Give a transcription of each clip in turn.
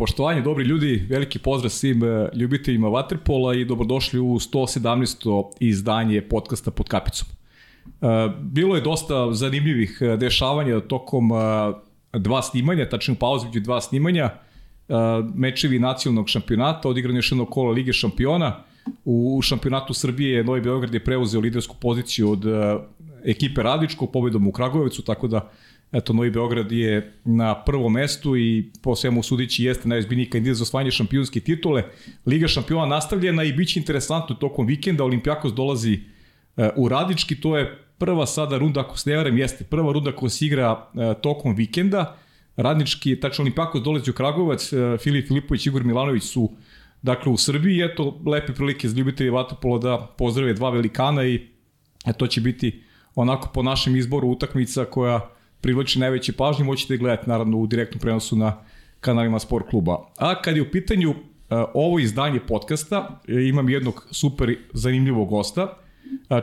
Poštovanje, dobri ljudi, veliki pozdrav svim e, ljubiteljima Waterpola i dobrodošli u 117. izdanje podcasta pod kapicom. E, bilo je dosta zanimljivih e, dešavanja tokom dva snimanja, tačno pauze među dva snimanja, mečevi nacionalnog šampionata, odigrano još jedno kolo Lige šampiona. U šampionatu Srbije Novi Beograd je preuzeo lidersku poziciju od ekipe Radičko pobedom u Kragujevcu, tako da Eto, Novi Beograd je na prvom mestu i po svemu sudići jeste najozbiljniji kandidat za osvajanje šampionske titule. Liga šampiona nastavljena i biće interesantno tokom vikenda. Olimpijakos dolazi e, u Radički, to je prva sada runda, ako se ne varam, jeste prva runda koja se igra e, tokom vikenda. Radnički, tačno Olimpijakos dolazi u Kragovac, e, Filip Filipović i Igor Milanović su dakle u Srbiji. Eto, lepe prilike za ljubitelji Vatopola da pozdrave dva velikana i to će biti onako po našem izboru utakmica koja privlači najveće pažnje, moćete gledati naravno u direktnom prenosu na kanalima Sport kluba. A kad je u pitanju uh, ovo izdanje podcasta, e, imam jednog super zanimljivog gosta,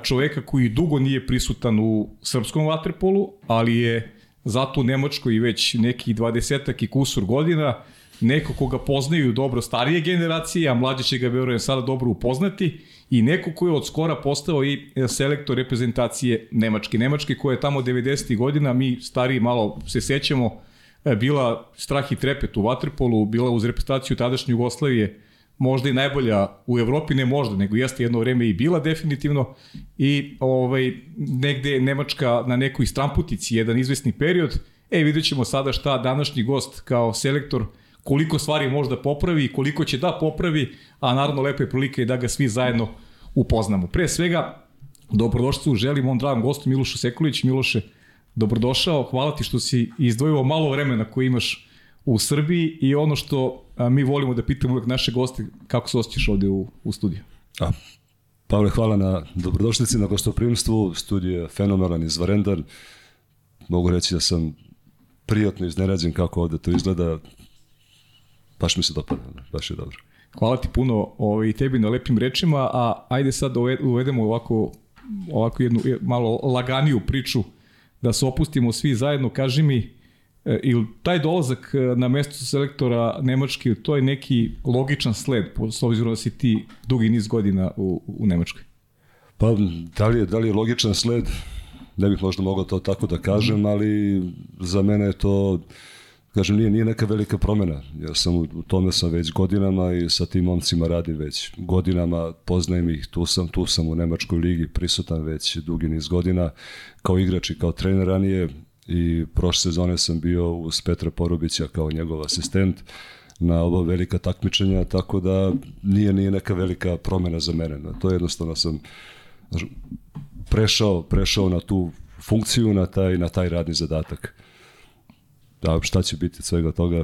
čoveka koji dugo nije prisutan u srpskom vaterpolu, ali je zato u Nemačkoj i već neki dvadesetak i kusur godina, neko koga poznaju dobro starije generacije, a mlađe će ga verujem sada dobro upoznati i neko ko je od skora postao i selektor reprezentacije Nemačke. Nemačke koja je tamo 90. godina, mi stariji malo se sećamo, e, bila strah i trepet u Vatrpolu, bila uz reprezentaciju tadašnje Jugoslavije, možda i najbolja u Evropi, ne možda, nego jeste jedno vreme i bila definitivno i ovaj, negde Nemačka na nekoj stramputici jedan izvesni period. E, vidjet ćemo sada šta današnji gost kao selektor koliko stvari može da popravi i koliko će da popravi, a naravno lepa je prilika i da ga svi zajedno upoznamo. Pre svega, dobrodošću želim on dragom gostu Milošu Sekulić. Miloše, dobrodošao, hvala ti što si izdvojio malo vremena koje imaš u Srbiji i ono što mi volimo da pitamo uvek naše goste, kako se osjećaš ovde u, u studiju? A, Pavle, hvala na dobrodošlici, na gostoprimstvu. Studio je fenomenalan, izvarendan. Mogu reći da sam prijatno iznenađen kako ovde to izgleda. Baš mi se dopada, baš je dobro. Hvala ti puno ovaj, tebi na lepim rečima, a ajde sad da uvedemo ovako, ovako jednu malo laganiju priču, da se opustimo svi zajedno. Kaži mi, e, ili taj dolazak e, na mesto selektora Nemačke, to je neki logičan sled, s obzirom da si ti dugi niz godina u, u Nemačkoj? Pa, da li, je, da li je logičan sled? Ne bih možda mogao to tako da kažem, ali za mene je to kažem, nije, nije neka velika promena. Ja sam u, u tome sam već godinama i sa tim momcima radim već godinama, poznajem ih, tu sam, tu sam u Nemačkoj ligi prisutan već dugi niz godina, kao igrač i kao trener ranije i prošle sezone sam bio uz Petra Porubića kao njegov asistent na ovo velika takmičenja, tako da nije, nije neka velika promena za mene. To jednostavno sam prešao, prešao na tu funkciju, na taj, na taj radni zadatak. Da, šta će biti svega toga,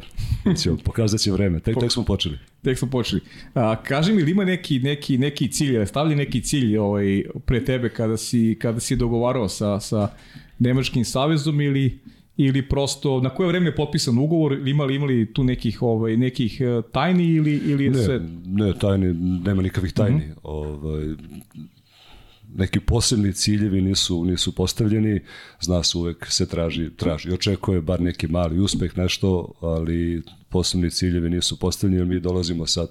ćemo, pokazat će vreme. Tek, tek smo počeli. Tek smo počeli. A, kaži mi, ili ima neki, neki, neki cilj, stavlja neki cilj ovaj, pre tebe kada si, kada si dogovarao sa, sa Nemačkim savezom ili, ili prosto, na koje vreme je potpisan ugovor, ili imali, imali tu nekih, ovaj, nekih eh, tajni ili, ili ne, sve? Ne, tajni, nema nikakvih tajni. Mm -hmm. ovaj, neki posebni ciljevi nisu, nisu postavljeni, zna se uvek se traži, traži, očekuje bar neki mali uspeh, nešto, ali posebni ciljevi nisu postavljeni, mi dolazimo sad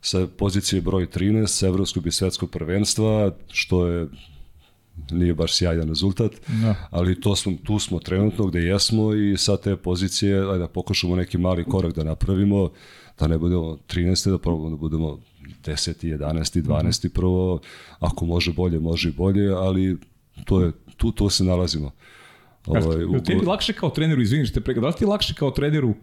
sa pozicije broj 13 sa evropskog i svetskog prvenstva, što je nije baš sjajan rezultat, no. Da. ali to smo, tu smo trenutno gde jesmo i sa te pozicije, ajde da pokušamo neki mali korak da napravimo, da ne budemo 13. da probamo da budemo 10. 11. 12. prvo, ako može bolje, može i bolje, ali to je, tu, tu se nalazimo. Ovaj, u... Tebi lakše kao treneru, izvini što te prega, da li ti lakše kao treneru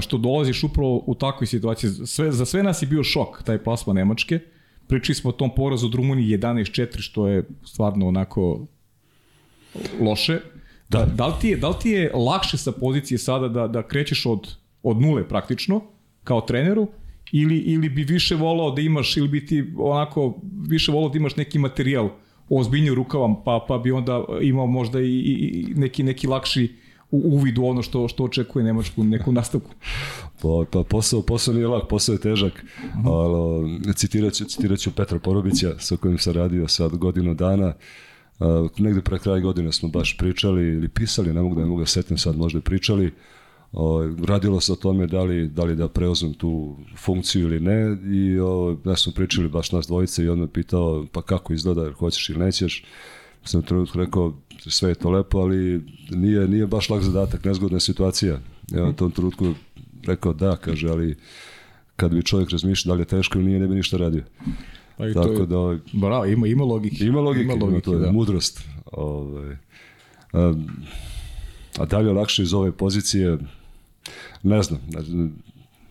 što dolaziš upravo u takvoj situaciji? Sve, za sve nas je bio šok, taj plasma Nemačke. Pričali smo o tom porazu od Rumuniji 11-4, što je stvarno onako loše. Da. Da li, ti je, da li ti je lakše sa pozicije sada da, da krećeš od, od nule praktično, kao treneru, ili, ili bi više volao da imaš, ili bi ti onako više volao da imaš neki materijal ozbiljnije rukavam, pa, pa bi onda imao možda i, i neki, neki lakši uvid u ono što, što očekuje Nemačku, neku nastavku. Pa, pa posao, posao nije lak, posao je težak. Uh mhm. -huh. Ali, citirat, ću, citirat ću Petra Porobića sa kojim sam radio sad godinu dana. Uh, negde pre kraja godine smo baš pričali ili pisali, ne mogu da ne mogu da setim sad, možda pričali O, radilo se o tome da li, da li da preuzmem tu funkciju ili ne i o, ja smo pričali baš nas dvojice i on me pitao pa kako izgleda, jer hoćeš ili nećeš. Sam trenutku rekao sve je to lepo, ali nije, nije baš lak zadatak, nezgodna situacija. Ja u tom trenutku rekao da, kaže, ali kad bi čovjek razmišljao da li je teško ili nije, ne bi ništa radio. Pa i Tako to je, da bravo, ima, ima logike. ima logike, ima logike to je da. mudrost. Ovaj. A, a dalje lakše iz ove pozicije, ne znam,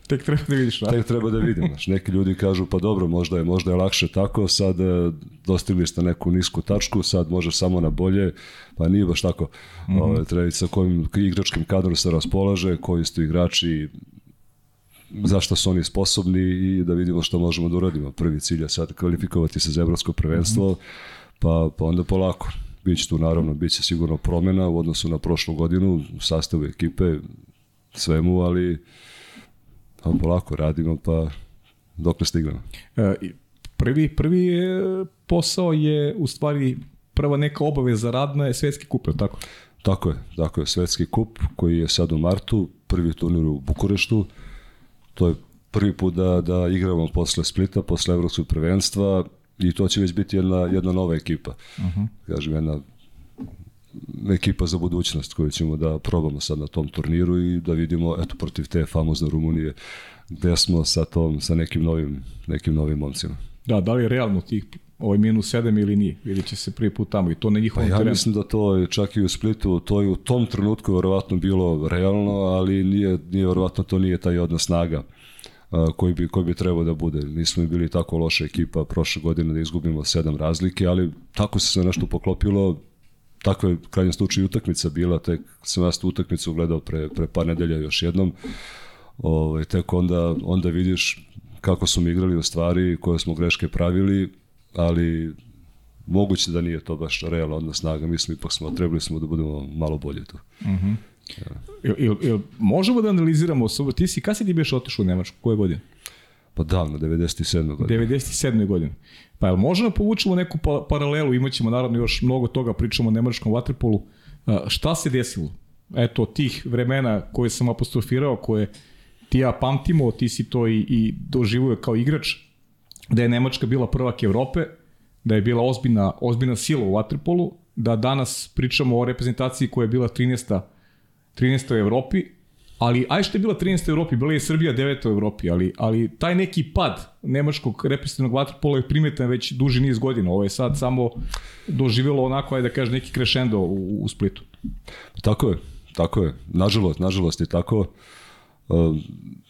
Tek treba da vidiš. Da? tek treba da vidimo. Znaš, neki ljudi kažu pa dobro, možda je, možda je lakše tako, sad e, dostigli ste neku nisku tačku, sad može samo na bolje, pa nije baš tako. Mm. -hmm. treba sa kojim igračkim kadrom se raspolaže, koji su igrači, zašto su oni sposobni i da vidimo što možemo da uradimo. Prvi cilj je sad kvalifikovati se za evropsko prvenstvo, Mhm. pa, pa onda polako. Biće tu naravno, bit će sigurno promena u odnosu na prošlu godinu, u sastavu ekipe, svemu, ali pa polako radimo, pa dokle stignemo. E, prvi, prvi e, posao je u stvari prva neka obaveza radna je svetski kup, je tako? Tako je, tako je, svetski kup koji je sad u martu, prvi turnir u Bukureštu, to je prvi put da, da igramo posle Splita, posle evropskog prvenstva i to će već biti jedna, jedna nova ekipa. Uh -huh. Kažem, jedna ekipa za budućnost koju ćemo da probamo sad na tom turniru i da vidimo eto protiv te famozne Rumunije gde smo sa tom sa nekim novim nekim novim momcima. Da, da li je realno tih ovaj minus 7 ili nije? Vidjet će se prvi put tamo i to na Pa njihovom ja terenu. mislim da to je čak i u Splitu, to je u tom trenutku verovatno bilo realno, ali nije, nije verovatno to nije taj odnos snaga koji bi, koji bi trebao da bude. Nismo bili tako loša ekipa prošle godine da izgubimo sedam razlike, ali tako se sve nešto poklopilo, tako je krajnjem utakmica bila, tek sam ja tu utakmicu gledao pre, pre par nedelja još jednom, ovaj, tek onda, onda vidiš kako smo igrali u stvari, koje smo greške pravili, ali moguće da nije to baš realno odnos snaga, mislim ipak smo, trebali smo da budemo malo bolje tu. Il, il, il, možemo da analiziramo osobu, ti si, kada si ti biš otišao u Nemačku, koje godine? Pa davno, 97. godine. 97. godine. Pa jel možemo da povučemo neku pa, paralelu, imaćemo naravno još mnogo toga, pričamo o nemačkom vaterpolu. Šta se desilo? Eto, tih vremena koje sam apostrofirao, koje ti ja pamtimo, ti si to i, i doživuje kao igrač, da je Nemačka bila prvak Evrope, da je bila ozbiljna, ozbiljna sila u vaterpolu, da danas pričamo o reprezentaciji koja je bila 13. 13. u Evropi, ali aj što je bila 13. u Evropi, bila je Srbija 9. u Evropi, ali, ali taj neki pad nemačkog reprezentativnog vaterpola je primetan već duži niz godina. Ovo je sad samo doživjelo onako, ajde da kaže, neki krešendo u, u Splitu. Tako je, tako je. Nažalost, nažalost je tako. Uh,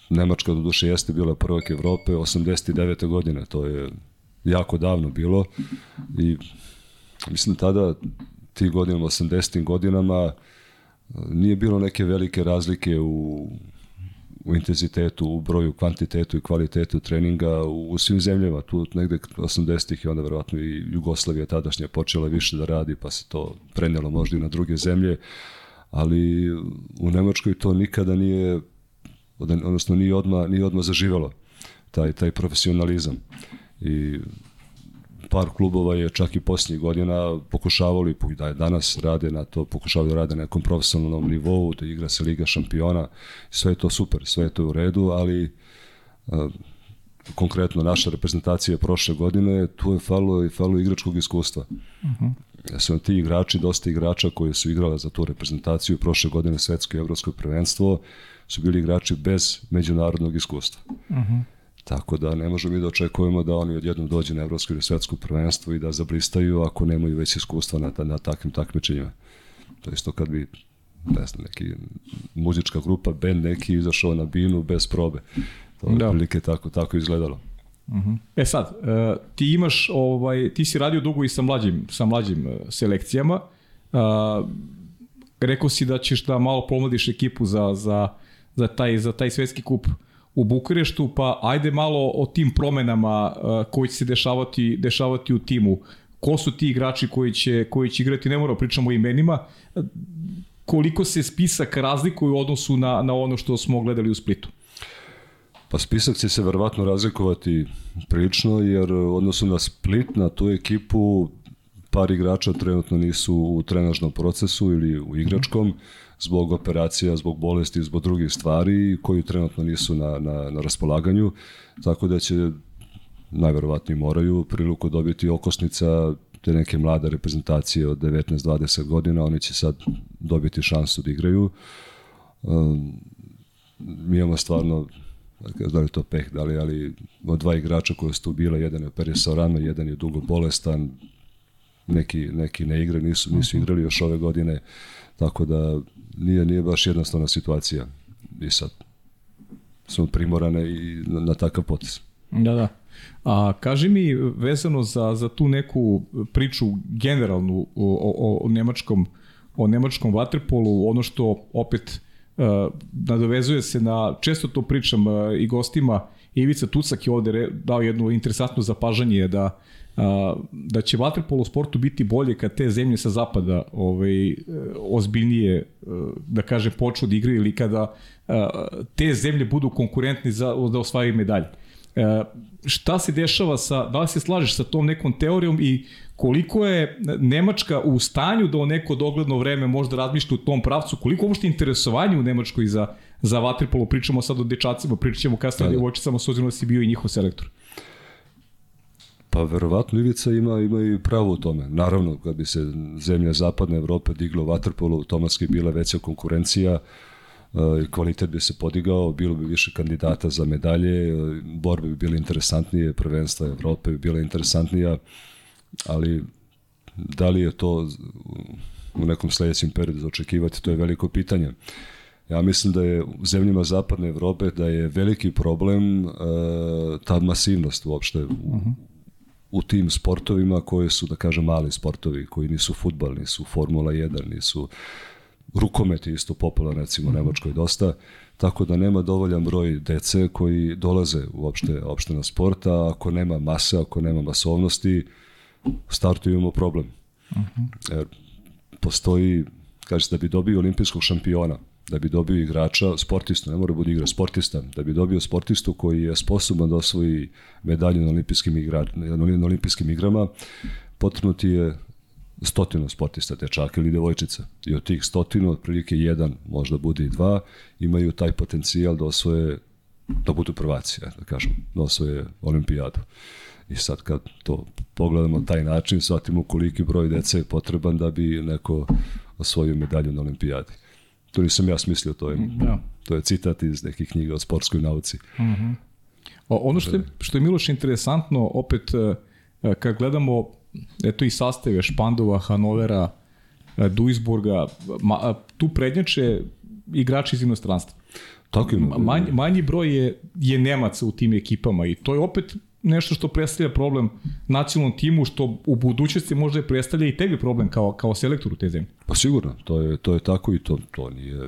Nemačka do duše jeste bila prvak Evrope 89. godine, to je jako davno bilo i mislim tada ti godinama, 80. godinama nije bilo neke velike razlike u u intenzitetu, u broju, kvantitetu i kvalitetu treninga u, svim zemljama. Tu negde 80-ih i onda verovatno i Jugoslavija tadašnja počela više da radi, pa se to prenelo možda i na druge zemlje, ali u Nemačkoj to nikada nije odnosno nije odma nije odma zaživelo taj taj profesionalizam i par klubova je čak i posljednjih godina pokušavali, da je danas rade na to, pokušavaju da rade na nekom profesionalnom nivou, da igra se Liga šampiona, sve je to super, sve je to u redu, ali konkretno naša reprezentacija prošle godine, tu je falo falo igračkog iskustva. Uh -huh. Ja su ti igrači, dosta igrača koji su igrali za tu reprezentaciju prošle godine svetsko i evropsko prvenstvo, su bili igrači bez međunarodnog iskustva. Uh -huh. Tako da ne možemo mi da očekujemo da oni odjednom dođu na evropsko ili svetsko prvenstvo i da zablistaju ako nemaju već iskustva na, na takvim takmičenjima. To isto kad bi ne znam, neki muzička grupa, band neki izašao na binu bez probe. To je da. prilike tako, tako izgledalo. Uh -huh. E sad, uh, ti imaš, ovaj, ti si radio dugo i sa mlađim, sa mlađim uh, selekcijama. Uh, rekao si da ćeš da malo pomladiš ekipu za, za, za, taj, za taj svetski kup u Bukureštu, pa ajde malo o tim promenama uh, koji će se dešavati, dešavati u timu. Ko su ti igrači koji će, koji će igrati, ne moramo pričamo o imenima, koliko se spisak razlikuje u odnosu na, na ono što smo gledali u Splitu? Pa spisak će se verovatno razlikovati prilično, jer u odnosu na Split, na tu ekipu, par igrača trenutno nisu u trenažnom procesu ili u igračkom zbog operacija, zbog bolesti, zbog drugih stvari koji trenutno nisu na, na, na raspolaganju, tako da će najverovatnije moraju priliku dobiti okosnica te neke mlade reprezentacije od 19-20 godina, oni će sad dobiti šansu da igraju. Um, mi imamo stvarno da li to peh, da li, ali od dva igrača koje su tu bile, jedan je operisao rano, jedan je dugo bolestan, neki, neki ne igre, nisu, nisu mhm. igrali još ove godine, tako da nije, nije baš jednostavna situacija. I sad smo primorane i na, na takav potis. Da, da. A kaži mi vezano za, za tu neku priču generalnu o, o, o nemačkom o nemačkom vaterpolu, ono što opet uh, nadovezuje se na, često to pričam uh, i gostima, Ivica Tucak je ovde dao jedno interesantno zapažanje da uh, da će vaterpolo sportu biti bolje kad te zemlje sa zapada ovaj, ozbiljnije, da kaže, počnu da igraju ili kada uh, te zemlje budu konkurentni za, da osvajaju medalje. E, šta se dešava sa, da li se slažeš sa tom nekom teorijom i koliko je Nemačka u stanju da o neko dogledno vreme možda razmišlja u tom pravcu, koliko uopšte interesovanje u Nemačkoj za, za vaterpolo, pričamo sad o dečacima, pričat ćemo kasnije da, da. djevojčicama, s obzirom da si bio i njihov selektor. Pa verovatno Ivica ima, ima i pravo u tome. Naravno, kad bi se zemlja zapadne Evrope digla u vaterpolu, automatski bila veća konkurencija, uh, kvalitet bi se podigao, bilo bi više kandidata za medalje, e, borbe bi bile interesantnije, prvenstva Evrope bi bile interesantnija, ali da li je to u nekom sledećem periodu za očekivati, to je veliko pitanje. Ja mislim da je u zemljama zapadne Evrope da je veliki problem uh, ta masivnost uopšte u, uh -huh. u tim sportovima koji su, da kažem, mali sportovi, koji nisu futbal, nisu Formula 1, nisu rukomet je isto popularan recimo u mhm. Nemačkoj dosta, tako da nema dovoljan broj dece koji dolaze uopšte, uopšte na sport, a ako nema mase, ako nema masovnosti, u startu imamo problem. Uh. -huh. Jer postoji, kaže da bi dobio olimpijskog šampiona, da bi dobio igrača, sportistu, ne mora bude igra, sportista, da bi dobio sportistu koji je sposoban da osvoji medalju na olimpijskim, igra, na olimpijskim igrama, potrebno ti je stotinu sportista, dečaka ili devojčica. I od tih stotinu, otprilike jedan, možda bude i dva, imaju taj potencijal da osvoje, da budu prvaci, da kažem, da osvoje olimpijadu. I sad kad to pogledamo taj način, shvatimo koliki broj dece je potreban da bi neko osvojio medalju na olimpijadi. To nisam ja smislio, to je, da. to je citat iz nekih knjiga o sportskoj nauci. Uh mhm. -huh. o, ono što je, što je Miloš interesantno, opet e, kad gledamo eto i sastave Špandova, Hanovera, e, Duisburga, ma, tu prednjače igrači iz inostranstva. Tako ima. Manji, manji broj je, je Nemaca u tim ekipama i to je opet nešto što predstavlja problem nacionalnom timu, što u budućnosti možda je predstavlja i tebi problem kao, kao selektor u te zemlje. Pa sigurno, to je, to je tako i to, to nije,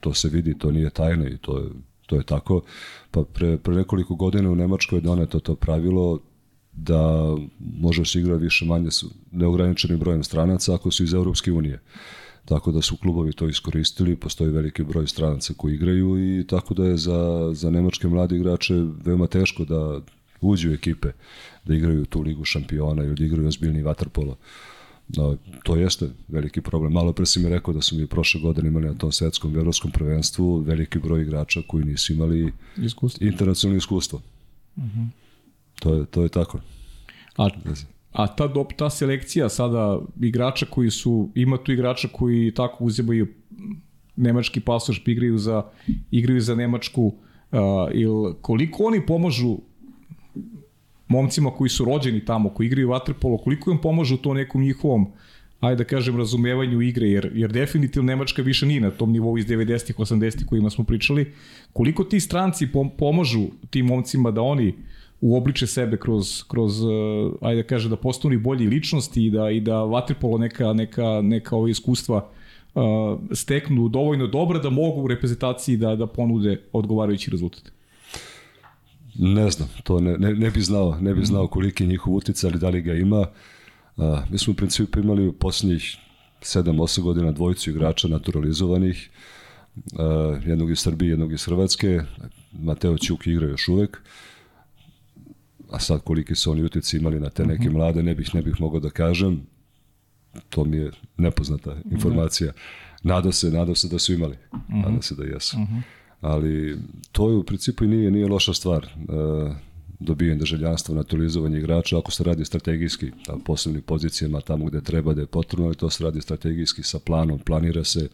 to se vidi, to nije tajna i to je, to je tako. Pa pre, pre nekoliko godina u Nemačkoj je doneto to pravilo da može se igra više manje su neograničenim brojem stranaca ako su iz Europske unije. Tako da su klubovi to iskoristili, postoji veliki broj stranaca koji igraju i tako da je za, za nemačke mlade igrače veoma teško da uđu u ekipe, da igraju tu ligu šampiona ili da igraju ozbiljni vaterpolo. No, to jeste veliki problem. Malo pre si mi rekao da su mi prošle godine imali na tom svetskom evropskom prvenstvu veliki broj igrača koji nisu imali iskustvo. internacionalno iskustvo. Uh mhm. -huh. To je, to je tako. A, a ta, ta selekcija sada igrača koji su, ima tu igrača koji tako uzimaju nemački pasoš, pa igraju za, igraju za Nemačku, uh, il koliko oni pomažu momcima koji su rođeni tamo, koji igraju vaterpolo, koliko im pomažu to nekom njihovom ajde da kažem, razumevanju igre, jer, jer definitivno Nemačka više nije na tom nivou iz 90-ih, 80-ih kojima smo pričali. Koliko ti stranci pomažu tim momcima da oni uobliče sebe kroz, kroz uh, ajde da kaže, da postanu bolji ličnosti i da, i da vaterpolo neka, neka, neka ove iskustva uh, steknu dovoljno dobro da mogu u reprezentaciji da, da ponude odgovarajući rezultat. Ne znam, to ne, ne, ne bi znao, ne bi znao koliki je njihov uticaj, ali da li ga ima. Uh, mi smo u principu imali u poslednjih 7-8 godina dvojicu igrača naturalizovanih, uh, jednog iz Srbije, jednog iz Hrvatske, Mateo Ćuk igra još uvek. Uh, a sad koliki su oni utici imali na te neke mhm. mlade, ne bih, ne bih mogao da kažem. to mi je nepoznata informacija. Nadao se, nadao se da su imali. Nadao se da jesu. Ali to je u principu i nije, nije loša stvar. Uh, dobijen državljanstvo, naturalizovanje igrača, ako se radi strategijski, na posebnim pozicijama, tamo gde treba da je potrebno, ali to se radi strategijski sa planom, planira se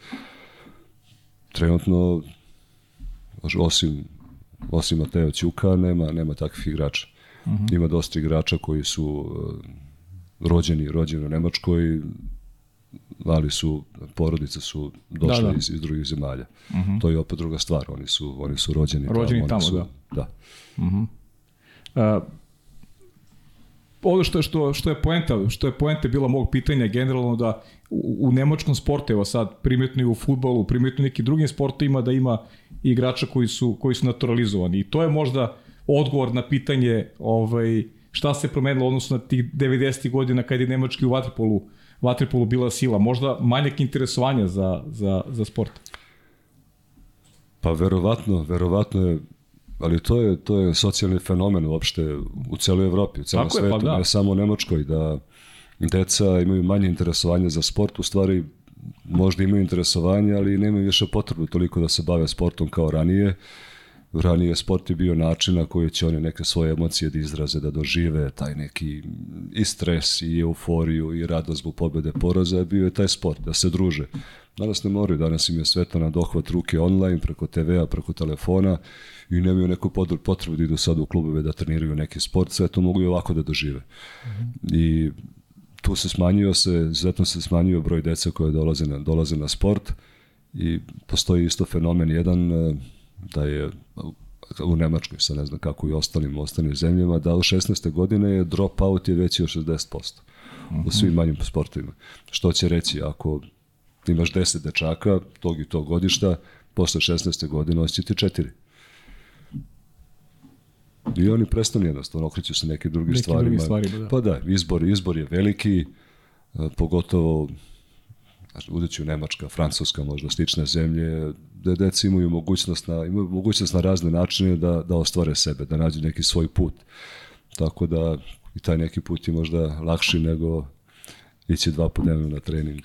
trenutno osim osim Mateo Ćuka nema nema takvih igrača. -huh. Ima dosta igrača koji su uh, rođeni, rođeni u Nemačkoj, ali su porodice su došle da, da. Iz, iz drugih zemalja. Uh -huh. To je opet druga stvar, oni su oni su rođeni, rođeni tamo, tamo su, da. da. Uh -huh. Uh, ovo što, što, što je poenta, što je poenta bila mog pitanja generalno da u, u nemačkom sportu, evo sad primetno i u futbolu, primetno i nekim drugim sportovima da ima igrača koji su, koji su naturalizovani. I to je možda odgovor na pitanje ovaj, šta se promenilo odnosno na tih 90. godina kad je nemački u vaterpolu, vaterpolu bila sila. Možda manjak interesovanja za, za, za sport. Pa verovatno, verovatno je ali to je to je socijalni fenomen uopšte u celoj Evropi, u celom Tako svetu, je, pa da. ne samo u Nemačkoj da deca imaju manje interesovanja za sport, u stvari možda imaju interesovanje, ali nemaju više potrebu toliko da se bave sportom kao ranije. Ranije sport je bio način na koji će oni neke svoje emocije da izraze, da dožive taj neki i stres, i euforiju, i radost zbog pobede poraza, bio je taj sport, da se druže. Danas ne moraju, danas im je sveta na dohvat ruke online, preko TV-a, preko telefona i nemaju neku potrebu da idu sad u klubove da treniraju neki sport, sve to mogu i ovako da dožive. Mm -hmm. I tu se smanjio se, zato se smanjio broj deca koje dolaze na, dolaze na sport i postoji isto fenomen jedan da je u Nemačkoj, sa ne znam kako i ostalim ostalim zemljama, da u 16. godine je drop out je veći od 60% uh -huh. u svim manjim sportovima. Što će reći, ako imaš 10 dečaka tog i tog godišta, posle 16. godine osjećati četiri. I oni prestanu jednostavno, okreću se neke druge stvarima. Drugi stvari, da. Pa da, izbor, izbor je veliki, pogotovo znači, udeći u Nemačka, Francuska, možda slične zemlje, da deca imaju mogućnost na, imaju mogućnost na razne načine da, da ostvare sebe, da nađu neki svoj put. Tako da i taj neki put je možda lakši nego ići dva po dnevno na trening.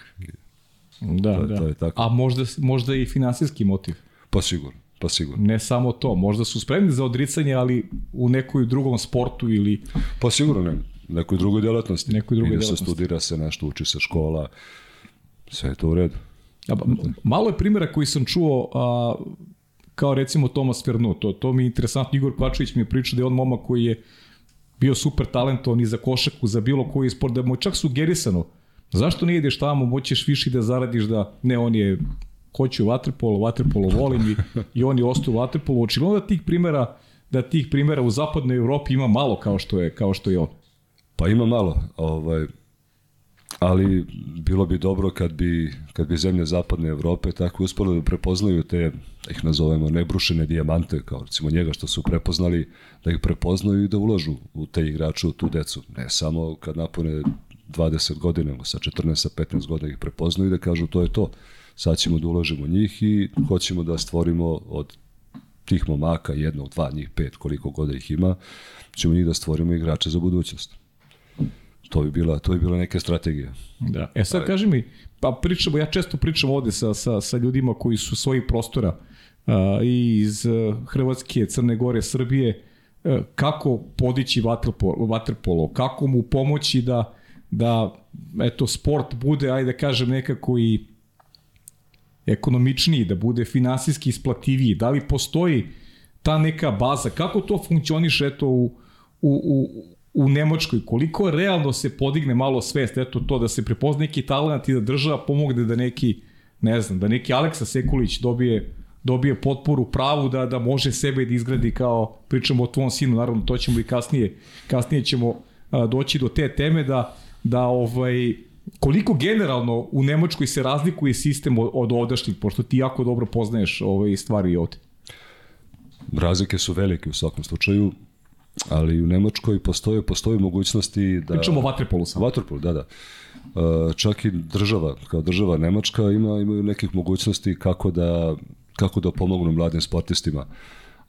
Da, to, da. To je tako. A možda, možda i finansijski motiv? Pa sigurno. Pa sigurno. Ne samo to, možda su spremni za odricanje, ali u nekoj drugom sportu ili... Pa sigurno ne, nekoj drugoj delatnosti. Nekoj drugoj Ide delatnosti. se, studira se nešto, uči se škola, sve je to u redu. Malo je primjera koji sam čuo, a, kao recimo Tomas Fernu, to, to mi je interesantno, Igor Kvačević mi je pričao da je on momak koji je bio super talentovan i za košaku, za bilo koji sport, da mu čak sugerisano, zašto ne ideš tamo, moćeš više da zaradiš da, ne, on je hoću vaterpolo, vaterpolo volim i, i oni ostaju vaterpolo. Očigledno da tih primera da tih primera u zapadnoj Evropi ima malo kao što je kao što je on. Pa ima malo, ovaj ali bilo bi dobro kad bi, kad bi zemlje zapadne Evrope tako uspole da prepoznaju te, da ih nazovemo, nebrušene dijamante, kao recimo njega što su prepoznali, da ih prepoznaju i da ulažu u te igrače, u tu decu. Ne samo kad napune 20 godina, nego sa 14, sa 15 godina ih prepoznaju i da kažu to je to sad ćemo da uložimo njih i hoćemo da stvorimo od tih momaka, jednog, dva, njih pet, koliko god da ih ima, ćemo njih da stvorimo igrače za budućnost. To bi bila, to bi bila neka strategija. Da. E sad kaži mi, pa pričamo, ja često pričam ovde sa, sa, sa ljudima koji su svojih prostora uh, i iz uh, Hrvatske, Crne Gore, Srbije, uh, kako podići vaterpolo, vaterpolo, kako mu pomoći da, da eto, sport bude, ajde da kažem, nekako i ekonomičniji, da bude finansijski isplativiji, da li postoji ta neka baza, kako to funkcioniše eto u, u, u, u Nemačkoj, koliko realno se podigne malo svest, eto to da se prepozna neki talent i da država pomogne da neki, ne znam, da neki Aleksa Sekulić dobije dobije potporu pravu da da može sebe da izgradi kao pričamo o tvom sinu naravno to ćemo i kasnije kasnije ćemo a, doći do te teme da da ovaj koliko generalno u Nemačkoj se razlikuje sistem od, od ovdašnjih, pošto ti jako dobro poznaješ ove stvari ovde? Razlike su velike u svakom slučaju, ali u Nemačkoj postoje, postoje mogućnosti da... Pričamo o vaterpolu samo. Vaterpolu, da, da. E, čak i država, kao država Nemačka ima, imaju nekih mogućnosti kako da, kako da pomognu mladim sportistima.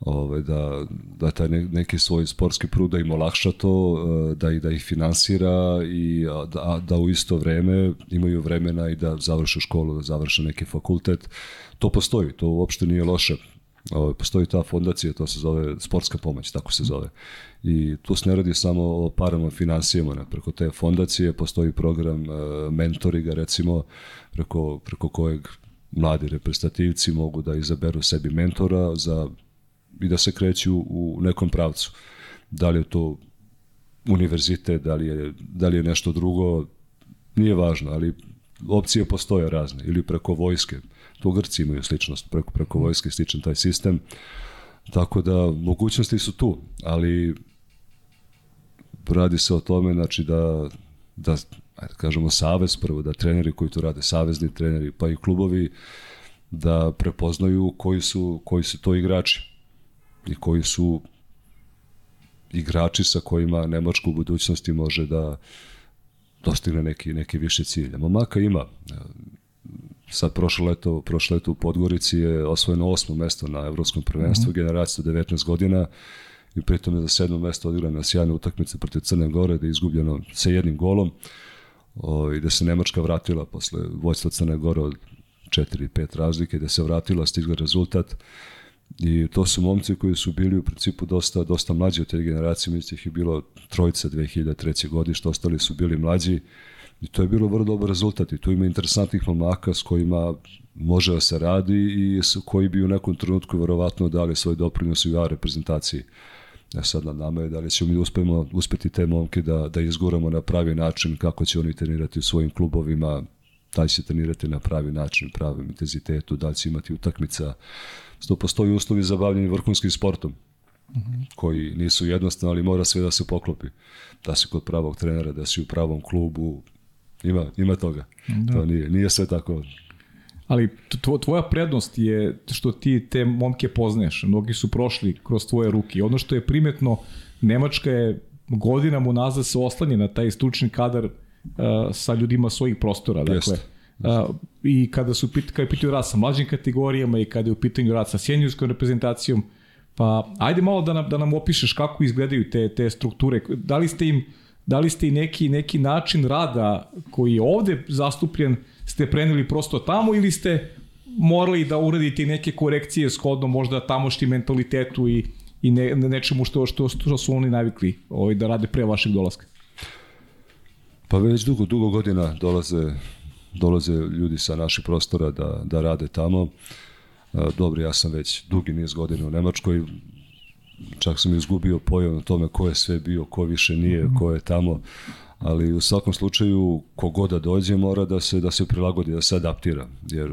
ovaj, da, da taj neki svoj sportski prud da im olakša to, e, da, i da ih finansira i da, da u isto vreme imaju vremena i da završe školu, da završe neki fakultet. To postoji, to uopšte nije loše. Ovaj, postoji ta fondacija, to se zove sportska pomoć, tako se zove. I tu se ne radi samo o parama finansijama, ne, preko te fondacije postoji program e, mentoriga, recimo, preko, preko kojeg mladi reprezentativci mogu da izaberu sebi mentora za i da se kreću u nekom pravcu. Da li je to univerzitet, da li je, da li je nešto drugo, nije važno, ali opcije postoje razne, ili preko vojske, to Grci imaju sličnost, preko, preko vojske sličan taj sistem, tako da mogućnosti su tu, ali radi se o tome znači da, da ajde kažemo savez prvo, da treneri koji to rade, savezni treneri, pa i klubovi, da prepoznaju koji su, koji su to igrači i koji su igrači sa kojima Nemačka u budućnosti može da dostigne neki, neki više cilj. Momaka ima. Sad prošlo leto, prošlo leto u Podgorici je osvojeno osmo mesto na evropskom prvenstvu, mm -hmm. generacija 19 godina i pritom je za sedmo mesto odigrana sjajna utakmica protiv Crne Gore, da je izgubljeno sa jednim golom o, i da se Nemačka vratila posle vojstva Crne Gore od 4-5 razlike, da se vratila, stigla rezultat I to su momci koji su bili u principu dosta, dosta mlađi od te generacije, mislim ih je bilo trojica 2003. godište, ostali su bili mlađi i to je bilo vrlo dobar rezultat i tu ima interesantnih momaka s kojima može da se radi i koji bi u nekom trenutku verovatno dali svoj doprinos u A reprezentaciji. E sad na nama je da li ćemo mi uspemo, uspeti te momke da, da izguramo na pravi način, kako će oni trenirati u svojim klubovima, da li će trenirati na pravi način, pravim intenzitetu, da li će imati utakmica, što postoji uslovi za bavljanje vrhunskim sportom, mm -hmm. koji nisu jednostavni, ali mora sve da se poklopi. Da si kod pravog trenera, da si u pravom klubu, ima, ima toga. Da. To nije, nije sve tako Ali tvoja prednost je što ti te momke poznaješ. Mnogi su prošli kroz tvoje ruke. Ono što je primetno, Nemačka je godinama unazad se oslanje na taj stručni kadar sa ljudima svojih prostora. Dakle, Jeste Uh, I kada su pit, kada je pitaju rad sa mlađim kategorijama i kada je u pitanju rad sa sjenjurskom reprezentacijom, pa ajde malo da nam, da nam opišeš kako izgledaju te, te strukture. Da li ste im da li ste i neki, neki način rada koji je ovde zastupljen ste preneli prosto tamo ili ste morali da uradite neke korekcije shodno možda tamošnji mentalitetu i, i ne, nečemu što, što, što su oni navikli ovaj, da rade pre vašeg dolaska? Pa već dugo, dugo godina dolaze dolaze ljudi sa naših prostora da, da rade tamo. Dobro, ja sam već dugi niz godina u Nemačkoj, čak sam izgubio pojam na tome ko je sve bio, ko više nije, ko je tamo, ali u svakom slučaju kogoda da dođe mora da se da se prilagodi, da se adaptira, jer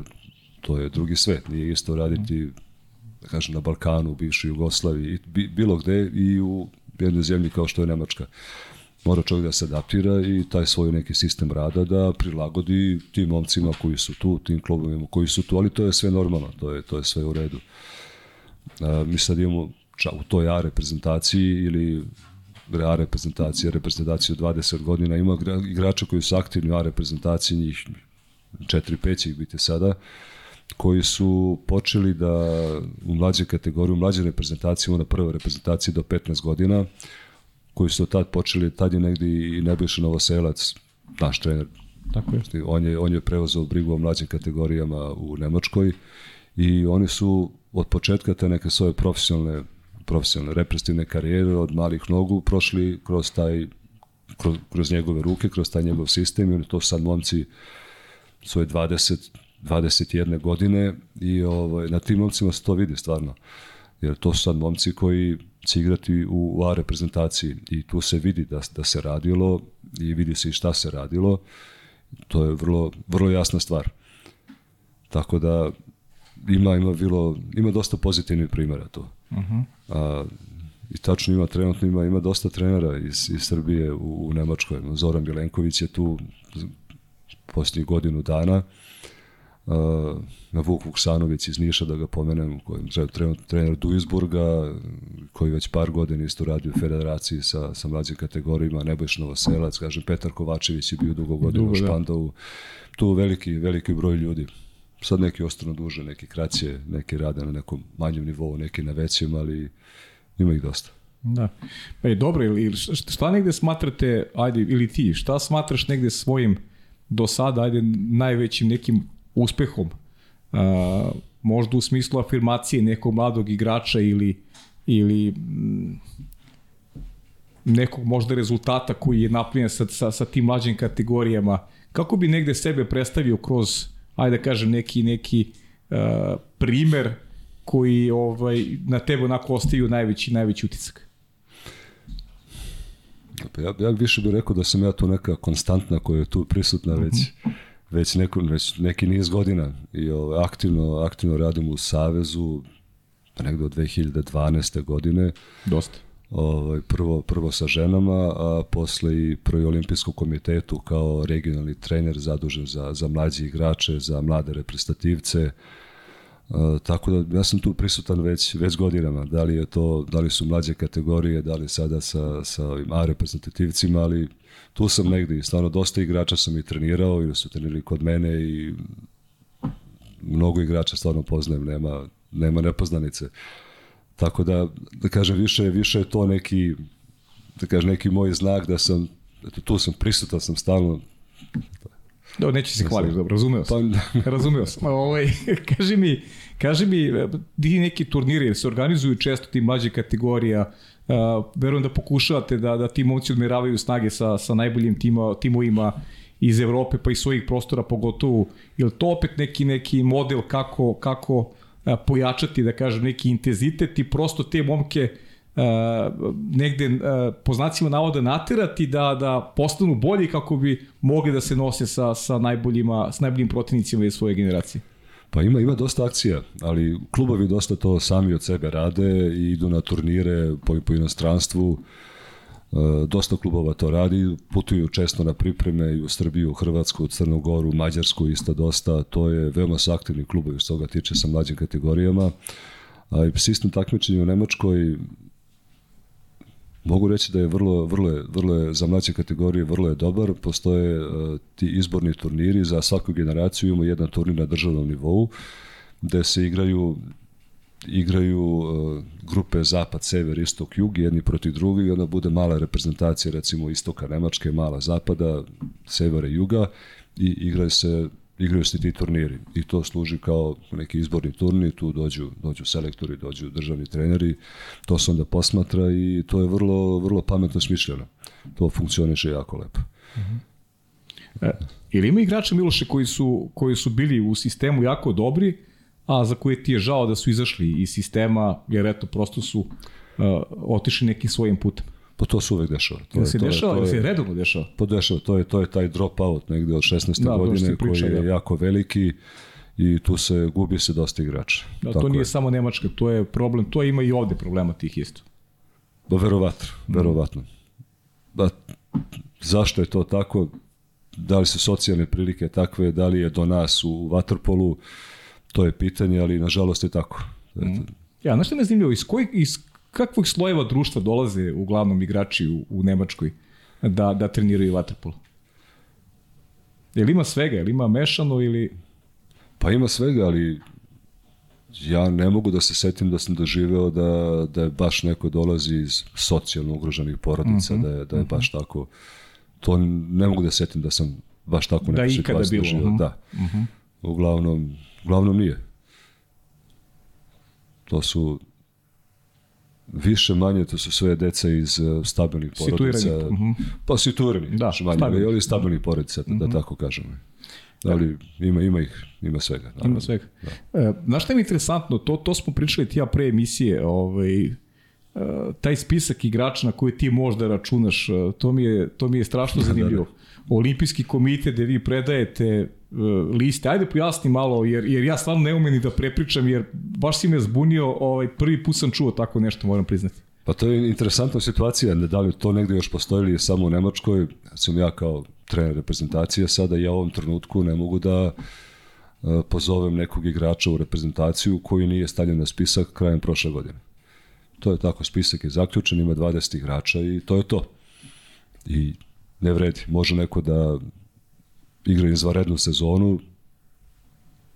to je drugi svet, nije isto raditi da kažem na Balkanu, u bivšoj Jugoslaviji, bilo gde i u jednoj zemlji kao što je Nemačka mora čovjek da se adaptira i taj svoj neki sistem rada da prilagodi tim momcima koji su tu, tim klubovima koji su tu, ali to je sve normalno, to je, to je sve u redu. A, mi sad imamo ča, u toj A reprezentaciji ili A reprezentacija, reprezentaciju 20 godina, ima igrača koji su aktivni u A reprezentaciji, njih 4-5 će ih biti sada, koji su počeli da u mlađe kategoriju, u mlađe reprezentacije, na prvoj reprezentaciji do 15 godina, koji su tad počeli, tad je negdje i Nebojša Novoselac, naš trener, Tako je. On je, on je preuzeo brigu o mlađim kategorijama u Nemačkoj i oni su od početka te neke svoje profesionalne profesionalne represivne karijere od malih nogu prošli kroz taj kroz, kroz njegove ruke, kroz taj njegov sistem i oni to sad momci svoje 20 21 godine i ovaj, na tim momcima se to vidi stvarno. Jer to su sad momci koji će igrati u, u A reprezentaciji i tu se vidi da, da se radilo i vidi se i šta se radilo. To je vrlo, vrlo jasna stvar. Tako da ima, ima, bilo, ima dosta pozitivnih primjera to. Uh -huh. A, I tačno ima, trenutno ima, ima dosta trenera iz, iz Srbije u, u Nemačkoj. Zoran Milenković je tu posljednjih godinu dana uh, Vuk Vuksanović iz Niša, da ga pomenem, koji je trener, trener Duisburga, koji već par godina isto radi u federaciji sa, sa mlađim kategorijima, Nebojš Novoselac, kažem, Petar Kovačević je bio dugo godina u da. Špandovu. Tu veliki, veliki broj ljudi. sad neki ostanu duže, neki kraće, neki rade na nekom manjem nivou, neki na većem, ali ima ih dosta. Da. Pa je dobro, ili šta negde smatrate, ajde, ili ti, šta smatraš negde svojim do sada, ajde, najvećim nekim uspehom? A, možda u smislu afirmacije nekog mladog igrača ili, ili mm, nekog možda rezultata koji je napravljen sa, sa, sa tim mlađim kategorijama. Kako bi negde sebe predstavio kroz, ajde da kažem, neki, neki uh, primer koji ovaj, na tebe onako ostaju najveći, najveći utisak? Pa ja, ja više bih rekao da sam ja tu neka konstantna koja je tu prisutna već, mm -hmm. Već, neko, već neki niz godina i ovaj, aktivno, aktivno radim u Savezu pa negde od 2012. godine. Dosta. Ovaj, prvo, prvo sa ženama, a posle i prvi olimpijskom komitetu kao regionalni trener zadužen za, za mlađi igrače, za mlade reprezentativce, Uh, tako da ja sam tu prisutan već već godinama. Da li je to da li su mlađe kategorije, da li sada sa sa ovim A reprezentativcima, ali tu sam negde i stvarno dosta igrača sam i trenirao ili su trenirali kod mene i mnogo igrača stvarno poznajem, nema nema nepoznanice. Tako da da kažem više više je to neki da kažem neki moj znak da sam eto tu sam prisutan sam stalno Da, neće se hvaliti, dobro, razumeo sam. Pa, razumeo sam. Ovaj, kaži mi, kaži mi, di neki turniri se organizuju često ti mlađe kategorija, uh, verujem da pokušavate da, da ti momci odmeravaju snage sa, sa najboljim tima, timovima iz Evrope pa i svojih prostora pogotovo. Je to opet neki neki model kako, kako uh, pojačati, da kažem, neki intenzitet i prosto te momke uh, negde uh, po znacima navoda naterati da, da postanu bolji kako bi mogli da se nose sa, sa, najboljima, s najboljim protivnicima iz svoje generacije? Pa ima ima dosta akcija, ali klubovi dosta to sami od sebe rade i idu na turnire po, po inostranstvu. E, dosta klubova to radi, putuju često na pripreme i u Srbiju, Hrvatsku, u Crnu Goru, Mađarsku isto dosta. To je veoma su aktivni klubovi što toga tiče sa mlađim kategorijama. A i sistem takmičenja u Nemačkoj Mogu reći da je vrlo, vrlo, vrlo je, za mlađe kategorije vrlo je dobar. Postoje uh, ti izborni turniri, za svaku generaciju imamo jedan turnir na državnom nivou, gde se igraju igraju uh, grupe zapad, sever, istok, jug, jedni protiv drugi i onda bude mala reprezentacija recimo istoka Nemačke, mala zapada, severa i juga i igraju se igraju se ti turniri i to služi kao neki izborni turnir, tu dođu, dođu selektori, dođu državni treneri, to se onda posmatra i to je vrlo, vrlo pametno smišljeno. To funkcioniše jako lepo. Uh -huh. E, ili ima igrača Miloše koji su, koji su bili u sistemu jako dobri, a za koje ti je žao da su izašli iz sistema, jer eto, prosto su uh, otišli nekim svojim putem? Pa to se uvek dešava. To je, se dešava, to je, se redovno dešava? Pa dešava, to je, to je taj drop out negde od 16. Da, godine priča, koji je da. jako veliki i tu se gubi se dosta igrača. Da, Tako to nije je. samo Nemačka, to je problem, to ima i ovde problema tih isto. Pa verovatno, verovatno. Da, zašto je to tako? Da li su socijalne prilike takve, da li je do nas u Waterpolu, to je pitanje, ali nažalost je tako. Mm. Ja, znaš što me zanimljivo, iz, kojih, iz kakvog slojeva društva dolaze uglavnom igrači u, u Nemačkoj da, da treniraju vaterpolo? Je li ima svega? Je li ima mešano ili... Pa ima svega, ali ja ne mogu da se setim da sam doživeo da, da je baš neko dolazi iz socijalno ugroženih porodica, mm -hmm. da, je, da je baš mhm. tako. To ne mogu da setim da sam baš tako da neku situaciju doživeo. Mm -hmm. Da. Mm -hmm. Uglavnom, uglavnom nije. To su više manje to su sve deca iz uh, stabilnih porodica. Uh mhm. -huh. Pa situirani, da, manje, stabilni. ali stabilnih porodica, da mhm. tako kažemo. Ali ima, ima ih, ima svega. Naravno. Ima svega. Da. E, znaš šta je interesantno, to, to smo pričali ti ja pre emisije, ovaj, e, taj spisak igrača na koji ti možda računaš, e, to mi je, to mi je strašno zanimljivo. Da, da, da. Olimpijski komitet gde vi predajete liste. Ajde pojasni malo, jer, jer ja stvarno ne umem ni da prepričam, jer baš si me zbunio, ovaj, prvi put sam čuo tako nešto, moram priznati. Pa to je interesantna situacija, da li to negde još postoji ili samo u Nemačkoj, sam ja kao trener reprezentacije sada, ja u ovom trenutku ne mogu da uh, pozovem nekog igrača u reprezentaciju koji nije stavljen na spisak krajem prošle godine. To je tako, spisak je zaključen, ima 20 igrača i to je to. I ne vredi. Može neko da igra izvarednu sezonu,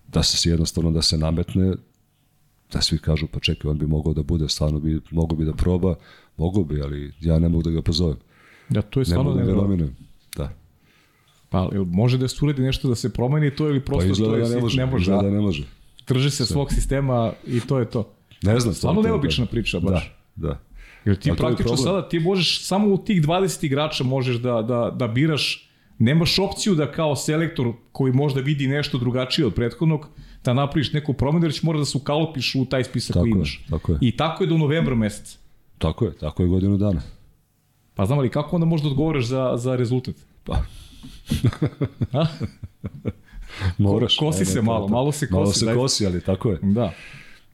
da se jednostavno da se nametne, da svi kažu pa čekaj, on bi mogao da bude, stvarno bi, mogao bi da proba, mogao bi, ali ja ne mogu da ga pozovem. Ja, to je Ne stvarno mogu da ga. Da. Pa, jel može da se uredi nešto da se promeni to ili Pa prosto izgleda to je, da ne može. ne može, da, da ne može. drži se svog sistema i to je to. Ne znam. Stvarno neobična priča, baš. Da, da. Jer ti praktično sada ti možeš samo u tih 20 igrača možeš da, da, da biraš nemaš opciju da kao selektor koji možda vidi nešto drugačije od prethodnog da napraviš neku promenu jer će mora da se ukalopiš u taj spisak Tako koji je, imaš. tako je. I tako je do novembra meseca. Tako je, tako je godinu dana. Pa znam ali kako onda možda odgovaraš za, za rezultat? Pa, moraš. Ko- kosi Ne, se ne, malo, to- malo se Malo kosi, se zaista. kosi, ali tako je. Da.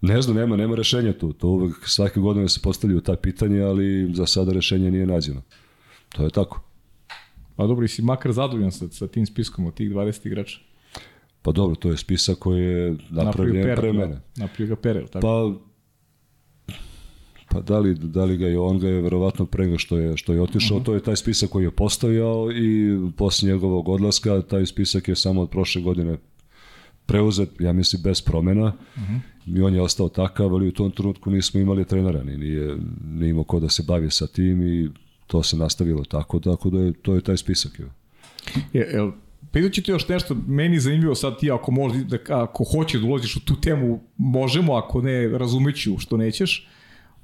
Ne znam, nema, nema rešenja tu. To uvek svake godine se postavljaju ta pitanja, ali za sada rešenje nije nađeno. To je tako. Pa dobro, i si makar zadovoljan sa, sa tim spiskom od tih 20 igrača. Pa dobro, to je spisak koji je napravljen Pera. pre da. mene. Napravio ga Pera, jel tako? Pa Pa da li, da li ga je on ga je verovatno pre nego što je, što je otišao, to je taj spisak koji je postojao i posle njegovog odlaska taj spisak je samo od prošle godine preuzet, ja mislim, bez promena i on je ostao takav, ali u tom trenutku nismo imali trenera, ni nije, nije imao ko da se bavi sa tim i to se nastavilo tako, tako da je, to je taj spisak. evo. Je, jel, pitat ću ti još nešto, meni je zanimljivo sad ti ako, možda, da, ako hoćeš da ulaziš u tu temu, možemo, ako ne, razumeću što nećeš.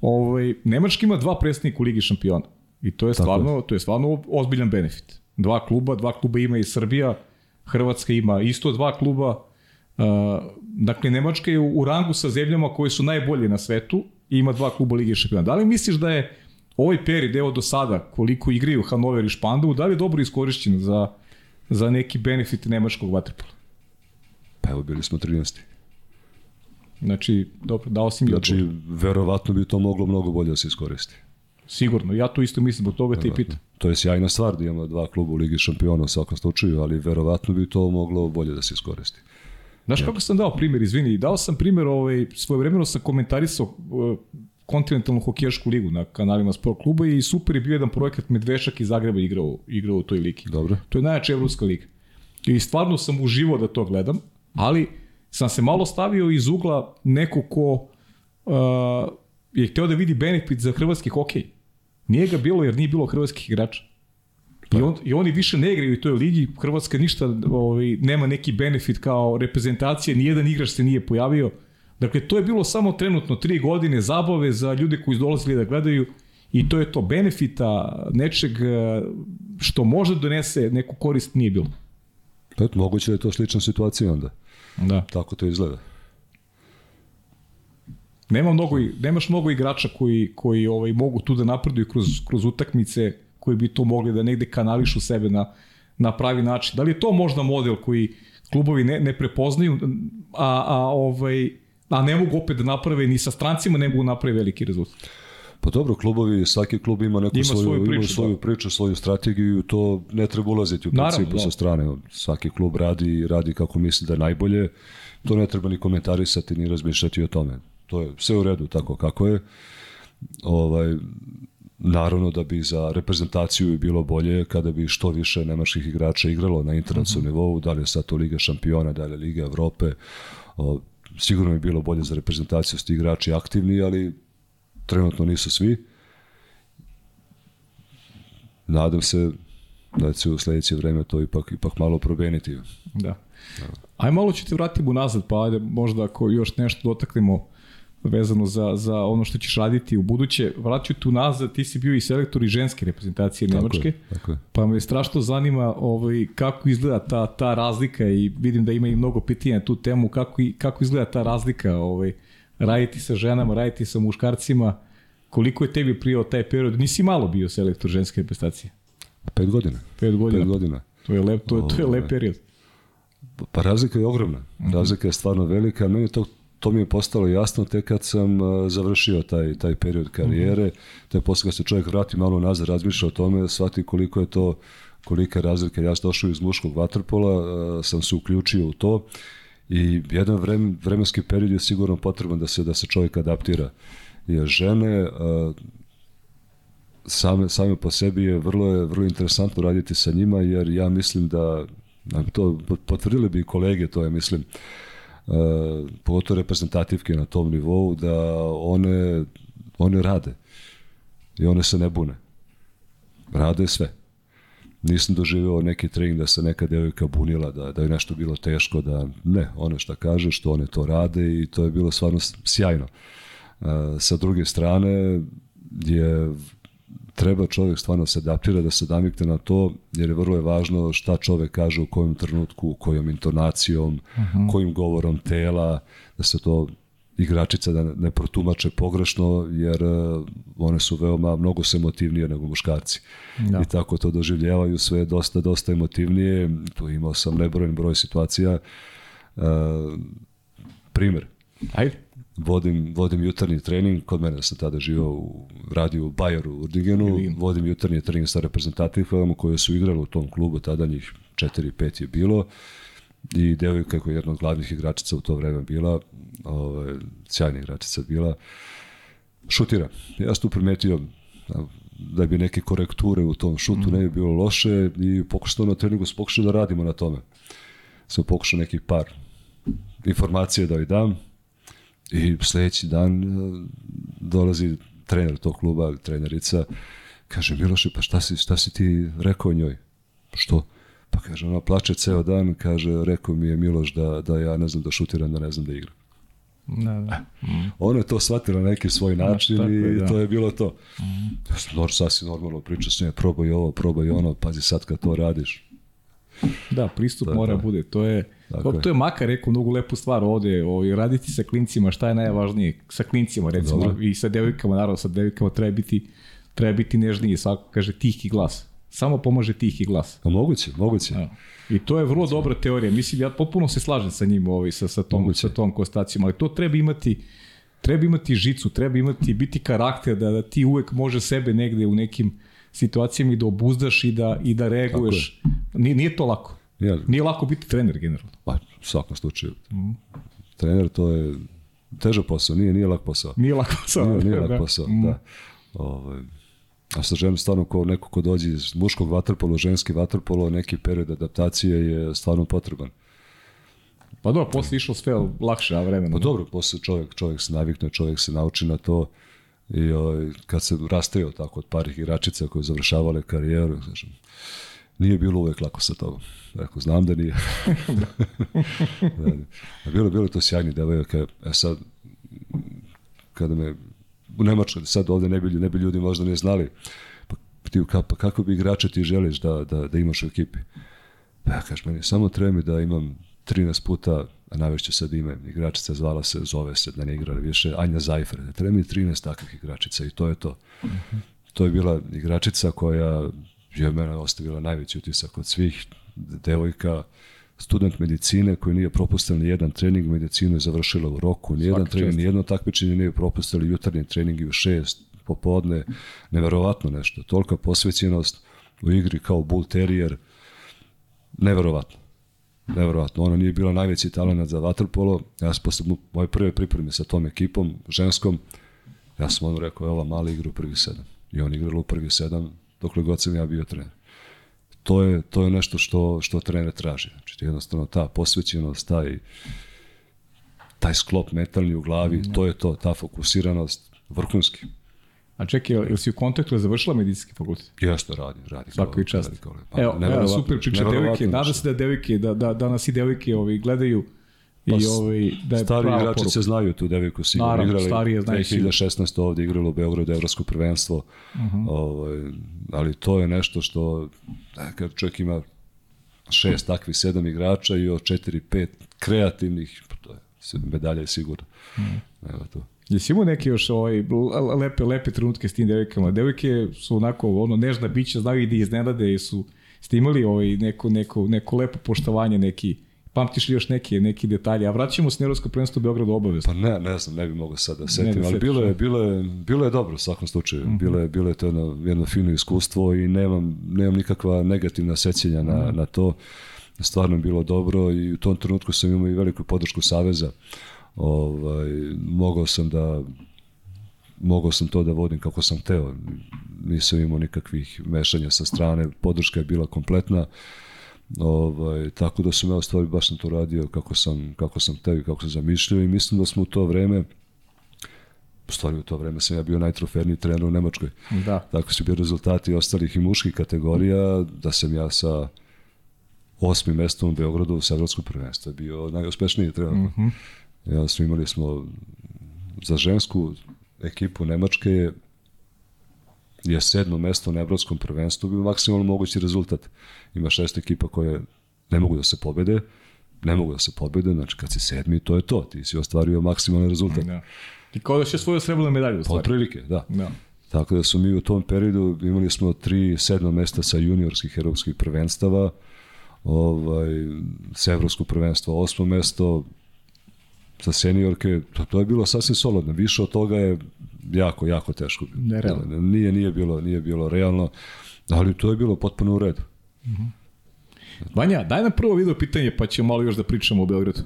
Ovaj, Nemačka ima dva predstavnika u Ligi šampiona. I to je stvarno, to je stvarno ozbiljan benefit. Dva kluba, dva kluba ima i Srbija, Hrvatska ima isto dva kluba. Uh, dakle, Nemačka je u, u rangu sa zemljama koje su najbolje na svetu i ima dva kluba Lige šampiona. Da li misliš da je ovaj period, evo do sada, koliko igraju Hanover i Špandovu, da li je dobro iskorišćen za, za neki benefit nemačkog vaterpola? Pa evo bili smo 13. Znači, dobro, dao si mi Znači, odgovor. verovatno bi to moglo mnogo bolje da se iskoristi. Sigurno, ja to isto mislim, zbog toga te pitam. To je sjajna stvar da imamo dva kluba u Ligi šampiona u svakom slučaju, ali verovatno bi to moglo bolje da se iskoristi. Znaš kako sam dao primjer, izvini, dao sam primjer, ovaj, svojevremeno sam komentarisao uh, kontinentalnu hokejašku ligu na kanalima Sport kluba i super je bio jedan projekat Medvešak iz Zagreba igrao, igrao u toj ligi. Dobro. To je najjača evropska liga. I stvarno sam uživao da to gledam, ali sam se malo stavio iz ugla neko ko uh, je hteo da vidi benefit za hrvatski hokej. Nije ga bilo jer nije bilo hrvatskih igrača. I, on, I oni više ne igraju u toj ligi, Hrvatska ništa ovaj, nema neki benefit kao reprezentacija, nijedan igrač se nije pojavio. Dakle, to je bilo samo trenutno tri godine zabave za ljude koji dolazili da gledaju i to je to benefita nečeg eh, što može da donese neku korist nije bilo. Eto, moguće da je to slična situacija onda. Da. Tako to izgleda. Nema mnogo, nemaš mnogo igrača koji, koji ovaj, mogu tu da napreduju kroz, kroz utakmice, koji bi to mogli da negde kanališu sebe na, na pravi način. Da li je to možda model koji klubovi ne, ne prepoznaju, a, a, ovaj, a ne mogu opet da naprave ni sa strancima ne mogu da naprave veliki rezultat. Pa dobro, klubovi, svaki klub ima neku Ima svoju, svoju ima priču, svoju da. priču, svoju strategiju, to ne treba ulaziti u principu da. sa strane. Svaki klub radi radi kako misli da je najbolje. To ne treba ni komentarisati, ni razmišljati o tome. To je sve u redu tako kako je. Ovaj, naravno da bi za reprezentaciju bilo bolje kada bi što više nemačkih igrača igralo na internacionalnom nivou, da li je sad to Liga šampiona, da li je Liga Evrope. Sigurno bi bilo bolje za reprezentaciju s ti igrači aktivni, ali trenutno nisu svi. Nadam se da će u sledeće vreme to ipak, ipak malo probeniti. Da. Aj malo ću te vratiti unazad, pa ajde možda ako još nešto dotaknemo vezano za, za ono što ćeš raditi u buduće. Vraću tu nazad, ti si bio i selektor i ženske reprezentacije Nemačke. je, tako je. Pa me strašno zanima ovaj, kako izgleda ta, ta razlika i vidim da ima i mnogo pitanja na tu temu, kako, i, kako izgleda ta razlika ovaj, raditi sa ženama, raditi sa muškarcima, koliko je tebi prijao taj period, nisi malo bio selektor ženske reprezentacije, Pet godina. pet godina, Pet godina. to je lep, to je, to je lep Ovaj. period. Pa razlika je ogromna. Razlika je stvarno velika. Meni to, to mi je postalo jasno tek kad sam uh, završio taj, taj period karijere. Te posle kad se čovjek vrati malo nazad, razmišlja o tome, shvati koliko je to kolika je razlika. Ja sam došao iz muškog vaterpola, uh, sam se uključio u to i jedan vrem, vremenski period je sigurno potreban da se da se čovjek adaptira. Jer žene uh, same, same po sebi je vrlo, je vrlo interesantno raditi sa njima, jer ja mislim da, to potvrdili bi kolege, to je mislim, pogotovo reprezentativke na tom nivou, da one, one rade i one se ne bune. Rade sve. Nisam doživeo neki trening da se neka devojka bunila, da, da je nešto bilo teško, da ne, one šta kaže, što one to rade i to je bilo stvarno sjajno. Uh, sa druge strane je treba čovjek stvarno se adaptira, da se damikte na to, jer je vrlo je važno šta čovjek kaže u kojem trenutku, kojom intonacijom, uh mhm. -huh. kojim govorom tela, da se to igračica da ne protumače pogrešno, jer uh, one su veoma mnogo se emotivnije nego muškarci. Da. I tako to doživljavaju sve dosta, dosta emotivnije. Tu imao sam nebrojen broj situacija. Uh, primer. Ajde. Vodim, vodim jutarnji trening, kod mene sam tada živao u radiju u Bajeru u Urdigenu, vodim jutarnji trening sa reprezentativama koje su igrali u tom klubu, tada njih 4-5 je bilo. I devojka koja je jedna od glavnih igračica u to vreme bila, ovaj, sjajna igračica bila, šutira. Ja sam tu primetio da bi neke korekture u tom šutu mm. ne bi bilo loše i pokušao na treningu pokušao da radimo na tome. Sam pokušao nekih par informacije da joj dam i sledeći dan eh, dolazi trener tog kluba, trenerica, kaže Miloše, pa šta si, šta si ti rekao njoj? Što? Pa kaže, ona plače ceo dan, kaže, rekao mi je Miloš da, da ja ne znam da šutiram, da ne znam da igram. Da, da. Mm. Ona je to shvatila na neki svoj način da, i da. to je bilo to. Mm. Ja sam nor, sasvim normalno pričao s njoj, probaj ovo, probaj ono, pazi sad kad to radiš. Da, pristup da, mora da. bude. To je, to, to je Maka rekao mnogo lepu stvar ovde, ovaj, raditi sa klincima, šta je najvažnije, sa klincima recimo, Dobre. i sa devojkama, naravno sa devojkama treba biti, treba biti nežniji, svako kaže tihi glas samo pomaže tihi glas. A moguće, moguće. Ja. I to je vrlo dobra teorija. Mislim, ja potpuno se slažem sa njim ovaj, sa, sa, tom, moguće. sa tom konstacijom, ali to treba imati treba imati žicu, treba imati, biti karakter da, da ti uvek može sebe negde u nekim situacijama i da obuzdaš i da, i da reaguješ. Nije, nije to lako. Nije, nije lako biti trener generalno. Pa, u svakom slučaju. Mm. Trener to je težak posao, nije, nije lak posao. Nije lak posao. Nije, nije lak da. posao, mm. da. Ovo, ovaj, A sa ženom stvarno kao neko ko dođe iz muškog vaterpolo, ženski vaterpolo, neki period adaptacije je stvarno potreban. Pa dobro, posle išlo sve lakše, a vremena. Pa dobro, posle čovjek, čovjek se navikne, čovjek se nauči na to i o, ovaj, kad se rastaju tako od parih igračica koje završavale karijeru, znači, nije bilo uvek lako sa tobom. Rekao, znam da nije. da, da. Bilo, bilo to sjajni devojaka. E sad, kada me u Nemačkoj, sad ovde ne bi, ne bi ljudi možda ne znali, pa, ti, ka, pa kako bi igrače ti želiš da, da, da imaš u ekipi? Pa ja kažem, meni samo treba mi da imam 13 puta, a navešću sad ime, igračica zvala se, zove se, da ne igra više, Anja Zajfer, treba mi 13 takvih igračica i to je to. Uh -huh. To je bila igračica koja je mene ostavila najveći utisak od svih devojka, student medicine koji nije propustio ni jedan trening, medicinu je završila u roku, ni jedan trening, ni jedno takmičenje nije propustili jutarnji trening u šest popodne, neverovatno nešto. Tolika posvećenost u igri kao bull terrier, neverovatno. Neverovatno. Ona nije bila najveći talent za vaterpolo. Ja sam posle moje prve pripreme sa tom ekipom, ženskom, ja sam ono rekao, ova mala igra u prvi sedam. I on igrala u prvi sedam, dokle god sam ja bio trener to je, to je nešto što, što trener traži. Znači, jednostavno ta posvećenost, taj, taj sklop metalni u glavi, mm. to je to, ta fokusiranost, vrhunski. A čekaj, ili si u kontaktu završila medicinski fakultet? Jeste, radi, radi. Svako i čast. Pa, evo, evo, super priča devojke, nada se da devojke, da, da, da nas i devojke ovi, gledaju Pa, I ovaj, da je stari igrači poruka. se znaju tu devojku sigurno Naravno, igrali. Starije znaju 2016. ovde igralo u Beogradu evropsko prvenstvo. Uh mhm. -huh. ovaj, ali to je nešto što da, kad čovjek ima šest takvih sedam igrača i od četiri, pet kreativnih, to je medalja je sigurno. Uh mhm. -huh. Evo to. Jesi imao neke još ovaj, lepe, lepe trenutke s tim devojkama? Devojke su onako ono, nežna bića, znaju i da iznenade, su, ste imali ovaj, neko, neko, neko lepo poštovanje, neki, Pamtiš li još neke, neki detalje? A vraćamo se na Evropsko prvenstvo u Beogradu obavezno. Pa ne, ne znam, ne bih mogao sad da setim, da ali bilo je, bilo, je, bilo je dobro u svakom slučaju. Mm -hmm. bilo, je, bilo je to jedno, jedno fino iskustvo i nemam, nemam nikakva negativna sećanja na, mm -hmm. na to. Stvarno je bilo dobro i u tom trenutku sam imao i veliku podršku Saveza. Ovaj, mogao sam da mogao sam to da vodim kako sam teo. Nisam imao nikakvih mešanja sa strane, podrška je bila kompletna. Uh, Ovaj, tako da sam ja u stvari baš sam to radio kako sam, kako sam tebi, kako sam zamišljao i mislim da smo u to vreme u stvari u to vreme sam ja bio najtroferniji trener u Nemačkoj. Da. Tako su bili rezultati ostalih i muških kategorija, da sam ja sa osmim mestom u Beogradu u Sadrovskom prvenstvu je bio najuspešniji trener. Mm -hmm. Ja smo imali smo za žensku ekipu Nemačke je sedmo mesto na evropskom prvenstvu bio maksimalno mogući rezultat. Ima šest ekipa koje ne mogu da se pobede, ne mogu da se pobede, znači kad si sedmi, to je to, ti si ostvario maksimalni rezultat. Da. I kao da će svoju srebrnu medalju stvari. prilike, da. da. Tako da su mi u tom periodu imali smo tri sedma mesta sa juniorskih evropskih prvenstava, ovaj, sa evropskog prvenstva osmo mesto, za seniorke, to, to je bilo sasvim solidno. Više od toga je jako, jako teško. Nerealno. Nije, nije, bilo, nije bilo realno, ali to je bilo potpuno u redu. Uh -huh. Vanja, daj nam prvo video pitanje, pa ćemo malo još da pričamo o Beogradu.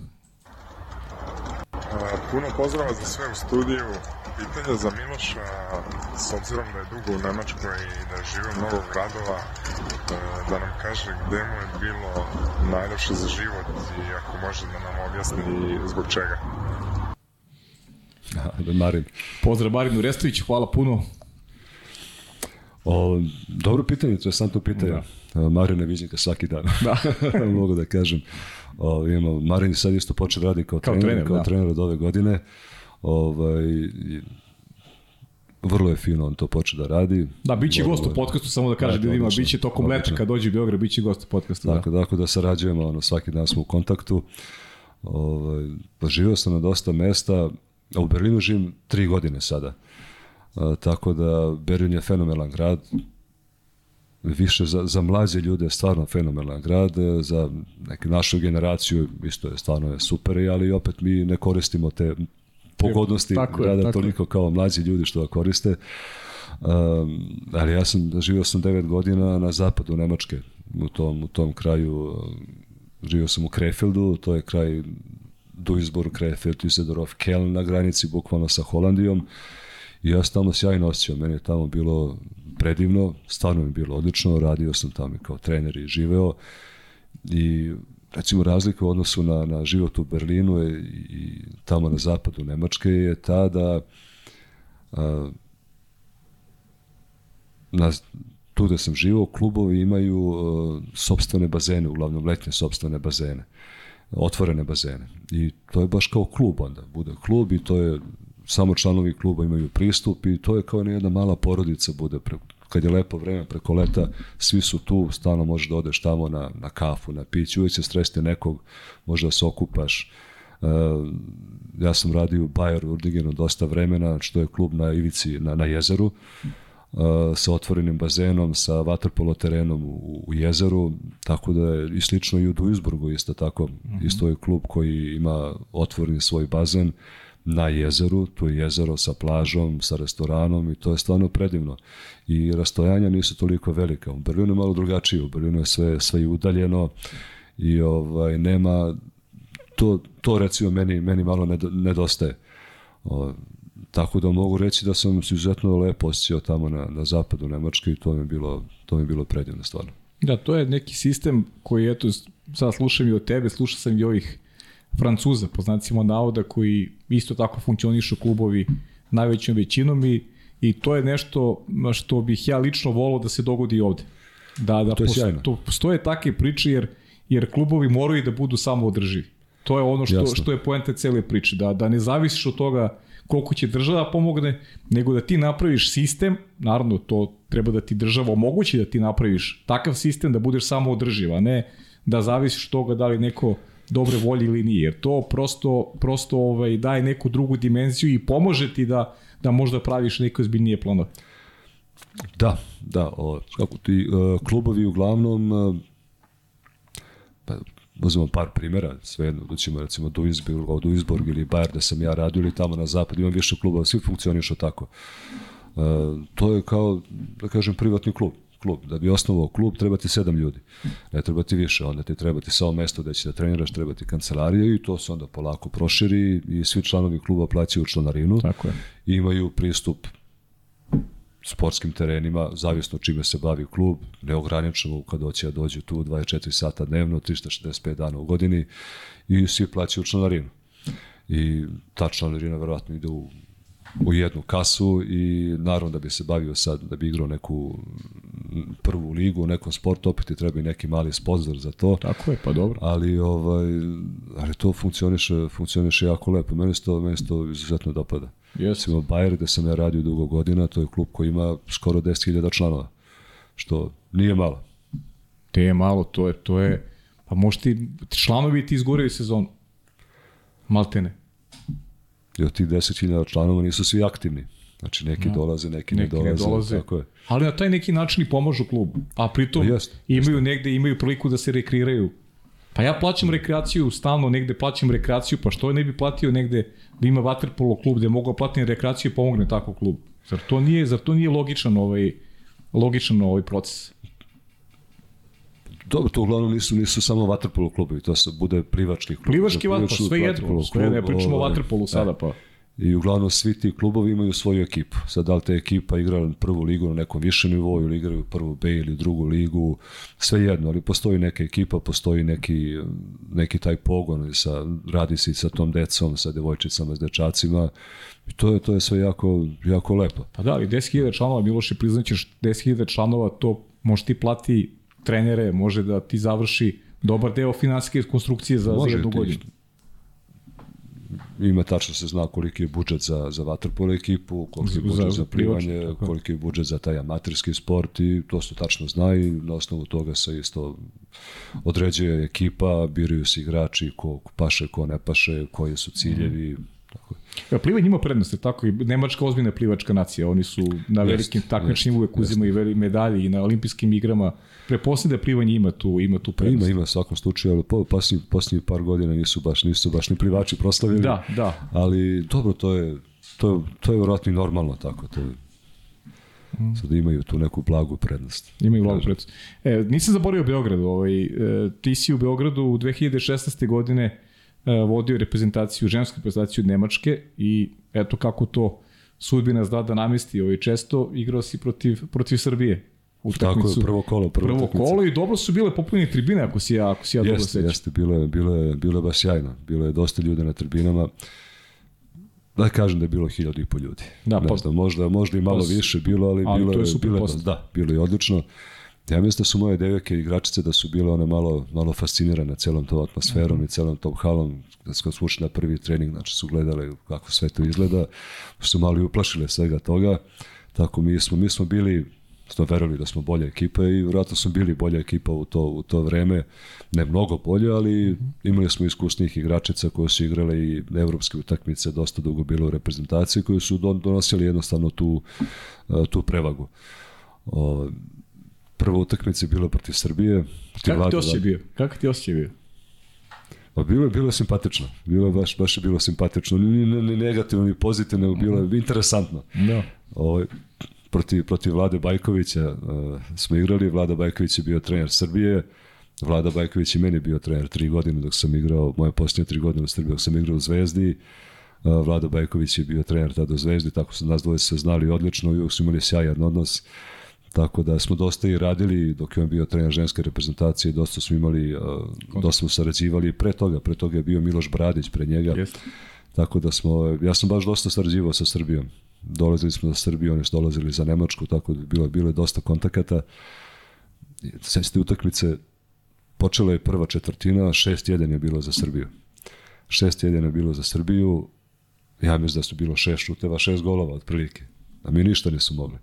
Puno pozdrava za sve u studiju. Pitanje za Miloša, s obzirom da je dugo u Nemačkoj i da je živio mnogo gradova, e, da nam kaže gde mu je bilo najlepše za život i ako može da nam objasni zbog čega. Da, Marin. Pozdrav Marinu Restoviću, hvala puno. O, dobro pitanje, interesantno pitanje. Da. Marina ga svaki dan. Da. Mogu da kažem. O, imamo, Marin sad isto počeo da radi kao, kao trener, trener, kao da. trener od ove godine. Ovaj, vrlo je fino on to počeo da radi. Da, bit će gost u podcastu, samo da kaže da ima, bit će tokom leta kad dođe u Beograd, bit će gost u podcastu. Tako, da. tako da sarađujemo, ono, svaki dan smo u kontaktu. Ovaj, pa živio sam na dosta mesta, a u Berlinu živim tri godine sada. A, tako da Berlin je fenomenalan grad, više za, za mlađe ljude je stvarno fenomenalan grad, za neku našu generaciju isto je stvarno je super, ali opet mi ne koristimo te pogodnosti tako grada tako toliko kao mlađi ljudi što ga koriste. Um, ali ja sam, živio sam 9 godina na zapadu Nemačke, u tom, u tom kraju, živio sam u Krefeldu, to je kraj Duisburg, Krefeld, Düsseldorf, Keln na granici, bukvalno sa Holandijom. I ja tamo sjajno osjećao, meni je tamo bilo predivno, stvarno mi je bilo odlično, radio sam tamo kao trener i živeo. I recimo razlika u odnosu na, na život u Berlinu je, i tamo na zapadu Nemačke je ta da a, na, tu da sam živao, klubovi imaju uh, sobstvene bazene, uglavnom letnje sobstvene bazene, otvorene bazene. I to je baš kao klub onda, bude klub i to je, samo članovi kluba imaju pristup i to je kao jedna mala porodica bude pre, kad je lepo vreme preko leta, svi su tu, stalno možeš da odeš tamo na, na kafu, na pić, uvijek će stresti nekog, možda da se okupaš. Uh, ja sam radio u Bayer Urdigenu dosta vremena, što je klub na ivici, na, na jezeru, sa otvorenim bazenom, sa vaterpolo terenom u, u jezeru, tako da je i slično i u Duisburgu isto tako, mm -hmm. isto je klub koji ima otvoreni svoj bazen, na jezeru, tu je jezero sa plažom, sa restoranom i to je stvarno predivno. I rastojanja nisu toliko velika. U Berlinu je malo drugačije, u Berlinu je sve, sve udaljeno i ovaj, nema, to, to recimo meni, meni malo nedostaje. O, tako da mogu reći da sam se izuzetno lepo osjećao tamo na, na zapadu Nemačke i to mi je bilo, to mi je bilo predivno stvarno. Da, to je neki sistem koji, eto, sad slušam i od tebe, slušao sam i ovih Francuza, po znacima navoda, koji isto tako funkcionišu klubovi najvećom većinom i, i to je nešto što bih ja lično volao da se dogodi ovde. Da, da to je sjajno. To, postoje takve priče jer, jer klubovi moraju da budu samo održivi. To je ono što, Jasno. što je poenta cele priče, da, da ne zavisiš od toga koliko će država pomogne, nego da ti napraviš sistem, naravno to treba da ti država omogući da ti napraviš takav sistem da budeš samo održiv, a ne da zavisiš toga da li neko dobre volje ili nije. Jer to prosto, prosto ovaj, daje neku drugu dimenziju i pomože ti da, da možda praviš neke ozbiljnije planove. Da, da. O, kako ti, uh, klubovi uglavnom pa, uzmemo par primjera, svejedno, da ćemo recimo Duisburg, Duisburg ili Bayern da sam ja radio ili tamo na zapad, imam više klubova, svi funkcionišu tako. Uh, to je kao, da kažem, privatni klub klub. Da bi osnovao klub treba ti sedam ljudi. Ne treba ti više, onda ti treba ti samo mesto da će da treniraš, treba ti kancelarija i to se onda polako proširi i svi članovi kluba plaćaju članarinu. Tako je. I imaju pristup sportskim terenima, zavisno čime se bavi klub, neograničeno kad hoće da dođe tu 24 sata dnevno, 365 dana u godini i svi plaćaju članarinu. I ta članarina verovatno ide u u jednu kasu i naravno da bi se bavio sad, da bi igrao neku prvu ligu u nekom sportu, opet ti treba i neki mali sponsor za to. Tako je, pa dobro. Ali, ovaj, ali to funkcioniše, funkcioniše jako lepo. Meni se to, meni se to izuzetno dopada. Jeste. Recimo Bayer gde sam ja radio dugo godina, to je klub koji ima skoro 10.000 članova, što nije malo. Te je malo, to je, to je, pa možda ti, članovi ti izguraju sezonu. Maltene. I od tih 10.000 članova nisu svi aktivni. Znači neki no. dolaze, neki, neki ne dolaze. Ne dolaze. Tako je. Ali na taj neki način i pomažu klubu. A pritom pa jest, imaju jest. negde, imaju priliku da se rekreiraju. Pa ja plaćam rekreaciju, stalno negde plaćam rekreaciju, pa što ne bi platio negde da ima vaterpolo klub gde mogu da platiti rekreaciju i pomogne tako klub. Zar to nije, zar to nije logičan ovaj, logičan ovaj proces? Dobro, to uglavnom nisu nisu samo vaterpolo klubovi, to se bude plivački klub. Plivački vaterpolo, sve jedno, sve ne pričamo o vaterpolu sada pa. I uglavnom svi ti klubovi imaju svoju ekipu. Sad da li te ekipa igra prvu ligu na nekom višem nivou ili igraju prvu B ili drugu ligu, sve jedno, ali postoji neka ekipa, postoji neki, neki taj pogon, sa, radi se sa tom decom, sa devojčicama, s dečacima i to je, to je sve jako, jako lepo. Pa da, ali 10.000 članova, Miloše, priznaćeš 10.000 članova, to može ti plati trenere, može da ti završi dobar deo finansijske konstrukcije za, može za jednu godinu ima tačno se zna koliki je budžet za, za vaterpolo ekipu, koliki je budžet za, za plivanje, koliki je budžet za taj amaterski sport i to se tačno zna i na osnovu toga se isto određuje ekipa, biraju se igrači ko paše, ko ne paše, koji su ciljevi, mm. Je. Ja, plivanje ima prednost, tako i Nemačka ozbiljna plivačka nacija, oni su na velikim takmičnim uvek uzimaju veli medalje i na olimpijskim igrama. Preposledno da plivanje ima tu, ima tu prednost. Ima, ima svakom slučaju, ali po, posljednji, posljednji par godina nisu baš, nisu baš ni plivači proslavili. Da, da. Ali dobro, to je, to, to je vjerojatno i normalno tako, to je. Sad imaju tu neku blagu prednost. Imaju blagu prednost. E, nisam zaboravio Beogradu. Ovaj, e, ti si u Beogradu u 2016. godine E, vodio reprezentaciju, žensku reprezentaciju Nemačke i eto kako to sudbina zda da namesti ovaj često igrao si protiv, protiv Srbije u Tako je, prvo kolo, prvo, prvo kolo i dobro su bile popunjene tribine ako si ja, ako si ja jeste, dobro sećam. Jeste, bilo je, bilo, je, bilo je baš sjajno. Bilo je dosta ljudi na tribinama. Da kažem da je bilo hiljadu i po ljudi. Da, ne pa, znam, možda, možda i malo pa, više bilo, ali, ali bilo je, je bilo, da, bilo je odlično. Ja mislim da su moje devojke igračice da su bile one malo, malo fascinirane celom tom atmosferom mm -hmm. i celom tom halom. Da su smo ušli na prvi trening, znači su gledale kako sve to izgleda, su malo i uplašile svega toga. Tako mi smo, mi smo bili smo verovali da smo bolja ekipa i vjerojatno smo bili bolja ekipa u to, u to vreme. Ne mnogo bolje, ali imali smo iskusnih igračica koje su igrale i evropske utakmice, dosta dugo bilo u reprezentaciji, koje su donosili jednostavno tu, tu prevagu. O, prva utakmica je bila protiv Srbije. Protiv Kako ti osjećaj bio? Kako ti osjećaj bio? Pa bilo je bilo simpatično. Bilo baš baš je bilo simpatično. Ni, ni, ni negativno ni pozitivno, bilo je mhm. interesantno. Da. Ovaj protiv protiv Vlade Bajkovića uh, smo igrali. Vlada Bajković je bio trener Srbije. Vlada Bajković i meni bio trener tri godine dok sam igrao, moje posljednje tri godine u Srbiji dok sam igrao u Zvezdi. Uh, Vlada Bajković je bio trener tada u Zvezdi, tako su nas dvoje se znali odlično i uvijek su imali sjajan odnos. Uh, Tako da smo dosta i radili dok je on bio trener ženske reprezentacije, dosta smo imali, uh, dosta smo sarađivali pre toga, pre toga je bio Miloš Bradić pre njega. Yes. Tako da smo, ja sam baš dosta sarađivao sa Srbijom. Dolazili smo za Srbiju, oni su dolazili za Nemačku, tako da bilo, bilo je dosta kontakata. Sesti utakmice, počela je prva četvrtina, 6-1 je bilo za Srbiju. 6-1 je bilo za Srbiju, ja mislim da su bilo šest šuteva, šest golova otprilike. A mi ništa nisu mogli.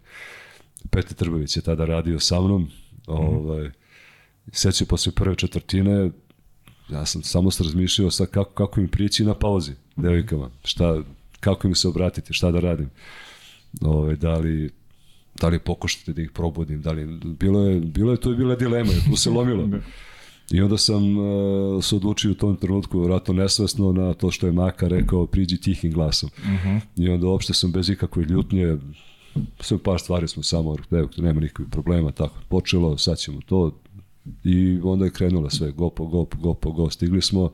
Peti Trbović je tada radio sa mnom. Mm ovaj, sećaju posle prve četvrtine, ja sam samo se razmišljao sa kako, kako im prići na pauzi, devojkama, šta, kako im se obratiti, šta da radim. Ovaj, da li da li pokušati da ih probudim, da li, bilo je, bilo je, to je bila dilema, tu se lomilo. Da. I onda sam uh, se odlučio u tom trenutku, vratno nesvesno, na to što je Maka rekao, priđi tihim glasom. Uh mhm. -huh. I onda uopšte sam bez ikakve ljutnje, sve par stvari smo samo, evo, nema nikakvih problema, tako počelo, sad ćemo to, i onda je krenula sve, go po go, go po go, stigli smo,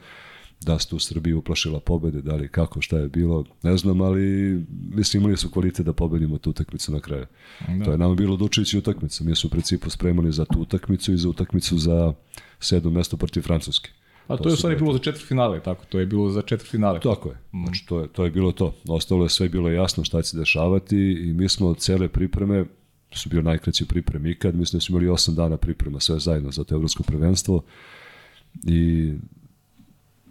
da su tu Srbiju uplašila pobede, da li kako, šta je bilo, ne znam, ali mislim imali su kvalitet da pobedimo tu utakmicu na kraju. Da. To je nama bilo odlučujući utakmica. Mi smo u principu spremali za tu utakmicu i za utakmicu za sedmo mesto protiv Francuske. A to, to je u stvari bilo za četvrt finale, tako? To je bilo za četvrt finale. Tako je. Mm. Znači, to je, to je bilo to. Ostalo je sve bilo jasno šta će se dešavati i mi smo od cele pripreme su bio najkraći priprem ikad, mislim da smo imali 8 dana priprema sve zajedno za to evropsko prvenstvo i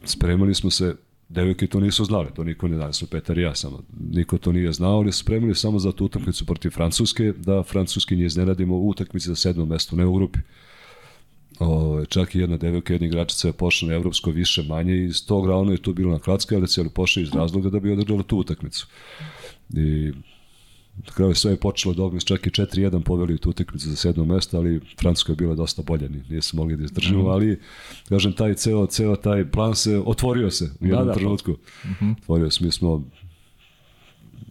spremali smo se devojke to nisu znali, to niko ne zna, su Petar i ja samo, niko to nije znao, ali spremili samo za tu utakmicu protiv Francuske, da Francuski nije iznenadimo u utakmici za sedmo mesto, ne u grupi. O, čak i jedna devojka, jedna igračica je pošla na evropsko više manje i iz tog rauna je tu bilo na kratske, ali cijeli pošla iz razloga da bi održala tu utakmicu. I Na kraju sve je počelo dobro, čak i 4-1 poveli tu utakmicu za sedmo mesto, ali Francuska je bila dosta bolja, nije se mogli da izdržimo, mm -hmm. ali kažem taj ceo, ceo taj plan se otvorio se u jednom da, da, trenutku. Mm -hmm. Otvorio se, mi smo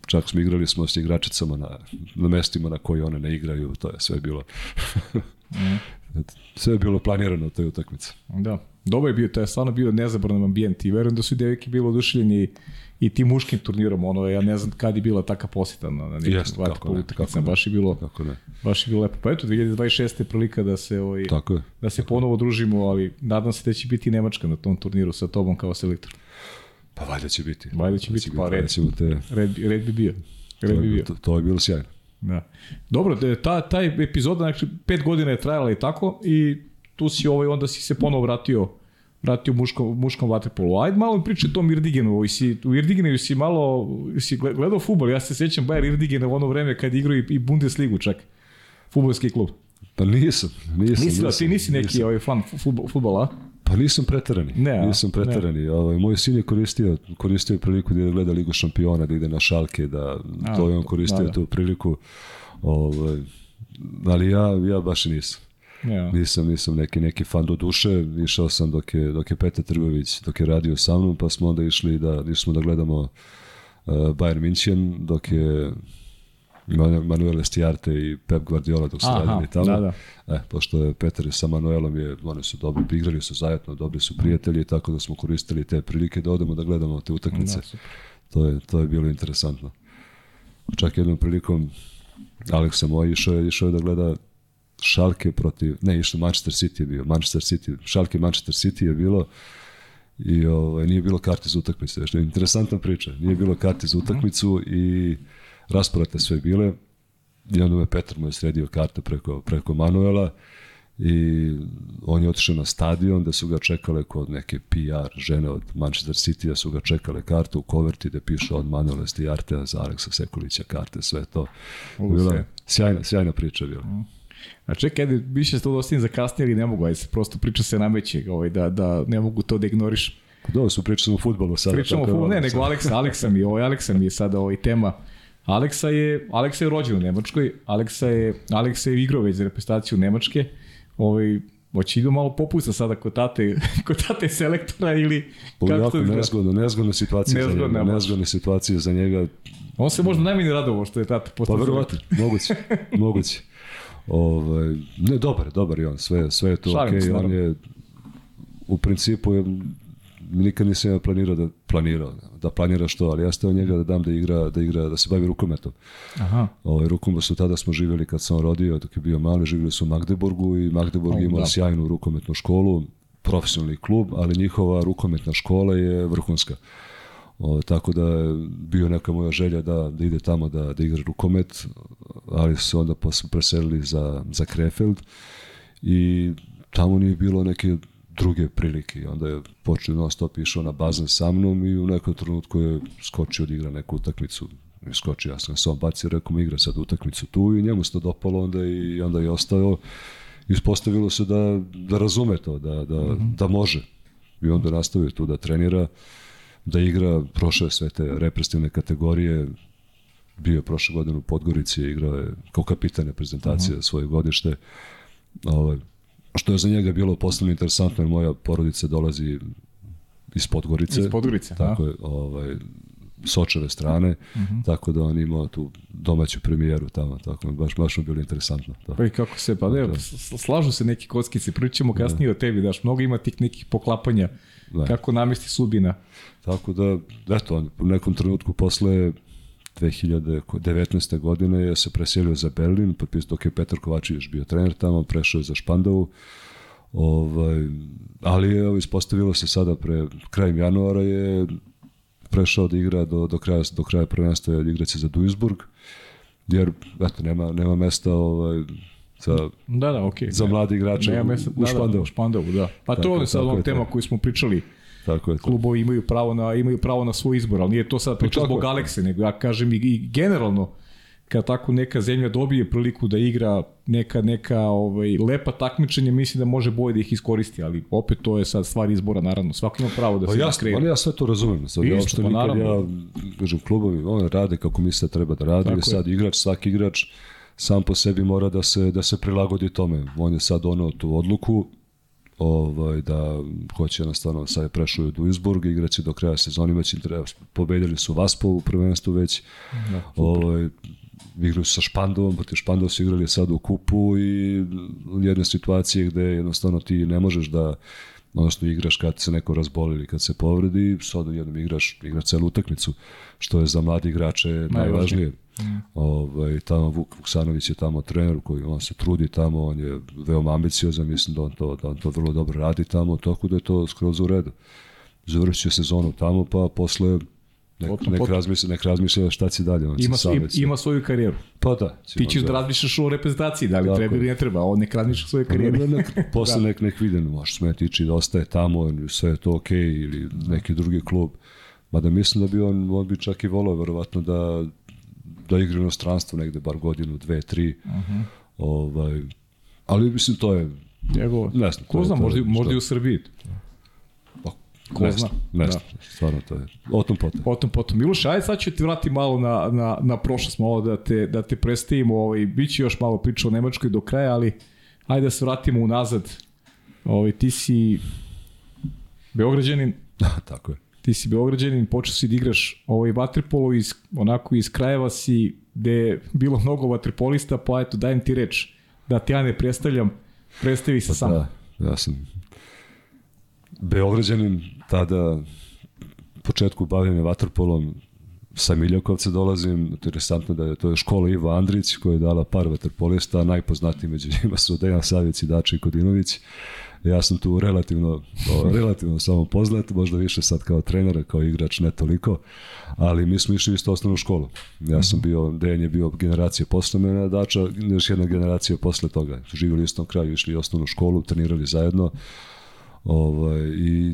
čak smo igrali smo s igračicama na, na mestima na koji one ne igraju, to je sve bilo mm. sve je bilo planirano u toj utakmici. Da, dobro je bio, to je stvarno bio nezaboran ambijent i verujem da su devojke bili oduševljeni i tim muškim turnirom, ono, ja ne znam kad je bila taka posjeta na, na nekim Jest, kako ne, kako baš je bilo, kako ne. baš je bilo lepo. Pa eto, 2026. je prilika da se, ovaj, tako je. da se ponovo družimo, ali nadam se da će biti Nemačka na tom turniru sa tobom kao selektor. Pa valjda će biti. Valjda će biti, pa red, te... red, red bi bio. Red to, bi bio. To, to je bilo sjajno. Da. Dobro, ta, taj epizoda, znači, pet godina je trajala i tako i tu si ovaj, onda si se ponovo vratio vratio muškom, muškom vaterpolu. Ajde malo priče o tom Irdigenu. Si, u Irdigenu si malo si gledao futbol. Ja se sećam Bayer Irdigena u ono vreme kad igrao i, i Bundesligu čak. Futbolski klub. Pa nisam. nisam nisi, da, ti nisi neki nisam. ovaj fan futbola, Pa nisam preterani. Ne, nisam preterani. Ne. Ovaj moj sin je koristio koristio priliku da gleda Ligu šampiona, da ide na šalke, da a, to je on koristio da, da. tu priliku. Ovaj ali ja ja baš nisam. Ja. Nisam, nisam neki, neki fan do duše, išao sam dok je, dok je Petar Trgović, dok je radio sa mnom, pa smo onda išli da, išli smo da gledamo uh, Bayern München, dok je Manuel Estiarte i Pep Guardiola dok su Aha, radili tamo. Da, da. E, pošto je Petar sa Manuelom je, oni su dobri, igrali su zajedno, dobri su prijatelji, tako da smo koristili te prilike da odemo da gledamo te utakmice. Da, to, je, to je bilo interesantno. Čak jednom prilikom Aleksa moj išao je, išao je da gleda Šalke protiv, ne, išlo Manchester City je bio, Manchester City, Šalke Manchester City je bilo i ovaj, nije bilo karte za utakmicu, što je interesantna priča, nije bilo karte za utakmicu i rasporate sve bile i onda me Petar mu je sredio karte preko, preko Manuela i on je otišao na stadion da su ga čekale kod neke PR žene od Manchester City da su ga čekale kartu u koverti da piše od Manuela Stijartea za Aleksa Sekulića karte, sve to. Bila sjajna, sjajna priča bila. Mm. A čekaj, ajde, više to dostim za kasnije ili ne mogu, ajde, prosto priča se nameće, ovaj, da, da ne mogu to da ignoriš. Pa dobro, su pričali o futbolu sada. Pričamo o futbolu, ne, nego Aleksa, Aleksa mi, ovaj Aleksa mi je sada ovaj tema. Aleksa je, Aleksa je rođen u Nemačkoj, Aleksa je, Aleksa je igrao već za reprezentaciju Nemačke, ovaj, Hoće idu malo popusta sada kod tate, kod tate selektora ili... kako jako nezgodno, nezgodna situacija nezgodna, za njega. Nezgodna situacija za njega. On se možda najmanje radovo što je tata postao. Pa verovatno, moguće, moguće. Ovaj, ne, dobar, dobar je on, sve, sve je to okej, okay, on je u principu je, nikad nisam ja planirao da planirao da planira što, ali ja stavio njega da dam da igra, da igra, da se bavi rukometom. Aha. Ovaj rukomet su tada smo živeli kad sam rodio, dok je bio mali, živeli su u Magdeburgu i Magdeburg oh, imao da. sjajnu rukometnu školu, profesionalni klub, ali njihova rukometna škola je vrhunska. O, tako da je bio neka moja želja da, da ide tamo da, da igra rukomet, ali su onda preselili za, za Krefeld i tamo nije bilo neke druge prilike. Onda je počeo non stop išao na bazen sa mnom i u nekom trenutku je skočio da igra neku utakmicu. I skočio, ja sam se on bacio, rekao mi igra sad utakmicu tu i njemu se to dopalo onda i onda je ostao. Ispostavilo se da, da razume to, da, da, mm -hmm. da može. I onda nastavio tu da trenira da igra, prošao je sve te represivne kategorije, bio je prošle godine u Podgorici, igrao je kao kapitan reprezentacije mhm. -huh. svoje godište. Ovaj, što je za njega bilo posebno interesantno, jer moja porodica dolazi iz Podgorice. Iz Podgorice, Tako je, ovaj, Sočeve strane, tako da on imao tu domaću premijeru tamo, tako da baš, baš mu bilo interesantno. To. Pa i kako se, pa s- slažu se neki kockice, pričamo kasnije o tebi, daš, mnogo ima tih nekih poklapanja, Da. kako namesti sudbina. Tako da, eto, on u nekom trenutku posle 2019. godine je se preselio za Berlin, potpisao dok je Petar Kovačević bio trener tamo, prešao je za Špandovu, ovaj, ali je ispostavilo se sada pre krajem januara je prešao da igra do, do kraja do kraja prvenstva je igraće za Duisburg jer eto nema nema mesta ovaj za Da, da, okej. za mlade igrače Nema u, mesta- u da, Špandovu. Da, u Špandovu, da. Pa to je, sad ona tema koju smo pričali. Tako je to. Klubovi imaju pravo na imaju pravo na svoj izbor, ali nije to sad priča tako zbog. Alekse, nego ja kažem i, i generalno kad tako neka zemlja dobije priliku da igra neka neka ovaj lepa takmičenja, mislim da može bolje da ih iskoristi, ali opet to je sad stvar izbora naravno. Svako ima pravo da Pa se jasno, kreira. ali ja sve to razumem. Sad, ja Isto, uopšte pa nikad, ja, kažem, klubovi, one rade kako misle da treba da rade, Tako je. sad igrač, svaki igrač sam po sebi mora da se, da se prilagodi tome. On je sad ono tu odluku, ovaj, da hoće jednostavno, sad je prešao u Duisburg, igraće do kraja imaće treba, pobedili su Vaspo u prvenstvu već, Da, ovaj, igraju sa Špandovom, protiv Špandova su igrali sad u kupu i u jedne situacije gde jednostavno ti ne možeš da odnosno igraš kad se neko razboli ili kad se povredi, sad jednom igraš, igraš celu utakmicu, što je za mladi igrače najvažnije. Ovaj, tamo Vuk Vuksanović je tamo trener koji on se trudi tamo, on je veoma ambiciozan, mislim da on to, da on to vrlo dobro radi tamo, tako da je to skroz u redu. Završit će sezonu tamo, pa posle nek, Potom, nek, potom. razmisle, nek razmisle šta će dalje. On Ima, već- ima svoju karijeru. Pa da. Ti ćeš da razmišljaš o reprezentaciji, da li Tako treba ili ne treba, on nek razmišlja o svojoj Ne, karijeri. ne, nek, posle nek, nek vide, može smeti ići da ostaje tamo, sve je to okej, ili neki drugi klub. Mada mislim da bi on, on bi čak i volao verovatno da, da igra u inostranstvu negde bar godinu, dve, tri. ovaj, ali mislim to je, Njegov, ne znam. ko zna, možda, možda i u Srbiji. Pa, ko ne zna. ne Da. stvarno to je, o tom potom. Potom, potom. Miloš, ajde sad ću ti vrati malo na, na, na prošlost, malo da te, da te predstavimo. Ovaj, Biće još malo priča o Nemačkoj do kraja, ali ajde da se vratimo unazad. Ovaj, ti si Beograđanin, Tako je. Ti si Beograđanin, počeo si da igraš ovaj vaterpolo iz, onako iz krajeva si gde je bilo mnogo vaterpolista, pa eto dajem ti reč da te ja ne predstavljam, predstavi se sam. Da, ja sam Beograđanin, tada početku bavljenja vaterpolom sa Miljakovca dolazim, interesantno da je to je škola Ivo Andrić koja je dala par vaterpolista, najpoznatiji među njima su Dejan Savjec i Dači Kodinović. Ja sam tu relativno, o, relativno samo poznat, možda više sad kao trener, kao igrač ne toliko, ali mi smo išli isto osnovnu školu. Ja sam bio, Dejan je bio generacija posle mene, Dača, još jedna generacija posle toga. Živjeli u istom kraju, išli osnovnu školu, trenirali zajedno. Ovaj, I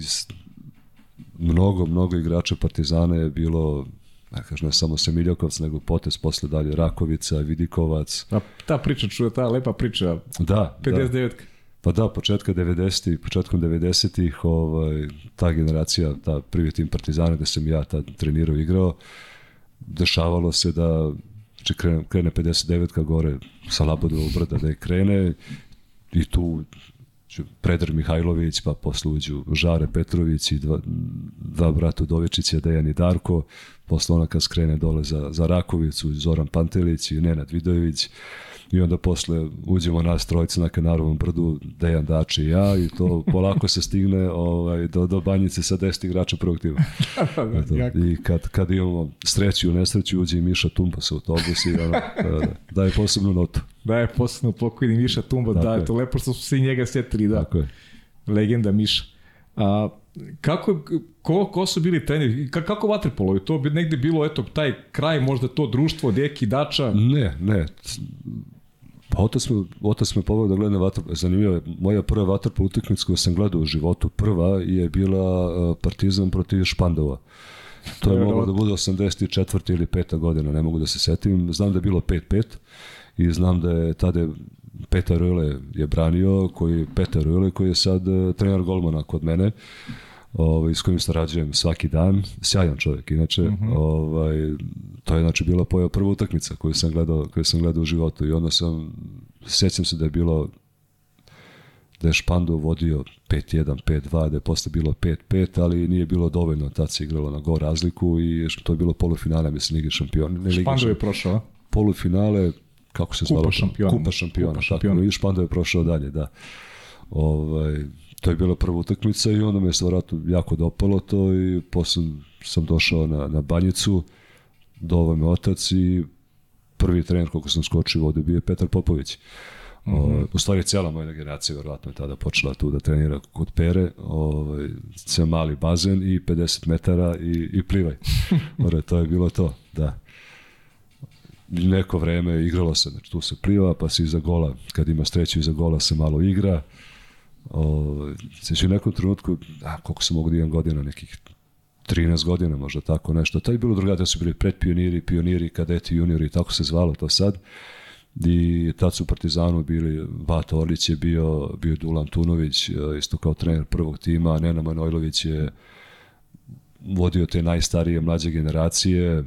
mnogo, mnogo igrača Partizana je bilo ne kažem ne samo Semiljakovac, nego potez posle dalje Rakovica, Vidikovac. Ta, ta priča, čuje, ta lepa priča, Da, da. 59 Pa da, početka 90-ih, početkom 90-ih, ovaj, ta generacija, ta prvi tim Partizana gde sam ja tad trenirao i igrao, dešavalo se da znači krene, krene 59-ka gore sa Labodovog brda da je krene i tu će Predar Mihajlović, pa posle uđu Žare Petrović i dva, dva brata Udovičića, Dejan i Darko, posle ona kad skrene dole za, za Rakovicu, Zoran Pantelić i Nenad Vidojević, i onda posle uđemo nas trojica na Kanarovom brdu, Dejan Dači i ja i to polako se stigne ovaj, do, do banjice sa 10 igrača prvog tima. Eto. I kad, kad imamo sreću i nesreću, uđe i Miša Tumpa sa autobus i ono, da, da, daje posebnu notu. Da je posebno pokojni Miša Tumba, Tako da, je. to lepo što su se i njega sjetili, da. Tako je. Legenda Miša. A, kako, ko, ko su bili treneri? Ka, kako vaterpolo? Je to bi negde bilo, eto, taj kraj, možda to društvo, Deki, Dača? Ne, ne. Pa otac me, otac me poveo da gledam vaterpolo. Zanimljivo je, moja prva vaterpolo utakmica koju sam gledao u životu, prva je bila uh, Partizan protiv Špandova. To je moglo da bude 84. ili 5. godina, ne mogu da se setim. Znam da je bilo 5-5 i znam da je tada Petar Röle je branio, koji Petar Röle koji je sad uh, trener golmana kod mene. ovaj, s kojim sarađujem svaki dan, sjajan čovjek, inače, uh -huh. ovaj, to je znači bila poja prva utakmica koju sam gledao, koju sam gledao u životu i onda sam, sjećam se da je bilo da je Špando vodio 5-1, 5-2, da je posle bilo 5-5, ali nije bilo dovoljno, tad se igralo na go razliku i to je bilo polufinale, mislim, Lige šampiona. Ne, Špando je prošao? Polufinale, kako se zvalo? Kupa šampiona. Kupa šampiona, Kupa tako, šampiona. i Špando je prošao dalje, da. Ovaj, to je bila prva utakmica i onda me je stvarno jako dopalo to i posle sam došao na, na banjicu, doveo me otac i prvi trener koliko sam skočio ovde bio je Petar Popović. Mm -hmm. u stvari cijela moja generacija verovatno je tada počela tu da trenira kod Pere, ovaj, sve mali bazen i 50 metara i, i plivaj. Ore, to je bilo to, da. Neko vreme igralo se, znači tu se pliva, pa se iza gola, kad ima streću iza gola se malo igra. O, znači u nekom trenutku, a, koliko sam mogu da imam godina, nekih 13 godina, možda tako nešto. To je bilo drugačije, su bili predpioniri, pioniri, kadeti, juniori, tako se zvalo to sad. I tad su u Partizanu bili, Vata Orlić je bio, bio Dulan Tunović, isto kao trener prvog tima, Nena Manojlović je vodio te najstarije mlađe generacije,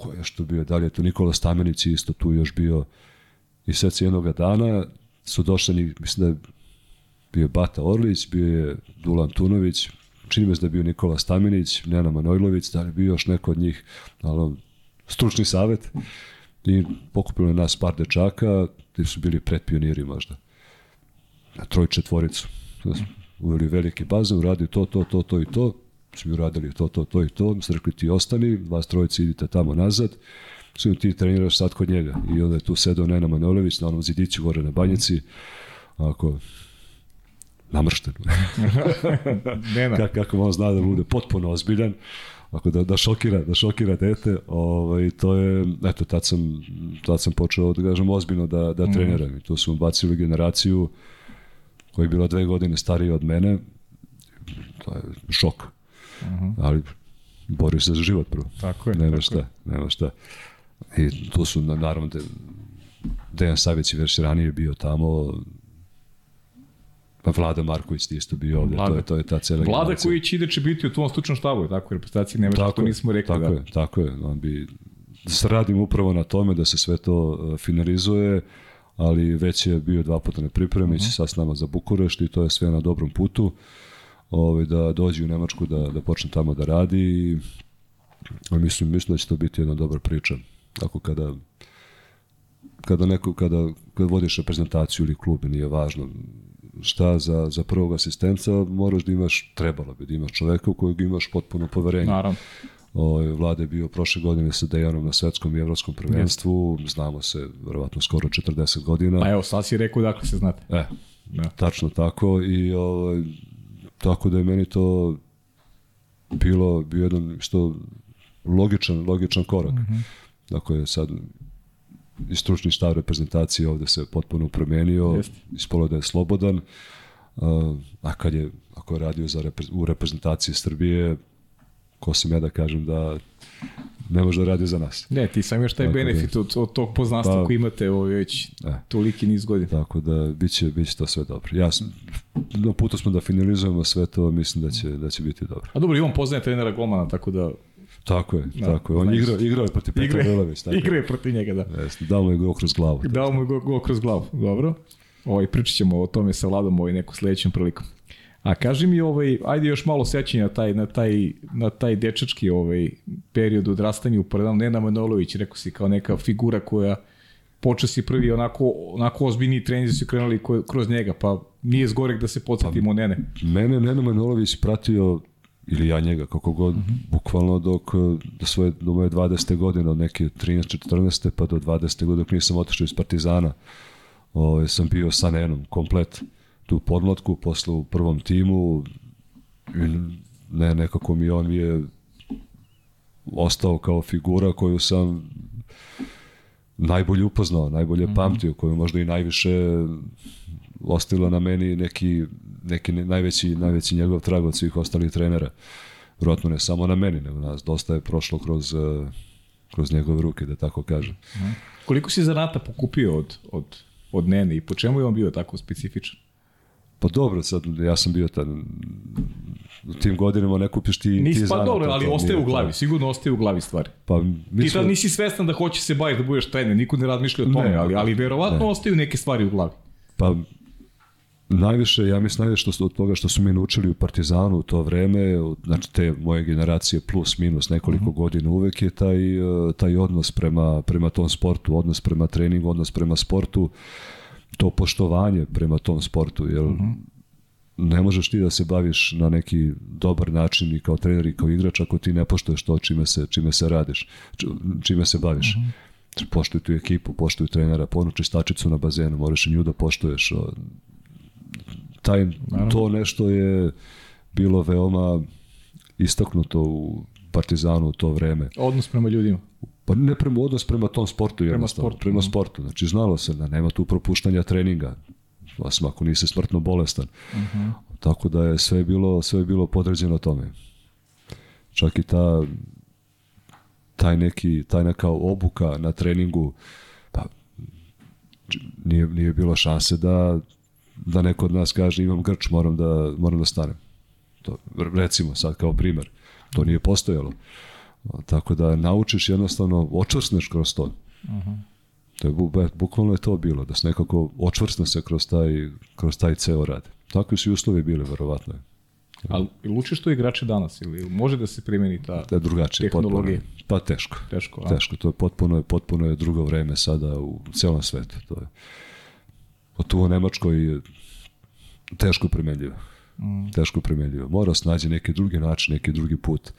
ko je što bio dalje, tu Nikola Stamenić isto tu još bio i sad se jednog dana su došli, mislim da je bio Bata Orlić, bio je Dulan Tunović, čini me da je bio Nikola Stamenić, Nena Manojlović, da li je bio još neko od njih, ali, stručni savet i pokupilo nas par dečaka, ti su bili predpioniri možda, na troj četvoricu. Uveli veliki bazen, uradi to, to, to, to i to, smo uradili to, to, to i to, mi su rekli ti ostani, vas trojici idite tamo nazad, sve ti treniraš sad kod njega. I onda je tu sedao Nena Manojlović na onom zidiću gore na banjici, ako namršten. Nena. Kako, kako on zna da bude potpuno ozbiljan, ako da, da šokira, da šokira dete, ovaj, to je, eto, tad sam, tad sam počeo, da kažem, ozbiljno da, da treniram. I tu su bacili generaciju koja je bila dve godine starija od mene, to je šok. Uh -huh. Ali bori se za život prvo. Tako je. Nema tako šta, je. nema šta. I tu su, naravno, de, Dejan Savić je već ranije bio tamo, Pa Vlada Marković ti isto bio ovde, Vlada. to je, to je ta cela Vlada generacija. koji će ideći biti u tvom stručnom štabu, tako, reprezentaciji Nemačke, to je, nismo rekli. tako da. je, tako je. On bi, da se radim upravo na tome da se sve to uh, finalizuje, ali već je bio dva puta na pripremi, uh -huh. sad s nama za Bukurešt i to je sve na dobrom putu. Ovaj, da dođe u Nemačku, da, da počne tamo da radi i mislim, mislim da će to biti jedna dobra priča. Tako kada kada neko kada kada vodiš reprezentaciju ili klub nije važno šta za, za prvog asistenca moraš da imaš, trebalo bi da imaš čoveka u kojeg imaš potpuno poverenje. Naravno. O, Vlada je bio prošle godine sa Dejanom na svetskom i evropskom prvenstvu, znamo se verovatno skoro 40 godina. A evo, sad si rekao dakle se znate. E, da. tačno tako i o, tako da je meni to bilo, bio jedan što logičan, logičan korak. Mm -hmm. Dakle, sad i stručni štab reprezentacije ovde se potpuno promenio, ispolo da je slobodan, a kad je, ako je radio za repre, u reprezentaciji Srbije, ko sam ja da kažem da ne može da radi za nas. Ne, ti sam još taj tako benefit od, od tog poznanstva pa, koji imate ovo već e, toliki niz godina. Tako da biće, biće to sve dobro. Ja sam, na putu smo da finalizujemo sve to, mislim da će, da će biti dobro. A dobro, i on poznaje trenera Golmana, tako da Tako je, da, tako je. On igrao, igrao je protiv Petra Velović. Tako igrao je protiv njega, da. Jeste, dao mu je go kroz glavu. Dao mu je go, kroz glavu, dobro. Ovaj, pričat ćemo o tome sa Vladom ovaj neku sledećem prilikom. A kaži mi, ovaj, ajde još malo sećanja na taj, na taj, na taj dečački ovaj, period odrastanja u Prdan. Nena Manolović, rekao si, kao neka figura koja počeo si prvi onako, onako ozbiljni treninzi su krenuli kroz njega, pa nije zgorek da se podsjetimo pa, Nene. Mene Nena Manolović pratio ili ja njega, kako god, mm -hmm. bukvalno dok, do, svoje, do moje 20. godine, od neke 13. 14. pa do 20. godine, dok nisam otišao iz Partizana, ovaj, sam bio sa Nenom, komplet tu podmlatku, posle u prvom timu, i ne, nekako mi on je ostao kao figura koju sam najbolje upoznao, najbolje mm -hmm. pamtio, koju možda i najviše ostavila na meni neki, neki najveći, najveći njegov trag od svih ostalih trenera. Vjerojatno ne samo na meni, nego nas dosta je prošlo kroz, kroz njegove ruke, da tako kažem. Mm. Koliko si zanata pokupio od, od, od Nene i po čemu je on bio tako specifičan? Pa dobro, sad ja sam bio tad, u tim godinama ne kupiš ti, Nis, ti pa zanat, dobro, ali ostaje u glavi, sigurno ostaje u glavi stvari. Pa, mi ti tad nisi svestan da hoće se baviti da budeš trener, niko ne razmišlja o tome, ne, ali, ali verovatno ne. ostaju neke stvari u glavi. Pa Najviše, ja mislim najviše što od toga što su mi naučili u Partizanu u to vreme, znači te moje generacije plus minus nekoliko uh -huh. godina uvek je taj, e, taj odnos prema, prema tom sportu, odnos prema treningu, odnos prema sportu, to poštovanje prema tom sportu, jer uh -huh. ne možeš ti da se baviš na neki dobar način i kao trener i kao igrač ako ti ne poštoješ to čime se, čime se radiš, čime se baviš. Uh -huh. Poštuj tu ekipu, poštuj trenera, ponuči stačicu na bazenu, moraš i nju da poštuješ, taj, to nešto je bilo veoma istaknuto u Partizanu u to vreme. Odnos prema ljudima. Pa ne prema odnos prema tom sportu, prema sportu. Prema sportu. Znači, znalo se da nema tu propuštanja treninga, osim ako nisi smrtno bolestan. Uh mhm. -huh. Tako da je sve bilo, sve bilo podređeno tome. Čak i ta taj neki, taj neka obuka na treningu, pa nije, nije bilo šanse da da neko od nas kaže imam grč, moram da, moram da stanem. To, recimo sad kao primer. To nije postojalo. Tako da naučiš jednostavno, očvrsneš kroz to. Uh -huh. To je, bukvalno je to bilo, da se nekako očvrsne se kroz taj, kroz taj ceo rad. Takvi su i uslovi bili, verovatno je. Ali učiš to igrače danas ili može da se primeni ta da je drugačije, tehnologija? Potpuno, pa teško. Teško, a? Teško, to je potpuno, je, potpuno je drugo vreme sada u celom svetu. To je, tu u Nemačkoj teško primenljivo. Mm. Teško primenljivo. Mora se nađe neki drugi način, neki drugi put.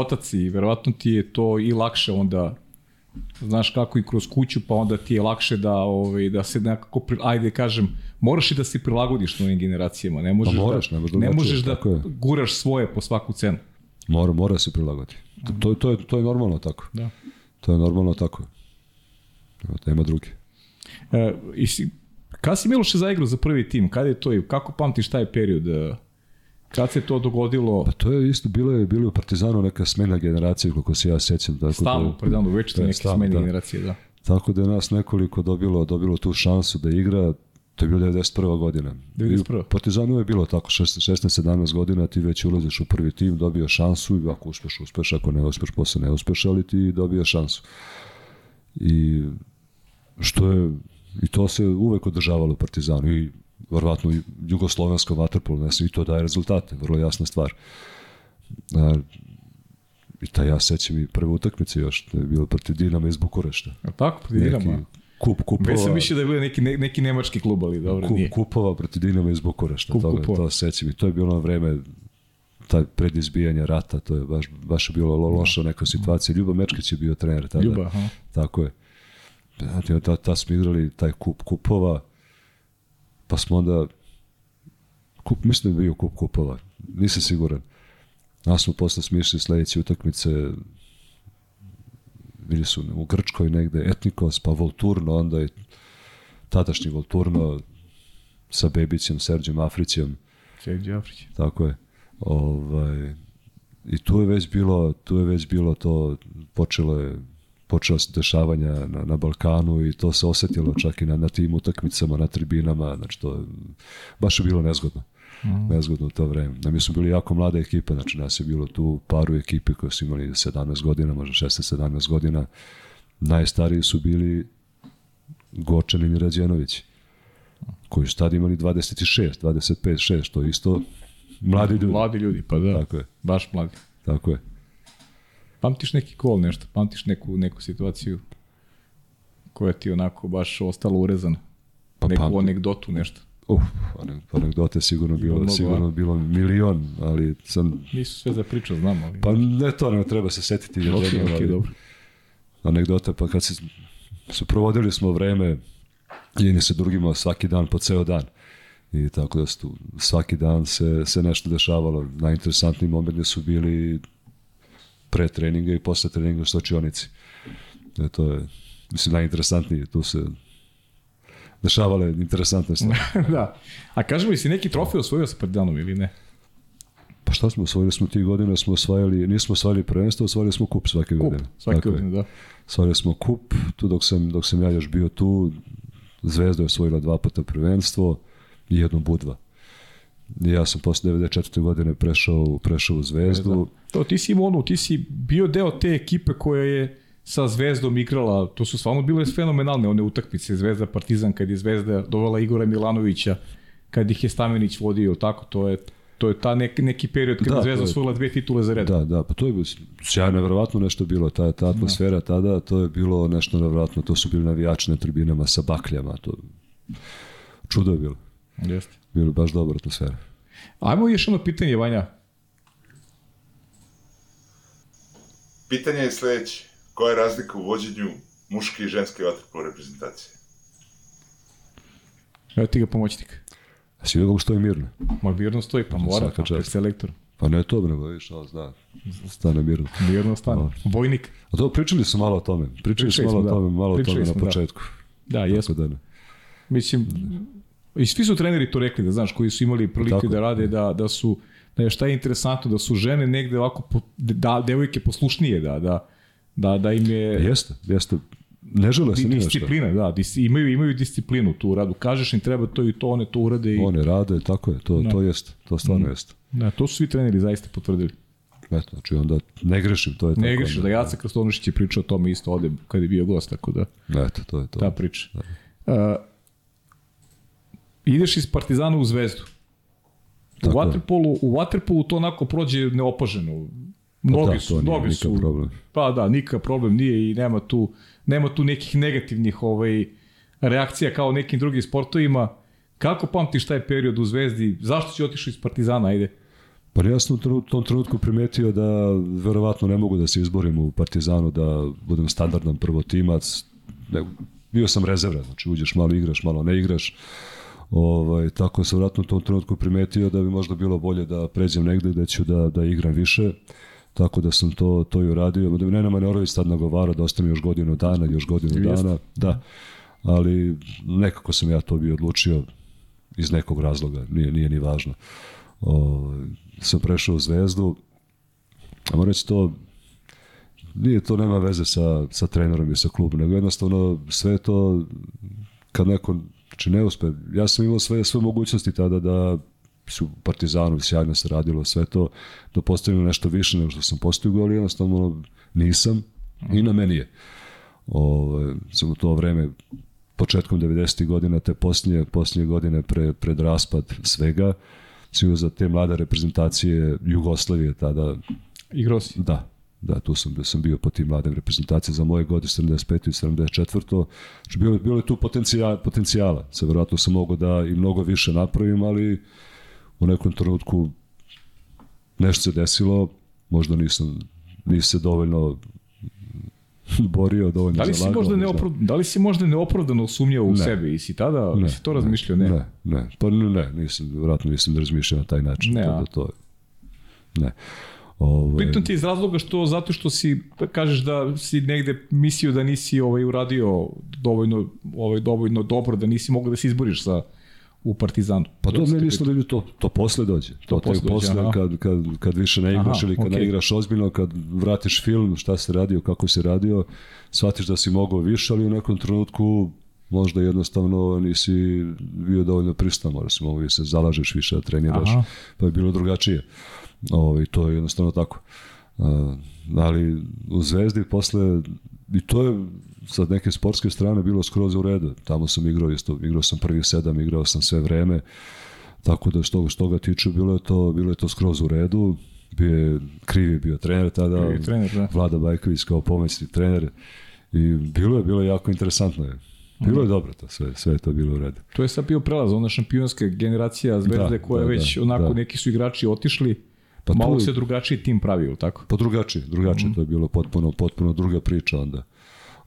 Otac i verovatno ti je to i lakše onda znaš kako i kroz kuću, pa onda ti je lakše da ovaj da se nekako ajde kažem, moraš i da se prilagodiš novim generacijama, ne možeš pa moraš, da ne, ne možeš da je. guraš svoje po svaku cenu. Mora, mora se prilagoditi. To, to, to, je, to je normalno tako. Da. To je normalno tako. Nema drugi. E, i si, kada si Miloše zaigrao za prvi tim? Kada je to i kako pamtiš taj period? E, kad se to dogodilo? Pa to je isto bilo je bilo u Partizanu neka smena generacije kako se ja sećam tako Stalno da Partizanu već neke smene da. generacije, da. Tako da je nas nekoliko dobilo dobilo tu šansu da igra. To je bilo 91. godina. 91. Partizanu je bilo tako 16 17 godina ti već ulaziš u prvi tim, dobio šansu i ako uspeš, uspeš, ako ne uspeš, posle ne uspeš, ali ti dobio šansu. I što je i to se uvek održavalo u Partizanu i verovatno jugoslovensko vaterpolo, ne i to daje rezultate, vrlo jasna stvar. A, I taj ja sećam i prve utakmice još, to je bilo protiv Dinama iz Bukurešta. A tako, protiv Dinama? Kup kupova. Već sam mislio da je bio neki, ne, neki nemački klub, ali dobro, kup, nije. Kupova protiv Dinama iz Bukurešta, kup, toga, kupova. to sećam i to je bilo na vreme taj predizbijanje rata, to je baš, baš bilo loša neka situacija. Ljuba Mečkić je bio trener tada. Ljuba, aha. Tako je. Znači, ta, ta smo igrali taj kup kupova, pa smo onda, kup, mislim da je bio kup kupova, nisam siguran. Nas smo posle smišli sledeće utakmice, bili su u Grčkoj negde, Etnikos, pa Volturno, onda je tadašnji Volturno sa Bebićem, Serđem Afrićem. Serđe Afrić. Tako je. Ovaj, I tu je već bilo, tu je već bilo to, počelo je počela se dešavanja na, na Balkanu i to se osetilo čak i na, na tim utakmicama, na tribinama, znači to baš je bilo nezgodno. Mm. Nezgodno u to vreme. Da mi smo bili jako mlada ekipa, znači nas je bilo tu paru ekipe koje su imali 17 godina, možda 16-17 godina. Najstariji su bili Gočanin i Rađenović, koji su tada imali 26, 25, 6, to je isto mladi ljudi. Mladi ljudi, pa da. Tako je. Baš mladi. Tako je. Pamtiš neki kol nešto, pamtiš neku, neku situaciju koja ti onako baš ostala urezana? Pa, neku pamtim. anegdotu, nešto? Uf, anegdote sigurno bilo, mnogo, sigurno bilo milion, ali sam... Nisu sve za priču, znam, ali... Pa ne to, ne treba se setiti. Ok, jedno, ok, ali, dobro. Anegdote, pa kad se, se provodili smo vreme, jedni se drugima svaki dan po ceo dan. I tako da su svaki dan se, se nešto dešavalo. Najinteresantniji momenti su bili pre treninga i posle treninga u stočionici. E, to je, mislim, najinteresantnije. Tu se dešavale interesantne stvari. da. A kaži mi, si neki trofej osvojio sa Partizanom ili ne? Pa šta smo osvojili smo tih godina, smo osvajali, nismo osvajali prvenstvo, osvojili smo kup svake kup, godine. Svake dakle, godine, da. Osvojili smo kup, tu dok sam, dok sam ja još bio tu, Zvezda je osvojila dva puta prvenstvo i jedno budva. Ja sam posle 94. godine prešao, prešao u Zvezdu. To ti si imao ti si bio deo te ekipe koja je sa Zvezdom igrala, to su stvarno bile fenomenalne one utakmice, Zvezda Partizan, kad je Zvezda dovela Igora Milanovića, kad ih je Stamenić vodio, tako, to je to je ta neki, neki period kada Da, da, Zvezda osvojila dve titule za red. Da, da, pa to je bilo sjajno, verovatno nešto bilo, ta, ta atmosfera tada, to je bilo nešto nevjerojatno, to su bili navijači na tribinama sa bakljama, to čudo je bilo, Jeste. bilo baš dobra atmosfera. Ajmo još jedno pitanje, Vanja. Pitanje je sledeće. Koja je razlika u vođenju muške i ženske vaterpolo reprezentacije? Evo ti ga pomoćnik. A si vidio kako stoji mirno? Ma mirno stoji, pa mora, pa je selektor. Pa ne to, nego vidiš, ali zna, stane mirno. Mirno stane. Vojnik. A to pričali su malo o tome, pričali Pričali malo o smo, da. tome, malo o tome na smo, da. početku. Da, Tako jesmo. da ne. Mislim, i svi su treneri to rekli, da znaš, koji su imali prilike Tako. da rade, da, da su, da je šta je interesantno, da su žene negde ovako, po, da, devojke poslušnije, da, da, da, da im je... Jeste, jeste. Ne žele se ni disciplina, da, dis, imaju, imaju disciplinu tu u radu. Kažeš im treba to i to, one to urade i... One rade, tako je, to, Da. to jeste, to stvarno jeste. Da, to su svi treneri zaista potvrdili. Eto, znači onda ne grešim, to je tako. Ne grešiš, onda. da Jaca Krstonošić je pričao o tome isto ovde kad je bio gost, tako da Eto, to je to. ta priča. Uh, ideš iz Partizana u Zvezdu. U. Waterpolu, u Waterpolu to onako prođe neopaženo. Mnogi da, su, to nije mnogi su. problem. Pa da, nikakav problem nije i nema tu, nema tu nekih negativnih ovaj, reakcija kao nekim drugim sportovima. Kako pamtiš taj period u Zvezdi? Zašto si otišao iz Partizana? Ajde. Pa ja sam u tom trenutku primetio da verovatno ne mogu da se izborim u Partizanu, da budem standardan prvotimac. Bio sam rezervan, znači uđeš malo igraš, malo ne igraš. Ovaj, tako sam vratno u tom trenutku primetio da bi možda bilo bolje da pređem negde gde ću da, da igram više. Tako da sam to, to i uradio. Da Nena Manorović tad nagovara da ostane još godinu dana, još godinu Jeste. dana. Da. Ali nekako sam ja to bio odlučio iz nekog razloga, nije, nije ni važno. O, sam prešao u Zvezdu, a moram reći to, nije to, nema veze sa, sa trenerom i sa klubom, nego jednostavno sve to, kad neko, znači ne uspe, ja sam imao sve, sve mogućnosti tada da su Partizanu sjajno se radilo sve to, da postavim nešto više nego što sam postigao, ali jednostavno nisam i na meni je. Ovo, sam u to vreme početkom 90. godina, te posljednje, posljednje godine pre, pred raspad svega, sam za te mlade reprezentacije Jugoslavije tada, Igrao si. da, da, tu sam, sam bio po tim mladim reprezentacijama za moje godine 75. i 74. Znači, bilo, bilo je tu potencijala, potencijala. Se verovatno sam mogao da i mnogo više napravim, ali u nekom trenutku nešto se desilo, možda nisam, nisam se dovoljno borio, dovoljno Da li si zalagao, možda ne znam. neopravdano, da li si možda neopravdano sumnjao u Ne. sebe i si tada ne. si to razmišljao ne? Ne, ne, pa ne, ne nisam, vjerojatno nisam razmišljao na taj način. Ne, to, da to, ne. Ove, Pitam ti iz razloga što zato što si kažeš da si negde mislio da nisi ovaj uradio dovoljno ovaj dovoljno dobro da nisi mogao da se izboriš sa u Partizanu. Pa to te mislim da to, to posle dođe. To, to posle dođe, posle aha. kad, kad, kad više ne igraš Aha, ili kad okej. ne igraš ozbiljno, kad vratiš film, šta se radio, kako se radio, shvatiš da si mogao više, ali u nekom trenutku možda jednostavno nisi bio dovoljno pristan, možda si mogao da se zalažeš više, da treniraš, Aha. pa je bilo drugačije. Ovo, I to je jednostavno tako. Uh, ali u Zvezdi posle, i to je sa neke sportske strane bilo skroz u redu. Tamo sam igrao isto, igrao sam prvi sedam, igrao sam sve vreme, tako da što, što ga tiče bilo je to, bilo je to skroz u redu. Bio je, krivi je bio trener tada, Krivi trener, da. Vlada Bajković kao pomoćni trener i bilo je, bilo je jako interesantno. Je. Bilo je dobro to, sve, sve je to bilo u redu. To je sad bio prelaz, ona šampionska generacija Zvezde Da, koja da, već da, onako da. neki su igrači otišli, Pa malo tu- se drugačiji tim pravio, tako? Pa drugačije, drugačije, to je bilo potpuno, potpuno druga priča onda.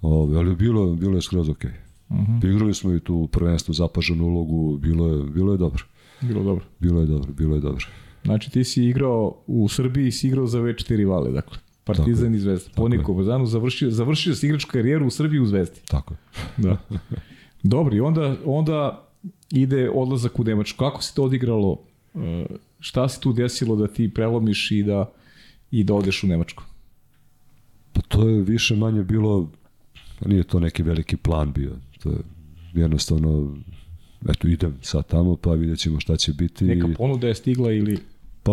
Ove, ali bilo, bilo je skroz okej. Okay. Igrali smo i tu u prvenstvu zapaženu ulogu, bilo je, bilo je dobro. Bilo dobro. Bilo je dobro, bilo je dobro. Znači ti si igrao u Srbiji, si igrao za V4 rivale, dakle. Partizan i Zvezda. Po je. Nikobazanu završio, završio si igračku karijeru u Srbiji u Zvezdi. Tako je. Da. Dobro, i onda, onda ide odlazak u Nemačku. Kako se to odigralo? Šta se tu desilo da ti prelomiš i da, i da odeš u Nemačku? Pa to je više manje bilo, pa nije to neki veliki plan bio. To je jednostavno, eto idem sad tamo pa vidjet ćemo šta će biti. Neka ponuda je stigla ili... Pa,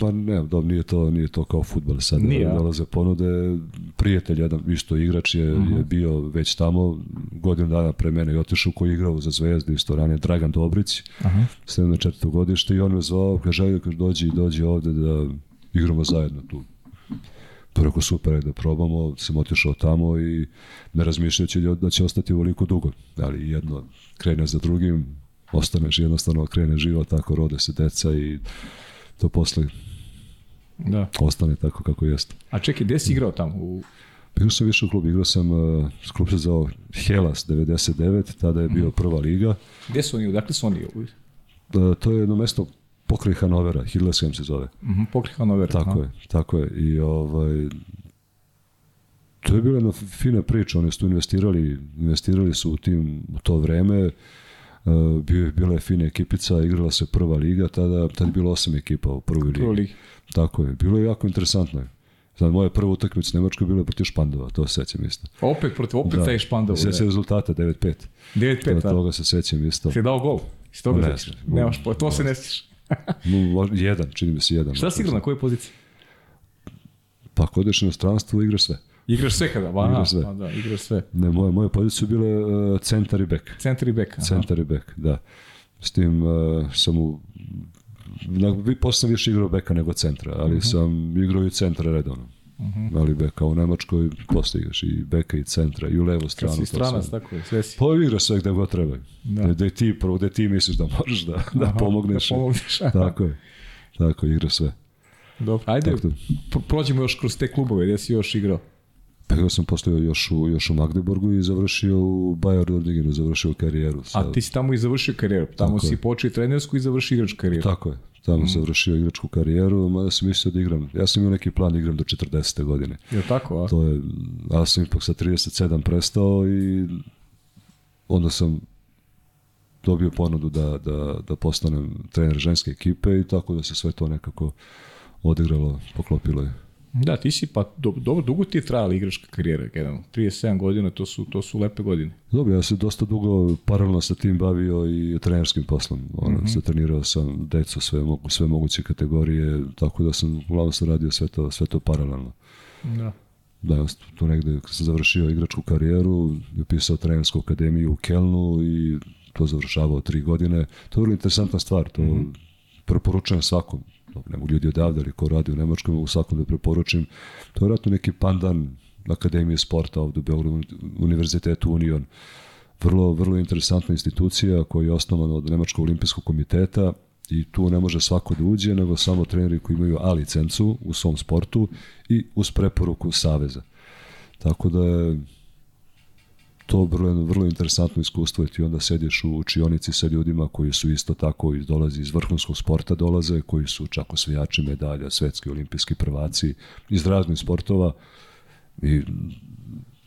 pa ne, dobro, nije to, nije to kao futbol sad. Nije, dolaze ponude, prijatelj, jedan isto igrač je, uh -huh. je bio već tamo, godinu dana pre mene i otišao koji je igrao za Zvezdu, isto ranije, Dragan Dobrić, uh -huh. 74. godište i on me zvao, kaže, kaže, dođi, dođi ovde da igramo zajedno tu. Pa rekao, super, da probamo, sam otišao tamo i ne razmišljajući da će ostati uvoliko dugo. Ali jedno krene za drugim, ostaneš jednostavno, krene život, tako rode se deca i to posle da. ostane tako kako jeste. A čekaj, gde si igrao tamo? U... Igrao sam više u klubu, igrao sam, uh, klub se zvao Helas 99, tada je bio prva liga. Gde su oni, odakle su oni? Uh, to je jedno mesto pokraj Hanovera, Hillesheim se zove. Uh -huh, pokraj Hanovera. Tako aha. je, tako je. I ovaj, to je bila jedna fina priča, oni su investirali, investirali su u tim, u to vreme, Uh, bio je, bila je fina ekipica, igrala se prva liga, tada, tada je bilo osam ekipa u prvoj ligi. ligi. Tako je, bilo je jako interesantno. Znam, moja prva utakmica u Nemačkoj bila je protiv Špandova, to se sećam isto. Opet protiv, opet da. taj Špandova. Sećam se rezultata 9-5. 9-5, da. Toga se sećam isto. Si dao gol? Si toga ne, sećaš? Nemaš, to se ne sećaš. jedan, čini mi se jedan. Šta si igrao, na kojoj poziciji? Pa ako odeš na stranstvo, igraš sve. Igraš sve kada, ba, igraš sve. Pa da, igraš sve. Ne, moje, moje pozicije su bile uh, centar i bek. Centar i bek, aha. Centar i bek, da. S tim uh, sam u na, posle sam više igrao beka nego centra, ali uh mhm. -huh. sam igrao i centra redovno. Uh mhm. -huh. Ali beka u Nemačkoj posle igraš i beka i centra i u levu stranu. Kad si stranac, tako je, sve si. Pa igraš sve gde god treba. Da. da, da ti, prvo da ti misliš da možeš da, da aha, pomogneš. Da pomogneš. tako je. Tako, igraš sve. Dobro, ajde, da. prođemo još kroz te klubove, gde si još igrao? Pa ja sam postao još u, još u Magdeburgu i završio u Bayer Dordigenu, završio karijeru. Sa... A ti si tamo i završio karijeru, tamo Tako si je. počeo trenersku i završio igrač karijeru. Tako je, tamo mm. završio igračku karijeru, mada sam mislio da igram, ja sam imao neki plan da igram do 40. godine. Je tako, a? To je, a sam ipak sa 37 prestao i onda sam dobio ponudu da, da, da postanem trener ženske ekipe i tako da se sve to nekako odigralo, poklopilo je. Da, ti si pa do, dobro dugo ti je trajala igračka karijera, jedan 37 godina, to su to su lepe godine. Dobro, ja se dosta dugo paralelno sa tim bavio i trenerskim poslom. Ono, mm -hmm. trenirao sam decu sve mogu sve moguće kategorije, tako da sam uglavnom sam radio sve to sve to paralelno. Da. Da, tu negde sam završio igračku karijeru, upisao trenersku akademiju u Kelnu i to završavao tri godine. To je vrlo interesantna stvar, to mm -hmm. preporučujem svakom ne mogu ljudi odavde, ali ko radi u Nemačkoj, mogu svakom da preporučim. To je vratno neki pandan Akademije sporta ovde u Beogradu, Univerzitetu Union. Vrlo, vrlo interesantna institucija koja je osnovana od Nemačkog olimpijskog komiteta i tu ne može svako da uđe, nego samo treneri koji imaju A licencu u svom sportu i uz preporuku Saveza. Tako da je to vrlo, vrlo interesantno iskustvo i ti onda sediš u učionici sa ljudima koji su isto tako iz, dolazi iz vrhunskog sporta dolaze, koji su čak osvajači medalja, svetski olimpijski prvaci iz raznih sportova i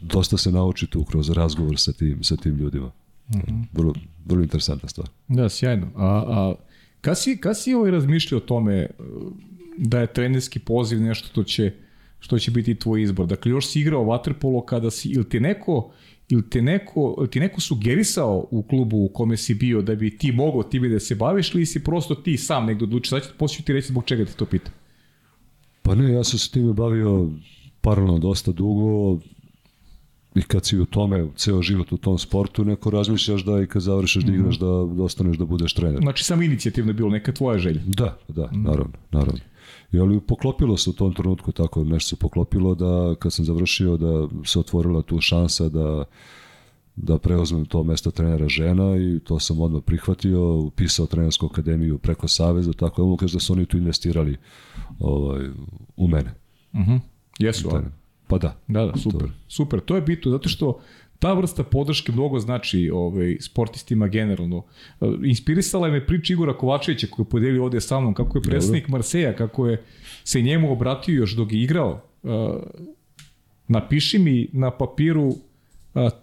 dosta se nauči tu kroz razgovor sa tim, sa tim ljudima. Mm -hmm. vrlo, vrlo interesantna stvar. Da, sjajno. A, a kad si, kad si ovaj razmišljao o tome da je trenerski poziv nešto što će, što će biti tvoj izbor? Dakle, još si igrao vaterpolo kada si, ili ti neko ili te neko, ti neko sugerisao u klubu u kome si bio da bi ti mogao time da se baviš ili si prosto ti sam negdje odlučio? Sad ću poslije ti reći zbog čega te to pitam. Pa ne, ja sam se time bavio paralelno dosta dugo i kad si u tome, ceo život u tom sportu, neko razmišljaš da i kad završiš da igraš da, da ostaneš da budeš trener. Znači samo inicijativno je bilo neka tvoja želja. Da, da, naravno, naravno. I ali poklopilo se u tom trenutku tako nešto se poklopilo da kad sam završio da se otvorila tu šansa da da preuzmem to mesto trenera žena i to sam odmah prihvatio, upisao trenersku akademiju preko Saveza, tako da mogu da su oni tu investirali ovaj, u mene. Mhm. Uh -huh. Jesu? Pa da. Da, da, super. To... Super, to je bitno, zato što ta vrsta podrške mnogo znači ovaj, sportistima generalno. Inspirisala je me priča Igora Kovačevića koji je podelio ovde sa mnom, kako je predsednik Marseja, kako je se njemu obratio još dok je igrao. Uh, napiši mi na papiru uh,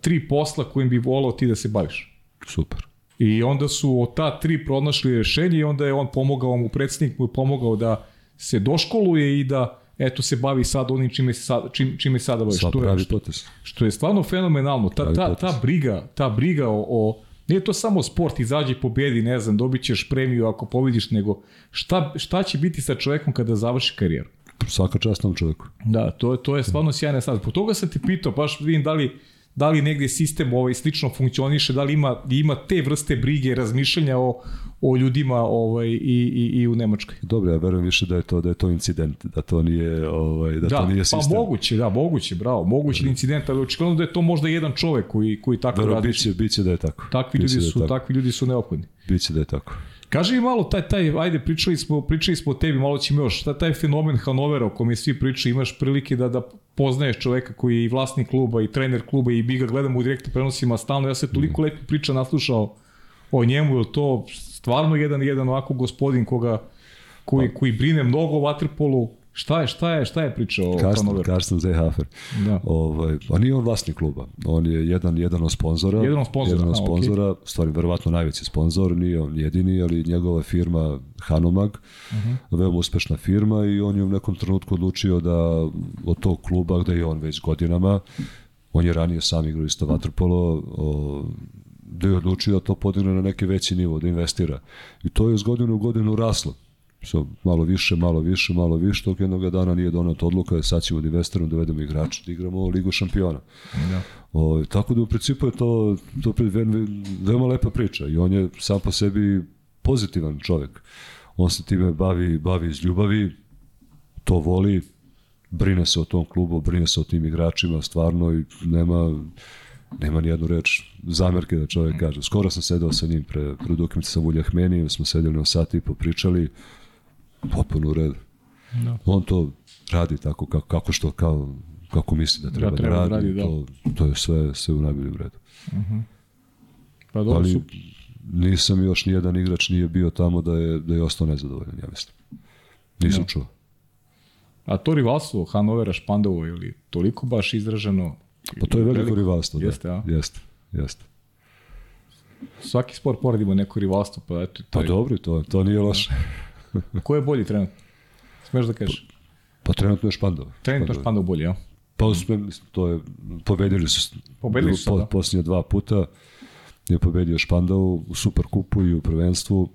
tri posla kojim bi volao ti da se baviš. Super. I onda su od ta tri pronašli rešenje i onda je on pomogao mu, predsednik mu je pomogao da se doškoluje i da eto se bavi sad onim čime se sad, čim, čime sada bavi. Što je, što, što je stvarno fenomenalno. Ta, ta, ta briga, ta briga o, o Nije to samo sport, izađi pobedi, ne znam, dobit ćeš premiju ako pobediš, nego šta, šta će biti sa čovekom kada završi karijeru? svaka čast tom čoveku. Da, to, to je stvarno sjajna stvar. Po toga sam ti pitao, baš vidim da li, da li negde sistem ovaj slično funkcioniše, da li ima, ima te vrste brige, razmišljanja o, o ljudima ovaj, i, i, i u Nemačkoj. Dobro, ja verujem više da je to da je to incident, da to nije ovaj da, Da, to nije pa sistem. moguće, da, moguće, bravo, moguće incident, ali očigledno da je to možda jedan čovek koji, koji tako Verujem radi. biće biće da je tako. Takvi Biće ljudi da su, tako. takvi ljudi su neophodni. Biće da je tako. Kaži mi malo taj taj ajde pričali smo pričali smo o tebi malo ćemo još. Šta taj fenomen Hanovera o kome svi pričaju imaš prilike da da poznaješ čoveka koji je i vlasnik kluba i trener kluba i mi ga gledamo u direktnim prenosima stalno. Ja se toliko Mhm. lepo priča naslušao o njemu je to stvarno jedan jedan ovako gospodin koga koji Pa- koji brine mnogo o vaterpolu šta je šta je šta je priča o Karsten, Karsten Zehafer. Da. Ovaj, pa nije on vlasnik kluba. On je jedan, jedan od sponzora. Jedan od sponzora, Jedan od a, okej. sponzora, stvari, verovatno najveći sponzor, nije on jedini, ali njegova firma Hanomag, uh Mhm. -huh. veoma uspešna firma i on je u nekom trenutku odlučio da od tog kluba, gde je on već godinama, on je ranije sam igrao isto vaterpolo, o, da je odlučio da to podigne na neki veći nivo, da investira. I to je iz godine u godinu raslo. So, malo više, malo više, malo više, dok jednog dana nije donata odluka, sad ćemo da investiramo, da vedemo igrača, da igramo Ligu šampiona. Da. O, tako da u principu je to, to veoma lepa priča i on je sam po sebi pozitivan čovek. On se time bavi, bavi iz ljubavi, to voli, brine se o tom klubu, brine se o tim igračima, stvarno i nema, nema ni jednu reč zamerke da čovjek kaže. Skoro sam sedao sa njim pre, pred utakmice sa Vuljahmenijem, smo sedeli na sati i popričali, potpuno u redu. Da. On to radi tako kako, kako što kao kako misli da treba da, treba da radi, radi, da. to, to je sve, sve u najboljem redu. pa dobro Ali su nisam još nijedan igrač nije bio tamo da je, da je ostao nezadovoljan, ja mislim. Nisam Da. čuo. A to rivalstvo Hanovera Špandovo ili toliko baš izraženo Pa to je veliko rivalstvo. Jeste, da. a? Jeste, jeste. Svaki sport mora da ima neko rivalstvo, pa eto, to Pa je, dobro, to, to nije loše. Ko je bolji trenutno? Smeš da kažeš? Pa trenutno je Špandov. Trenutno je Špandov bolji, ja? Pa uspem, mislim, to je, pobedili su, Pobedili su, po, da. posljednje dva puta je pobedio Špandov u Superkupu i u prvenstvu,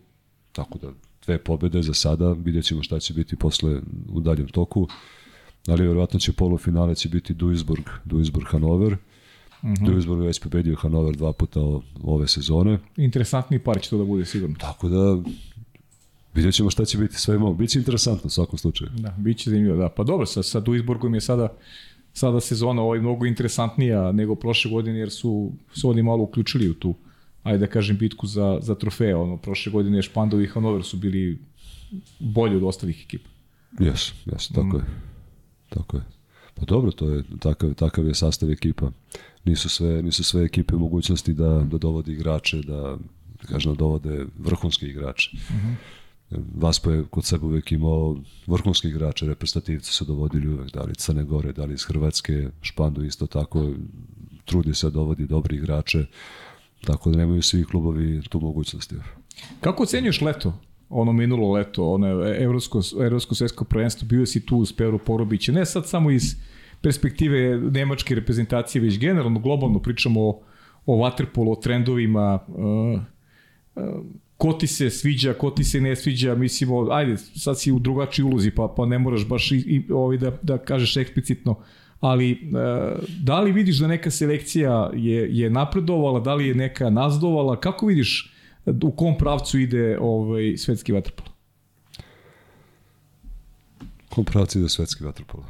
tako da dve pobede za sada, vidjet ćemo šta će biti posle u daljem toku, ali verovatno će polufinale će biti Duisburg, Duisburg Hanover, mm. -hmm. Duisburg je već pobedio Hanover dva puta ove sezone, Interesantni par će to da bude sigurno. tako da vidjet ćemo šta će biti sve imamo. Biće interesantno u svakom slučaju. Da, bit će zanimljivo, da. Pa dobro, sa, sa Duisburgom je sada sada sezona ovaj mnogo interesantnija nego prošle godine jer su su oni malo uključili u tu ajde da kažem bitku za, za trofeje. Ono, prošle godine Špandov i Hanover su bili bolji od ostalih ekipa. Jes, jes, tako Mm. je. Tako je. Pa dobro, to je takav, takav je sastav ekipa. Nisu sve, nisu sve ekipe u mogućnosti da, da dovode igrače, da, da kažem, da dovode vrhunske igrače. Uh Mhm. -huh. Vaspo je kod sebe uvek imao vrhunske igrače, reprezentativci su dovodili uvek, da li Crne Gore, da li iz Hrvatske, Špandu isto tako, trudi se dovodi dobri igrače, tako da nemaju svi klubovi tu mogućnosti. Kako ocenjuješ leto? Ono minulo leto, ono evropsko, evropsko svetsko prvenstvo, bio si tu uz Peru Porobića, ne sad samo iz perspektive nemačke reprezentacije, već generalno globalno pričamo o, o waterpolu, o trendovima, uh, uh, ko ti se sviđa, ko ti se ne sviđa, mislimo, ajde, sad si u drugačiji ulozi, pa, pa ne moraš baš i, i, ovaj da, da kažeš eksplicitno, ali uh, da li vidiš da neka selekcija je, je napredovala, da li je neka nazdovala, kako vidiš u kom pravcu ide ovaj svetski vaterpol? Kom pravci ide svetski vaterpolo?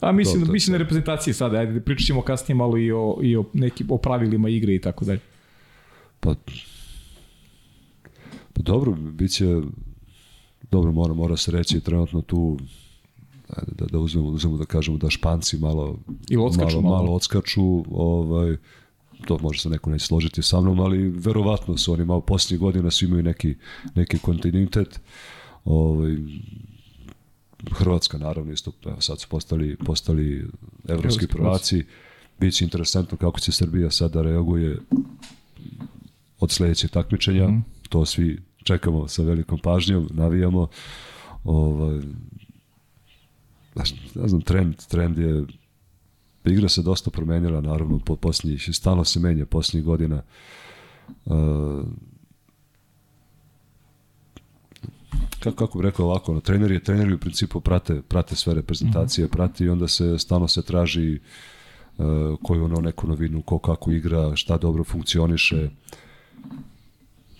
A mislim, to, mislim na reprezentaciji sada, ajde, pričat ćemo kasnije malo i o, i o nekim o pravilima igre i tako dalje. Pa, pa dobro, bit će, dobro, mora, mora se reći trenutno tu, ajde, da, da uzmemo, uzmemo da kažemo da Španci malo, Ili odskaču malo, malo. malo odskaču, ovaj, to može se neko neće složiti sa mnom, ali verovatno su oni malo posljednjih godina svi imaju neki, neki kontinuitet. Ovaj, Hrvatska naravno isto, evo sad su postali, postali evropski Evropski prvaci. Biće interesantno kako će Srbija sada reaguje od sledećeg takmičenja. Mm. To svi čekamo sa velikom pažnjom, navijamo. Ovaj, ne znam, trend, trend je igra se dosta promenila, naravno, po posljednjih, stalno se menja posljednjih godina. Uh, kako, kako bih rekao ovako, no, treneri, treneri u principu prate, prate sve reprezentacije, mm -hmm. prati i onda se stalno se traži uh, koju ono neku novinu, ko kako igra, šta dobro funkcioniše.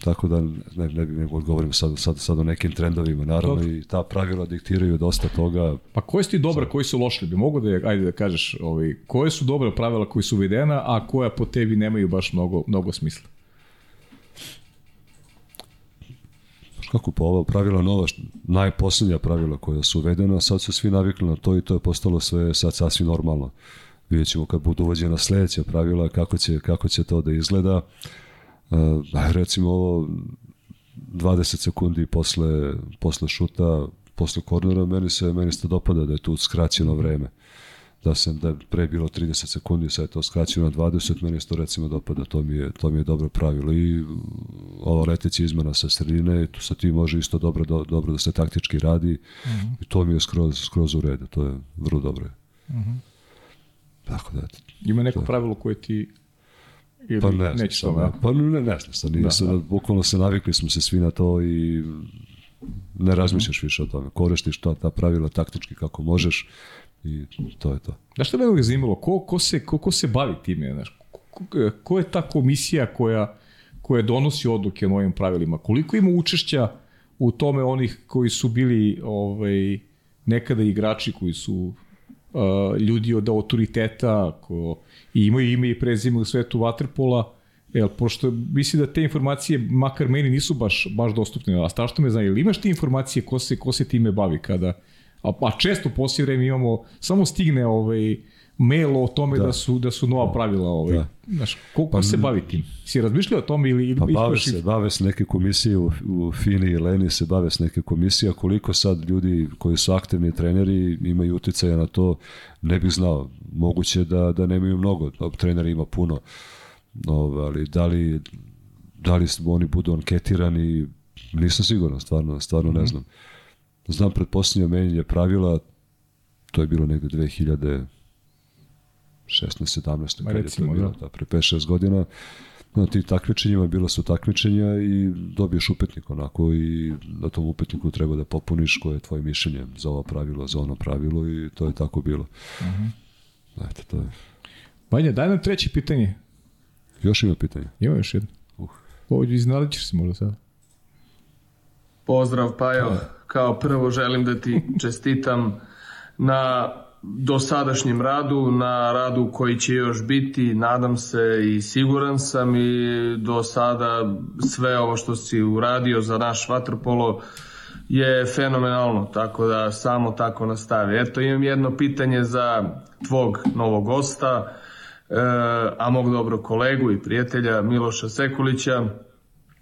Tako da ne, ne bih nego odgovorim sad, sad, sad o nekim trendovima. Naravno Dobro. i ta pravila diktiraju dosta toga. Pa koje su ti dobra, koji su loši? Bi mogu da, je, ajde da kažeš, ovaj, koje su dobra pravila koji su uvedena, a koja po tebi nemaju baš mnogo, mnogo smisla? kako pa ova pravila nova, najposlednja pravila koja su uvedena, sad su svi navikli na to i to je postalo sve sad sasvim normalno. Vidjet ćemo kad budu uvođena sledeća pravila, kako će, kako će to da izgleda. Uh, recimo ovo 20 sekundi posle, posle šuta, posle kornera, meni se, meni se dopada da je tu skraćeno vreme da se da pre bilo 30 sekundi, sad je to skraćeno na 20, meni se to recimo dopada, to mi je, to mi je dobro pravilo i ova leteća izmena sa sredine, tu sa tim može isto dobro, do, dobro da se taktički radi mm -hmm. i to mi je skroz, skroz u redu, to je vrlo dobro. Mm -hmm. Tako da, Ima neko to... pravilo koje ti ili pa ne, neće to, ne, pa ne, ne znam, sad nije, da, sad, da. bukvalno se navikli smo se svi na to i ne razmišljaš više o tome, koristiš to, ta pravila taktički kako možeš, i to je to. Znaš što me uvijek zanimalo? Ko, ko, se, ko, ko se bavi time? Znaš? Ko, ko je ta komisija koja, koja donosi odluke o novim pravilima? Koliko ima učešća u tome onih koji su bili ovaj, nekada igrači koji su uh, ljudi od autoriteta ko, i imaju ime i prezime u svetu Waterpola, Jel, pošto misli da te informacije, makar meni, nisu baš, baš dostupne, a strašno me zna, ili imaš ti informacije ko se, ko se time bavi kada, a, a često poslije vreme imamo, samo stigne ovaj, mail o tome da, da su da su nova pravila ovaj. Da. Znaš, koliko pa, se bavi tim? Si razmišljao o tome ili ili pa bave se, bave se neke komisije u, u Fini i Leni se bave se neke komisije, koliko sad ljudi koji su aktivni treneri imaju uticaja na to, ne bih znao. Moguće da da nemaju mnogo, trenera ima puno. No, ali da li da li oni budu anketirani, nisam siguran, stvarno, stvarno mm -hmm. ne mhm. znam. Znam predpostavljeno menjanje pravila, to je bilo negde 2016 17 kad recimo, je to bilo, da. da, pre 5-6 godina. Na ti takmičenjima bila su takmičenja i dobiješ upetnik onako i na tom upetniku treba da popuniš koje je tvoje mišljenje za ovo pravilo, za ono pravilo i to je tako bilo. Uh mhm. -huh. Eto, to je. Vanja, daj nam treće pitanje. Još ima pitanje? Ima još jedno. Uh. Ovo iznalićeš se možda sada. Pozdrav Pajo. Kao prvo želim da ti čestitam na dosadašnjem radu, na radu koji će još biti, nadam se i siguran sam i do sada sve ovo što si uradio za naš vaterpolo je fenomenalno, tako da samo tako nastavi. Eto, imam jedno pitanje za tvog novog gosta, e, a mog dobrog kolegu i prijatelja Miloša Sekulića.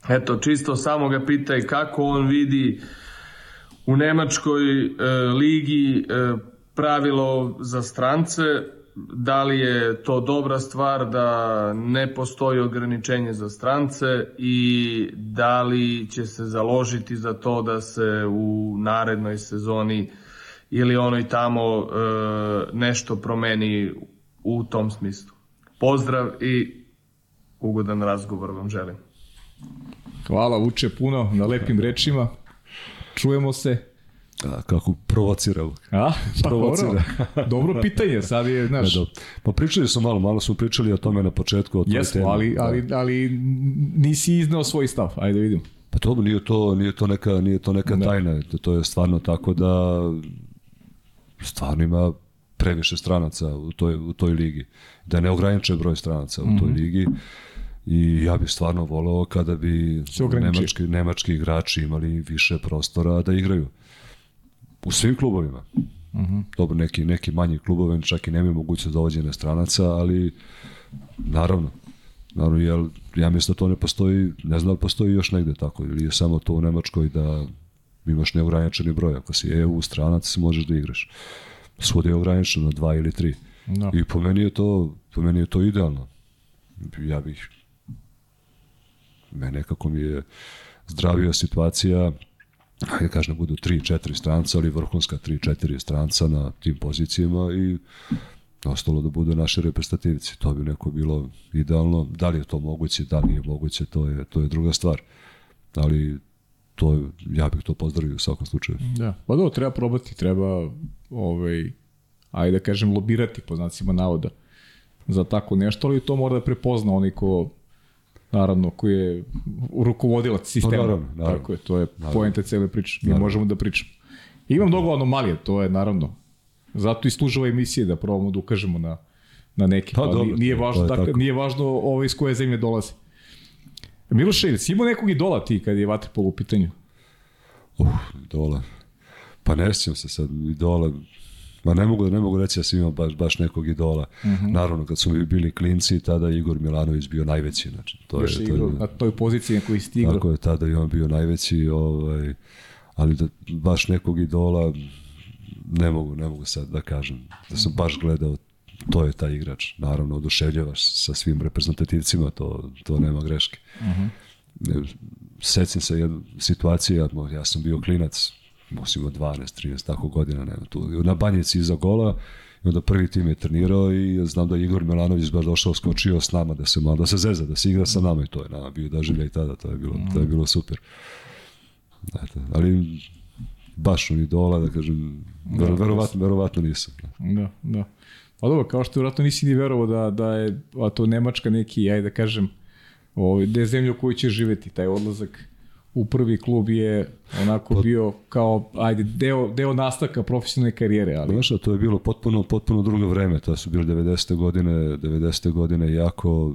Eto, čisto samo ga pitaj kako on vidi u Nemačkoj e, ligi e, pravilo za strance, da li je to dobra stvar da ne postoji ograničenje za strance i da li će se založiti za to da se u narednoj sezoni ili onoj tamo e, nešto promeni u tom smislu. Pozdrav i ugodan razgovor vam želim. Hvala Vuče puno na lepim rečima. Čujemo se. A, kako provocira. A, pa provocira. Dobro. dobro pitanje, sad je, znaš... Da, pa pričali smo malo, malo smo pričali o tome na početku. O Jesmo, temi. ali, ali, da. ali nisi iznao svoj stav, ajde vidim. Pa to nije to, nije to neka, nije to neka da. tajna, to je stvarno tako da stvarno ima previše stranaca u toj, u toj ligi. Da ne ograniče broj stranaca u toj mm -hmm. ligi i ja bih stvarno voleo kada bi nemački, nemački igrači imali više prostora da igraju. U svim klubovima. Mhm. -huh. Dobro, neki, neki manji klubovi čak i nemaju mogućnost dovođenja stranaca, ali naravno, naravno, jel, ja mislim da to ne postoji, ne znam da postoji još negde tako, ili je samo to u Nemačkoj da imaš neograničeni broj, ako si EU stranac, možeš da igraš. Svode je ograničeno na dva ili tri. No. Da. I po meni je to, po meni je to idealno. Ja bih me nekako mi je zdravija situacija hajde kažem da budu 3-4 stranca, ali vrhunska 3-4 stranca na tim pozicijama i ostalo da budu naše reprezentativci. To bi neko bilo idealno. Da li je to moguće, da li je moguće, to je, to je druga stvar. Ali to, ja bih to pozdravio u svakom slučaju. Da, pa dobro, treba probati, treba, ovaj, ajde da kažem, lobirati po znacima navoda za tako nešto, ali to mora da prepozna onaj ko naravno, koji je rukovodilac sistema. Pa naravno, naravno. Tako je, to je Naravno. poenta cele priče. Mi Naravno. možemo da pričamo. I ima mnogo anomalije, to je naravno. Zato i služe ove emisije da probamo da ukažemo na, na neke. Pa ali dobro, nije važno, dakle, tako. nije važno ovo iz koje zemlje dolaze. Miloše, si imao nekog idola ti kad je vaterpolo u pitanju? Uh, idola. Pa ne sjećam se sad idola. Ma ne mogu, ne mogu reći da sam imao baš, baš nekog idola. Mhm. Naravno, kad smo mi bili klinci, tada je Igor Milanović bio najveći. Znači, to Još je, je to je, na toj poziciji na si ti igrao. Tako je, tada i on bio najveći, ovaj, ali da baš nekog idola ne mogu, ne mogu sad da kažem. Da sam baš gledao, to je taj igrač. Naravno, oduševljavaš sa svim reprezentativcima, to, to nema greške. Ne, Secim se jednu situaciju, ja, ja sam bio klinac, imao 12, 13, tako godina, nema tu. Na banjici iza gola, i onda prvi tim je trenirao i znam da je Igor Milanović baš došao, skočio s nama da se malo, da se zeza, da se igra sa nama i to je nama bio doživljaj tada, to je bilo, to je bilo super. Eto, ali baš on idola, da kažem, ver, verovatno, verovatno nisam. Da, da. Pa dobro, kao što vjerojatno nisi ni verovao da, da je a to Nemačka neki, ajde da kažem, ovaj, da je zemlja u kojoj će živeti, taj odlazak u prvi klub je onako bio kao, ajde, deo, deo nastavka profesionalne karijere, ali Znaš, a to je bilo potpuno, potpuno drugo vreme, to su bile 90. godine, 90. godine jako,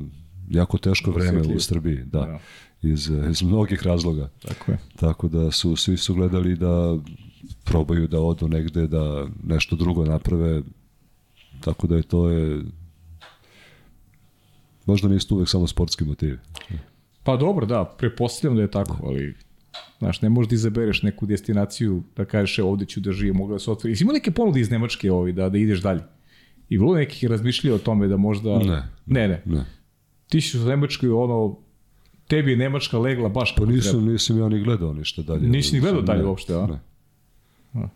jako teško vreme u Osjetljivo. Srbiji, da, Da. Iz, iz mnogih razloga. tako je. Tako da su, svi su gledali da probaju da odu negde, da nešto drugo naprave, tako da je to je možda nisu uvek samo sportski motivi. Pa dobro, da, prepostavljam da je tako, ali Znaš, ne možeš da izabereš neku destinaciju da kažeš e, ovde ću da živim, mogu da se otvori. Jesi imao neke ponude iz Nemačke ovaj, da, da ideš dalje? I bilo nekih razmišljao o tome da možda... Ne. Ne, ne. Ne. Ti si u Nemačkoj, ono, tebi je Nemačka legla baš Pa kako treba. nisam, nisam ja ni gledao ništa dalje. Nisi ni gledao dalje Ne, uopšte, a? Ne.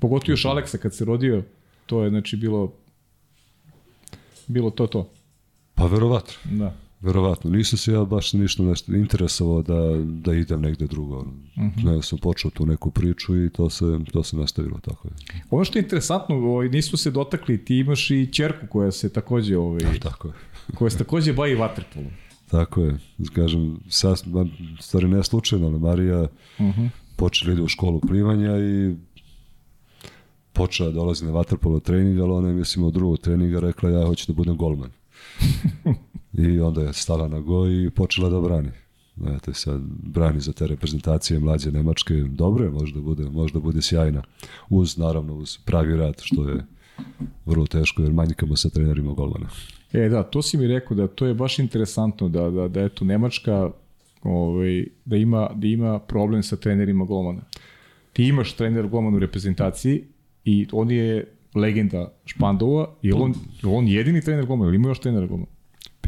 Pogotovo još Aleksa kad se rodio, to je znači bilo bilo to to. Pa verovatno. Da. Verovatno. Nisam se ja baš ništa nešto interesovao da, da idem negde drugo. Mhm. -huh. Ne, sam počeo tu neku priču i to se, to se nastavilo tako je. Ono što je interesantno, ovaj, nismo se dotakli, ti imaš i ćerku koja se takođe, ovaj, Tako je. koja se takođe bavi vaterpolom. Tako je. Kažem, sad, stvari ne slučajno, ali Marija uh Mhm. -huh. počela ide u školu plivanja i počela da dolazi na vaterpolo trening, ali ona je, mislim, od drugog treninga rekla ja hoću da budem golman. I onda je stala na go i počela da brani. Eto, sad brani za te reprezentacije mlađe Nemačke. Dobro je, možda bude, možda bude sjajna. Uz, naravno, uz pravi rad, što je vrlo teško, jer manjkamo sa trenerima golmana. E da, to si mi rekao da to je baš interesantno da, da, da eto Nemačka ovaj, da, ima, da ima problem sa trenerima golmana. Ti imaš trener golman u reprezentaciji i on je legenda Špandova, li on, on jedini trener golmana ili ima još trener golmana?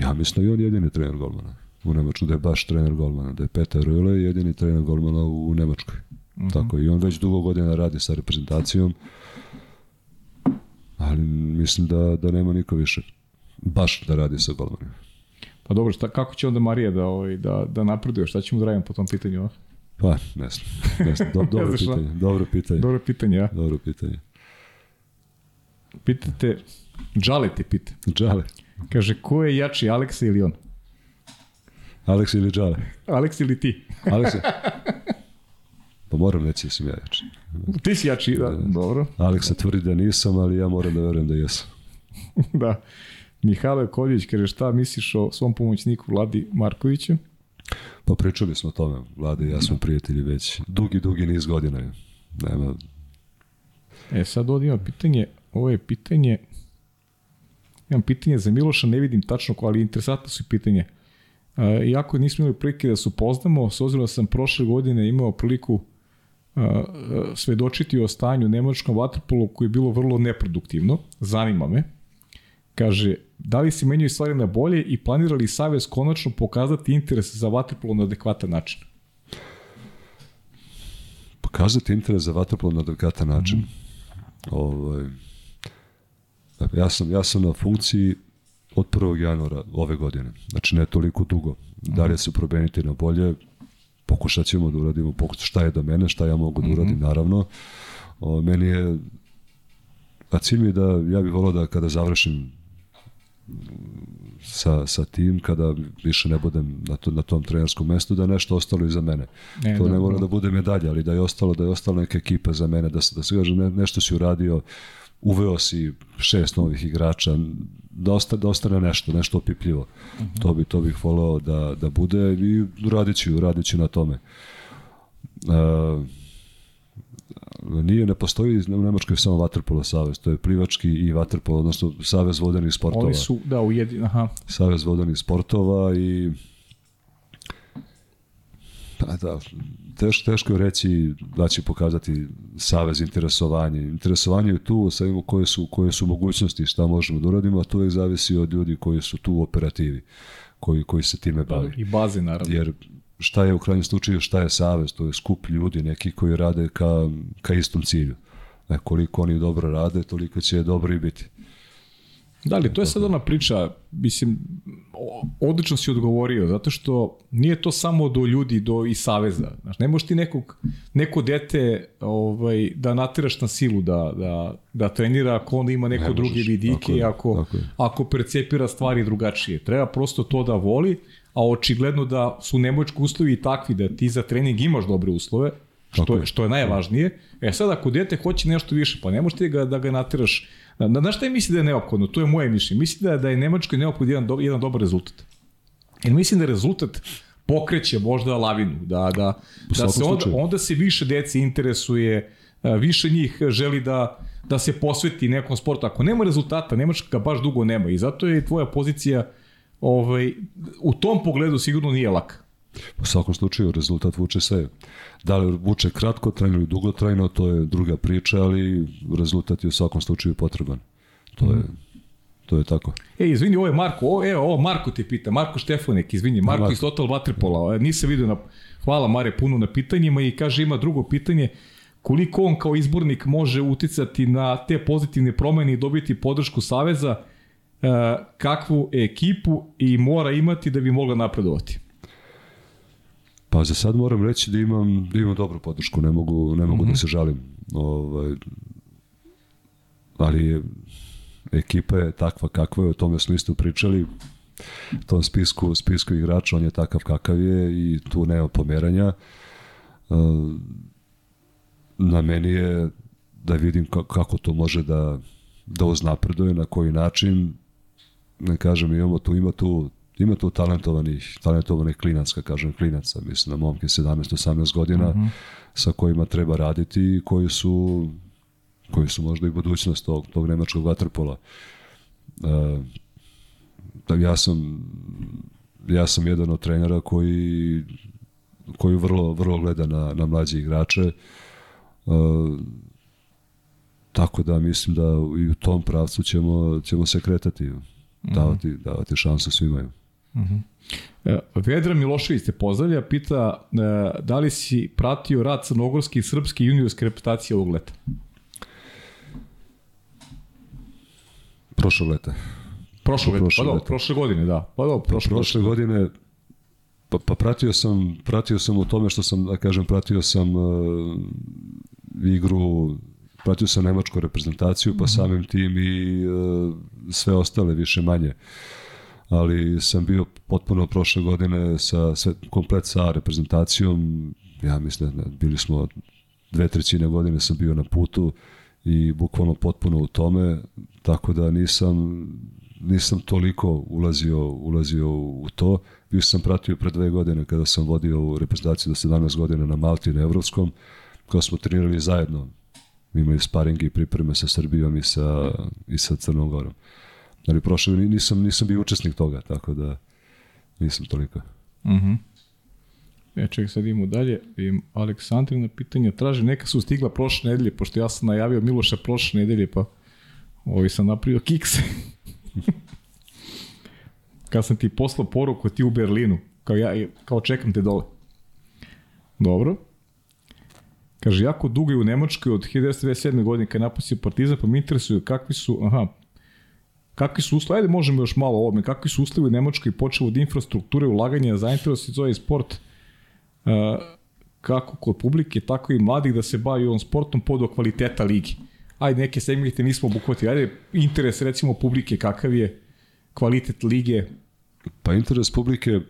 Ja mislim da je on jedini trener golmana u Nemačkoj, da je baš trener golmana, da je Petar Röhle jedini trener golmana u Nemačkoj. Uh -huh. Tako, i on već dugo godina radi sa reprezentacijom, ali mislim da, da nema niko više baš da radi sa golmanima. Pa dobro, šta, kako će onda Marija da, ovaj, da, da napreduje? Šta ćemo da radimo po tom pitanju? A? Pa, ne znam. Ne znam. Do, dobro pitanje. Dobro pitanje. Dobro pitanje, a? Dobro pitanje. Pitate, Džale te pita. Džale. Kaže, ko je jači, Aleksa ili on? Aleks ili Džale? Aleks ili ti? Aleks je- Pa moram reći da sam ja jači. Ti si jači, da, dobro. Aleksa tvrdi da nisam, ali ja moram da verujem da jesam. da. Mihajlo Koljević kaže, šta misliš o svom pomoćniku Vladi Markoviću? Pa pričali smo o tome, Vlade i ja smo prijatelji već dugi, dugi niz godina. Nema, E, sad ovdje ima pitanje, ovo je pitanje, imam pitanje za Miloša, ne vidim tačno ko, ali interesantno su pitanje. E, iako nismo imali prilike da se upoznamo, s obzirom da sam prošle godine imao priliku a, svedočiti o stanju nemačkom vaterpolu koje je bilo vrlo neproduktivno, zanima me. Kaže, da li se menjaju stvari na bolje i planira li Savez konačno pokazati interes za vaterpolo na adekvatan način? pokazati interes za vaterpolo na adekvatan način. Mhm. Ovaj, ja, sam, ja sam na funkciji od 1. januara ove godine. Znači ne toliko dugo. Da li se promeniti na bolje? Po, pokušat ćemo da uradimo pokušat šta je do mene, šta ja mogu da uradim, mm -hmm. naravno. O, meni je, a cilj mi je da, ja bih volao da kada završim sa, sa tim, kada više ne budem na, to, na tom trenerskom mestu, da je nešto ostalo iza mene. Ne, to ne mora da bude medalja, ali da je ostalo, da je ostalo neka ekipa za mene, da se, da se kaže ne, nešto si uradio, uveo si šest novih igrača, da, osta, da ostane nešto, nešto opipljivo. Mhm. -huh. To bi to bih voleo da, da bude i radit ću, radit ću na tome. Uh, nije, ne postoji u Nemačkoj samo Waterpolo savez, to je plivački i Waterpolo, odnosno savez vodenih sportova. Oni su, da, ujedin, aha. Savez vodenih sportova i Pa da, teško, teško je reći da će pokazati savez interesovanje. Interesovanje je tu, sa koje su, koje su mogućnosti, šta možemo da uradimo, a to je zavisi od ljudi koji su tu u operativi, koji, koji se time bavi. I baze, naravno. Jer šta je u krajnjem slučaju, šta je savez, to je skup ljudi, neki koji rade ka, ka istom cilju. E, koliko oni dobro rade, toliko će dobro i biti. Da li, to je sad ona priča, mislim, odlično si odgovorio, zato što nije to samo do ljudi, do i saveza. Znaš, ne možeš ti nekog, neko dete ovaj, da natiraš na silu da, da, da trenira ako onda ima neko druge vidike i ako, tako ako percepira stvari drugačije. Treba prosto to da voli, a očigledno da su nemoćki uslovi takvi da ti za trening imaš dobre uslove, što, je, što je najvažnije. E sad, ako dete hoće nešto više, pa ne možeš ti ga, da ga natiraš. Na, na šta je misli da je neophodno? To je moje mišljenje. Misli da, da je Nemačkoj neophodno jedan, do, jedan dobar rezultat. Jer mislim da rezultat pokreće možda lavinu, da, da, da se onda, onda se više deci interesuje, više njih želi da, da se posveti nekom sportu. Ako nema rezultata, Nemačka baš dugo nema i zato je tvoja pozicija ovaj, u tom pogledu sigurno nije laka. U svakom slučaju rezultat vuče sve. Da li vuče kratko trajno ili dugo trajno, to je druga priča, ali rezultat je u svakom slučaju potreban. To je to je tako. E, izvini, ovo je Marko, ovo, evo, ovo Marko te pita, Marko Štefanek, izvini, Marko, Marko. iz Total Waterpola, nisam vidio na, hvala Mare puno na pitanjima i kaže ima drugo pitanje, koliko on kao izbornik može uticati na te pozitivne promene i dobiti podršku Saveza, e, kakvu ekipu i mora imati da bi mogla napredovati? Pa za sad moram reći da imam, da imam dobru podršku, ne mogu, ne mogu mm -hmm. da mhm. se žalim. Ovaj, ali ekipa je takva kakva je, o tome smo isto pričali, tom spisku, spisku igrača, on je takav kakav je i tu nema pomeranja. Na meni je da vidim kako to može da, da uznapreduje, na koji način, ne kažem, imamo tu, ima tu ima tu talentovanih, talentovanih klinaca, kažem klinaca, mislim na momke 17-18 godina, uh mhm. -huh. sa kojima treba raditi i koji su koji su možda i budućnost tog, tog nemačkog vaterpola. Uh, da ja sam ja sam jedan od trenera koji koji vrlo vrlo gleda na na mlađe igrače. Uh, tako da mislim da i u tom pravcu ćemo ćemo se kretati, mhm. davati davati šansu svima. Uh -huh. Vedra Milošević se pozdravlja, pita uh, da li si pratio rad crnogorske i srpske juniorske reputacije ovog leta? Prošle leta. Prošle, leta, pa do, prošle godine, da. Pa do, prošle, prošle godine pa, pa pratio sam pratio sam u tome što sam da kažem pratio sam uh, igru pratio sam nemačku reprezentaciju pa -hmm. samim tim i uh, sve ostale više manje ali sam bio potpuno prošle godine sa sve, komplet sa reprezentacijom ja mislim da bili smo dve trećine godine sam bio na putu i bukvalno potpuno u tome, tako da nisam nisam toliko ulazio, ulazio u to. Bio sam pratio pre dve godine kada sam vodio u reprezentaciju do 17 godina na Malti na Evropskom, kada smo trenirali zajedno. Imali sparingi i pripreme sa Srbijom i sa, i sa Crnom Gorom. Ali prošle nisam, nisam bio učesnik toga, tako da nisam toliko. Mhm. Uh -huh. E, čekaj, sad idemo dalje. Im Aleksandrina pitanja traže, neka su stigla prošle nedelje, pošto ja sam najavio Miloša prošle nedelje, pa ovi sam napravio kikse. Kad sam ti poslao poruku ti u Berlinu, kao ja, kao čekam te dole. Dobro. Kaže, jako dugo je u Nemačkoj od 1997. godine kad napustio Partizan, pa mi interesuje kakvi su, aha, kakvi su uslovi, ajde možemo još malo o ovome, kakvi su uslovi u Nemačkoj počeo od infrastrukture, ulaganja, zainteresosti za ovaj sport, uh, kako kod publike, tako i mladih da se bavi ovom sportom pod kvaliteta ligi. Ajde, neke segmente nismo obuhvatili. Ajde, interes recimo publike, kakav je kvalitet lige? Pa interes publike,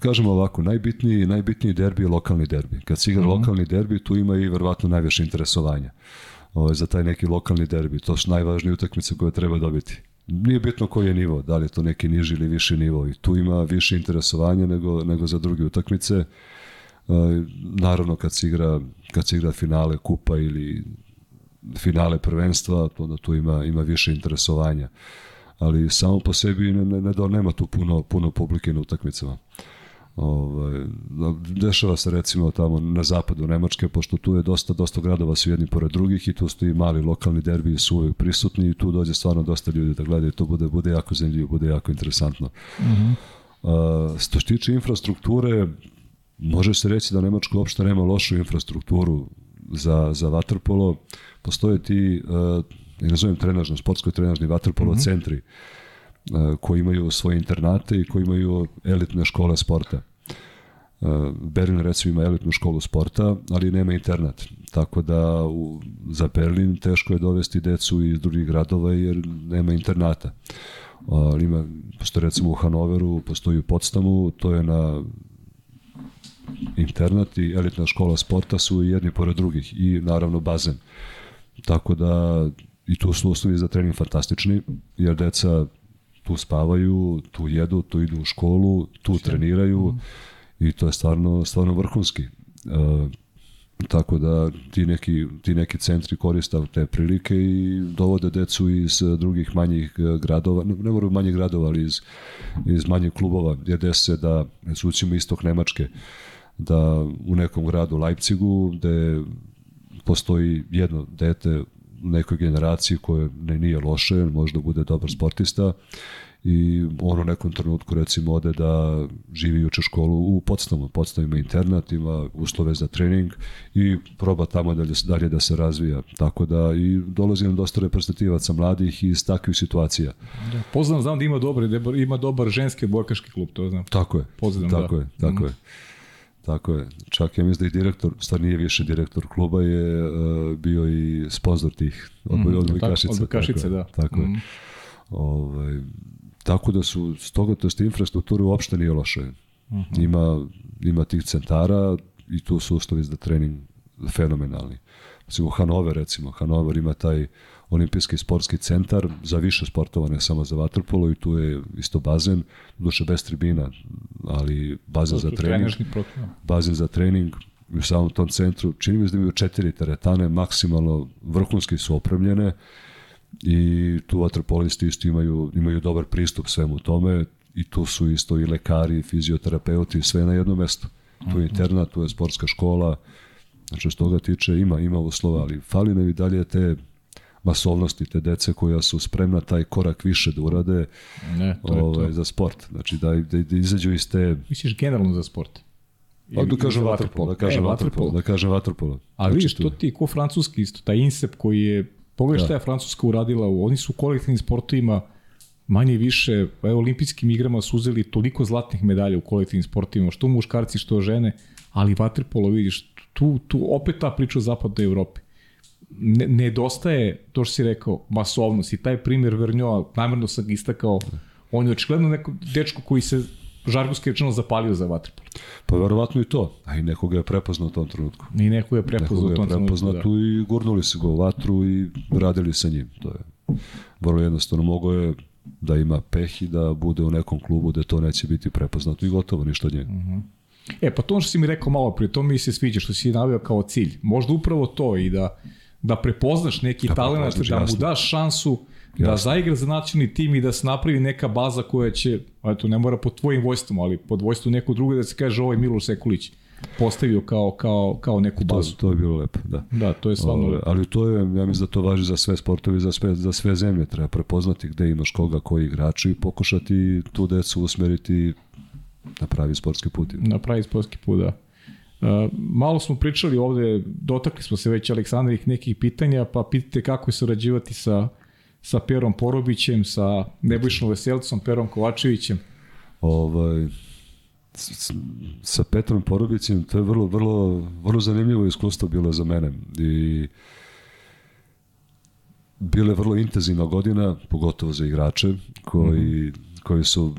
kažemo ovako, najbitniji, najbitniji derbi je lokalni derbi. Kad se igra mm -hmm. lokalni derbi, tu ima i verovatno najviše interesovanja ovaj, za taj neki lokalni derbi. To su najvažnije utakmice koje treba dobiti. Nije bitno koji je nivo, da li je to neki niži ili viši nivo i tu ima više interesovanja nego, nego za druge utakmice. Ovaj, naravno kad se igra, kad se igra finale kupa ili finale prvenstva, to da tu ima, ima više interesovanja. Ali samo po sebi ne, ne, ne, nema tu puno, puno publike na utakmicama. Ovaj, dešava se recimo tamo na zapadu Nemačke, pošto tu je dosta, dosta gradova su jedni pored drugih i tu stoji mali lokalni derbi su uvijek prisutni i tu dođe stvarno dosta ljudi da gledaju, to bude, bude jako zanimljivo, bude jako interesantno. Mm -hmm. Što se tiče infrastrukture, može se reći da Nemačka uopšte nema lošu infrastrukturu za, za vaterpolo. Postoje ti, uh, ja nazovem trenažno, sportsko trenažni vaterpolo mm -hmm. centri koji imaju svoje internate i koji imaju elitne škole sporta. Berlin recimo ima elitnu školu sporta, ali nema internat. Tako da u, za Berlin teško je dovesti decu iz drugih gradova jer nema internata. Ali ima, postoje recimo u Hanoveru, postoji u Potsdamu, to je na internat i elitna škola sporta su jedni pored drugih i naravno bazen. Tako da i tu su uslovi za trening fantastični, jer deca tu spavaju, tu jedu, tu idu u školu, tu Šta? treniraju mm. i to je stvarno, stvarno vrhunski. E, tako da ti neki, ti neki centri koriste te prilike i dovode decu iz drugih manjih gradova, ne, ne moraju manjih gradova, ali iz, iz manjih klubova, gdje se da, recimo istok Nemačke, da u nekom gradu Leipzigu, gde postoji jedno dete nekoj generaciji koja ne nije loše, možda bude dobar sportista i on u nekom trenutku recimo ode da živi uče školu u Podstavu. Podstav ima internat, ima uslove za trening i proba tamo dalje, dalje da se razvija. Tako da i dolazi nam dosta reprezentativaca mladih iz takvih situacija. Da, poznam, znam da ima dobar, ima dobar ženski borkaški klub, to znam. Tako je. Poznam, tako da. je, tako mm. je. Tako je. Čak ja mislim da i direktor, stvar nije više direktor kluba, je uh, bio i sponsor tih od, mm, odbojkašica. Odbojkašice, tako da. Tako mm. je. Mhm. Ovaj, tako da su, stoga to ste infrastruktura uopšte nije loše. Mm -hmm. ima, ima tih centara i tu su uslovi za trening fenomenalni. Recimo Hanover, recimo, Hanover ima taj olimpijski sportski centar za više sportova, ne samo za vaterpolo i tu je isto bazen, duše bez tribina, ali bazen za trening, bazen za trening u samom tom centru, čini mi se da imaju četiri teretane, maksimalno vrhunski su opremljene i tu vaterpolisti isto imaju, imaju dobar pristup svemu tome i tu su isto i lekari, i fizioterapeuti, sve na jednom mestu. Tu je internat, tu je sportska škola, znači što toga tiče ima, ima uslova, ali fali nam i dalje te masovnosti te dece koja su spremna taj korak više da urade ne, to je ovaj, to. za sport. Znači da, da, da izađu iz te... Misliš generalno za sport? Pa da kažem vaterpolo, da kažem e, vaterpolo, da kažem vaterpolo. A znači, vidiš, to ti ko francuski isto, taj INSEP koji je, pogledaj da. šta je Francuska uradila, oni su u kolektivnim sportovima manje više, evo, olimpijskim igrama su uzeli toliko zlatnih medalja u kolektivnim sportovima, što muškarci, što žene, ali vaterpolo, vidiš, tu, tu opet ta priča o zapadnoj Evropi ne, nedostaje, to što si rekao, masovnost i taj primjer Vernjoa, namjerno sam ga istakao, on je očigledno neko dečko koji se žargonski rečeno zapalio za vaterpolo. Pa verovatno i to, a i nekoga je prepoznao u tom trenutku. I neko je prepoznao u tom trenutku, da. tu i gurnuli su ga u vatru i radili sa njim. To je vrlo jednostavno. Mogo je da ima peh i da bude u nekom klubu da to neće biti prepoznato i gotovo ništa od njega. Uh mhm. -huh. E, pa to što si mi rekao malo prije, to mi se sviđa što si navio kao cilj. Možda upravo to i da da prepoznaš neki da talent, da mu daš šansu da jasno. da zaigra za nacionalni tim i da se napravi neka baza koja će, eto ne mora pod tvojim vojstvom, ali pod vojstvom nekog druga da se kaže ovo je Miloš Sekulić postavio kao, kao, kao neku bazu. To, to je bilo lepo, da. Da, to je stvarno lepo. Ali to je, ja mislim da to važi za sve sportove, za sve, za sve zemlje. Treba prepoznati gde imaš koga, koji igrači i pokušati tu decu usmeriti na pravi sportski put. Na pravi sportski put, da. Malo smo pričali ovde, dotakli smo se već Aleksandrovih nekih pitanja, pa pitate kako je surađivati sa, sa Perom Porobićem, sa Nebojšom Veselcom, Perom Kovačevićem. Ovaj, s- sa Petrom Porobicim, to je vrlo, vrlo, vrlo zanimljivo iskustvo bilo za mene. I bile vrlo intenzivna godina, pogotovo za igrače, koji, koji su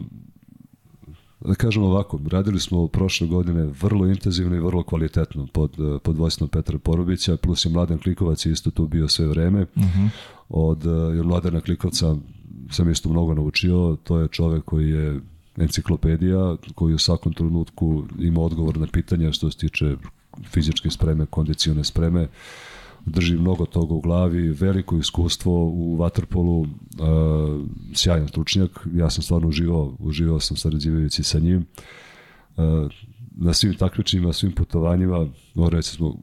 da kažem ovako, radili smo prošle godine vrlo intenzivno i vrlo kvalitetno pod, pod vojstvom Petra Porobića, plus i Mladen Klikovac je isto tu bio sve vreme. Od, eh, jer Mladena Klikovca sam isto mnogo naučio, to je čovek koji je enciklopedija, koji u svakom trenutku ima odgovor na pitanja što se tiče fizičke spreme, kondicione spreme, drži mnogo toga u glavi, veliko iskustvo u vaterpolu, uh, sjajan stručnjak, ja sam stvarno uživao, uživao sam sarađivajući sa njim. Uh, na svim takmičima, svim putovanjima, no recimo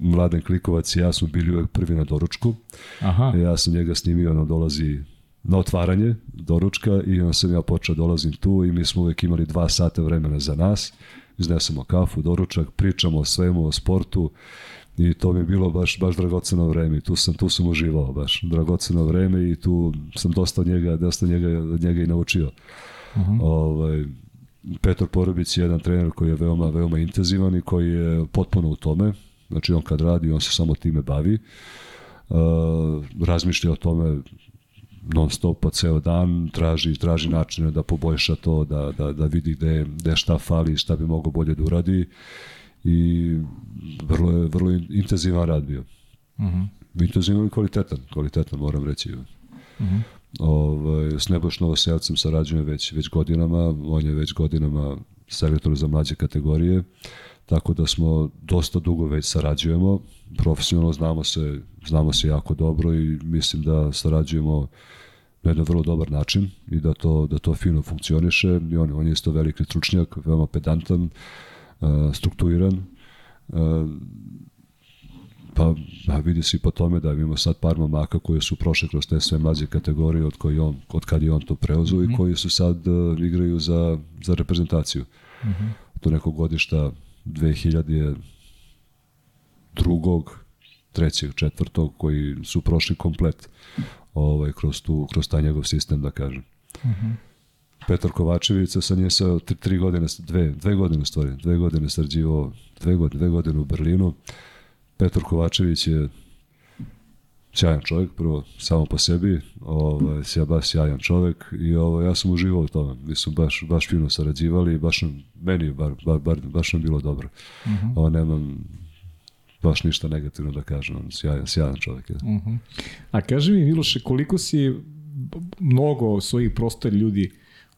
Mladen Klikovac i ja smo bili uvek prvi na doručku. Aha. Ja sam njega snimio, ono dolazi na otvaranje doručka i onda sam ja počeo dolazim tu i mi smo uvek imali dva sata vremena za nas. Iznesemo kafu, doručak, pričamo o svemu, o sportu i to mi je bilo baš, baš dragoceno vreme tu sam, tu sam uživao baš dragoceno vreme i tu sam dosta od njega, dosta njega, od njega i naučio. Ovaj, Petar Porobić je jedan trener koji je veoma, veoma intenzivan i koji je potpuno u tome. Znači on kad radi, on se samo time bavi. Uh, razmišlja o tome non stop pa ceo dan, traži, traži načine da poboljša to, da, da, da vidi gde, gde šta fali, šta bi mogao bolje da uradi i vrlo je, vrlo intenzivan rad bio. Uh -huh. Intenzivan i kvalitetan, kvalitetan moram reći. Uh -huh. ovaj, s Nebojš Novoselcem sarađujem već, već godinama, on je već godinama selektor za mlađe kategorije, tako da smo dosta dugo već sarađujemo, profesionalno znamo se, znamo se jako dobro i mislim da sarađujemo na jedan vrlo dobar način i da to, da to fino funkcioniše i on, on je isto veliki stručnjak, veoma pedantan, uh, strukturiran, uh, pa a vidi se i po tome da imamo sad par momaka koji su prošli kroz te sve mlađe kategorije od, koji on, od kad je on to preuzeo mm -hmm. i koji su sad uh, igraju za, za reprezentaciju. Mm -hmm. To nekog godišta 2000 drugog, trećeg, četvrtog koji su prošli komplet ovaj, kroz, tu, kroz taj njegov sistem, da kažem. Uh -huh. Petar Kovačević sa njim sa tri, tri godine, dve, dve godine stvari, dve godine srđivo, dve godine, dve godine u Berlinu. Petar Kovačević je sjajan čovjek, prvo samo po sebi, ovaj, ja baš sjajan čovjek i ovaj, ja sam uživao u tome. Mi smo baš, baš fino sarađivali i baš nam, meni je bar, bar, bar, baš nam bilo dobro. Uh -huh. Ovo, nemam baš ništa negativno da kažem, on sjajan, sjajan čovjek je. Uh -huh. A kaži mi Miloše, koliko si mnogo svojih prostora ljudi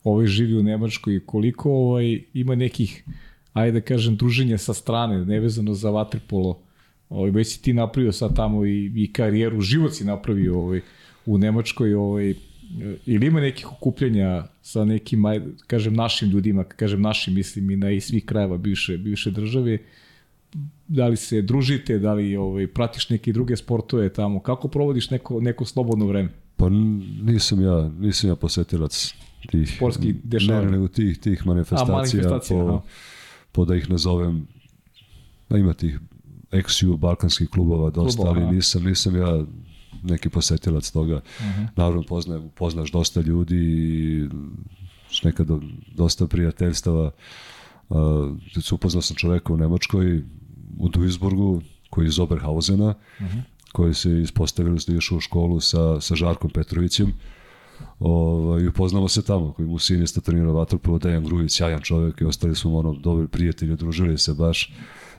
ovaj živi u Nemačkoj i koliko ovaj, ima nekih, ajde da kažem, druženja sa strane, nevezano za vaterpolo, ovaj, već si ti napravio sad tamo i, i karijeru, život si napravio ovaj, u Nemačkoj, ovaj, ili ima nekih okupljanja sa nekim, ajde, kažem, našim ljudima, kažem našim, mislim i na i svih krajeva bivše, bivše države, da li se družite, da li ovaj, pratiš neke druge sportove tamo, kako provodiš neko, neko slobodno vreme? Pa nisam ja, nisam ja posetilac tih sportskih dešavanja. Ne, nego tih, tih manifestacija, A, manifestacija po, po, da ih nazovem, da ima tih ex-ju balkanskih klubova dosta, Klubova, ali nisam, nisam ja neki posetilac toga. Uh -huh. Naravno, pozna, poznaš dosta ljudi i nekada dosta prijateljstava. Uh, upoznao sam čoveka u Nemačkoj, u Duisburgu, koji je iz Oberhausena, uh -huh. koji se ispostavili da je išao u školu sa, sa Žarkom Petrovićem. Ovaj, upoznamo se tamo, koji mu sin isto trenirao vaterpolo, Dejan Grujić, sjajan čovjek i ostali smo ono dobri prijatelji, družili se baš.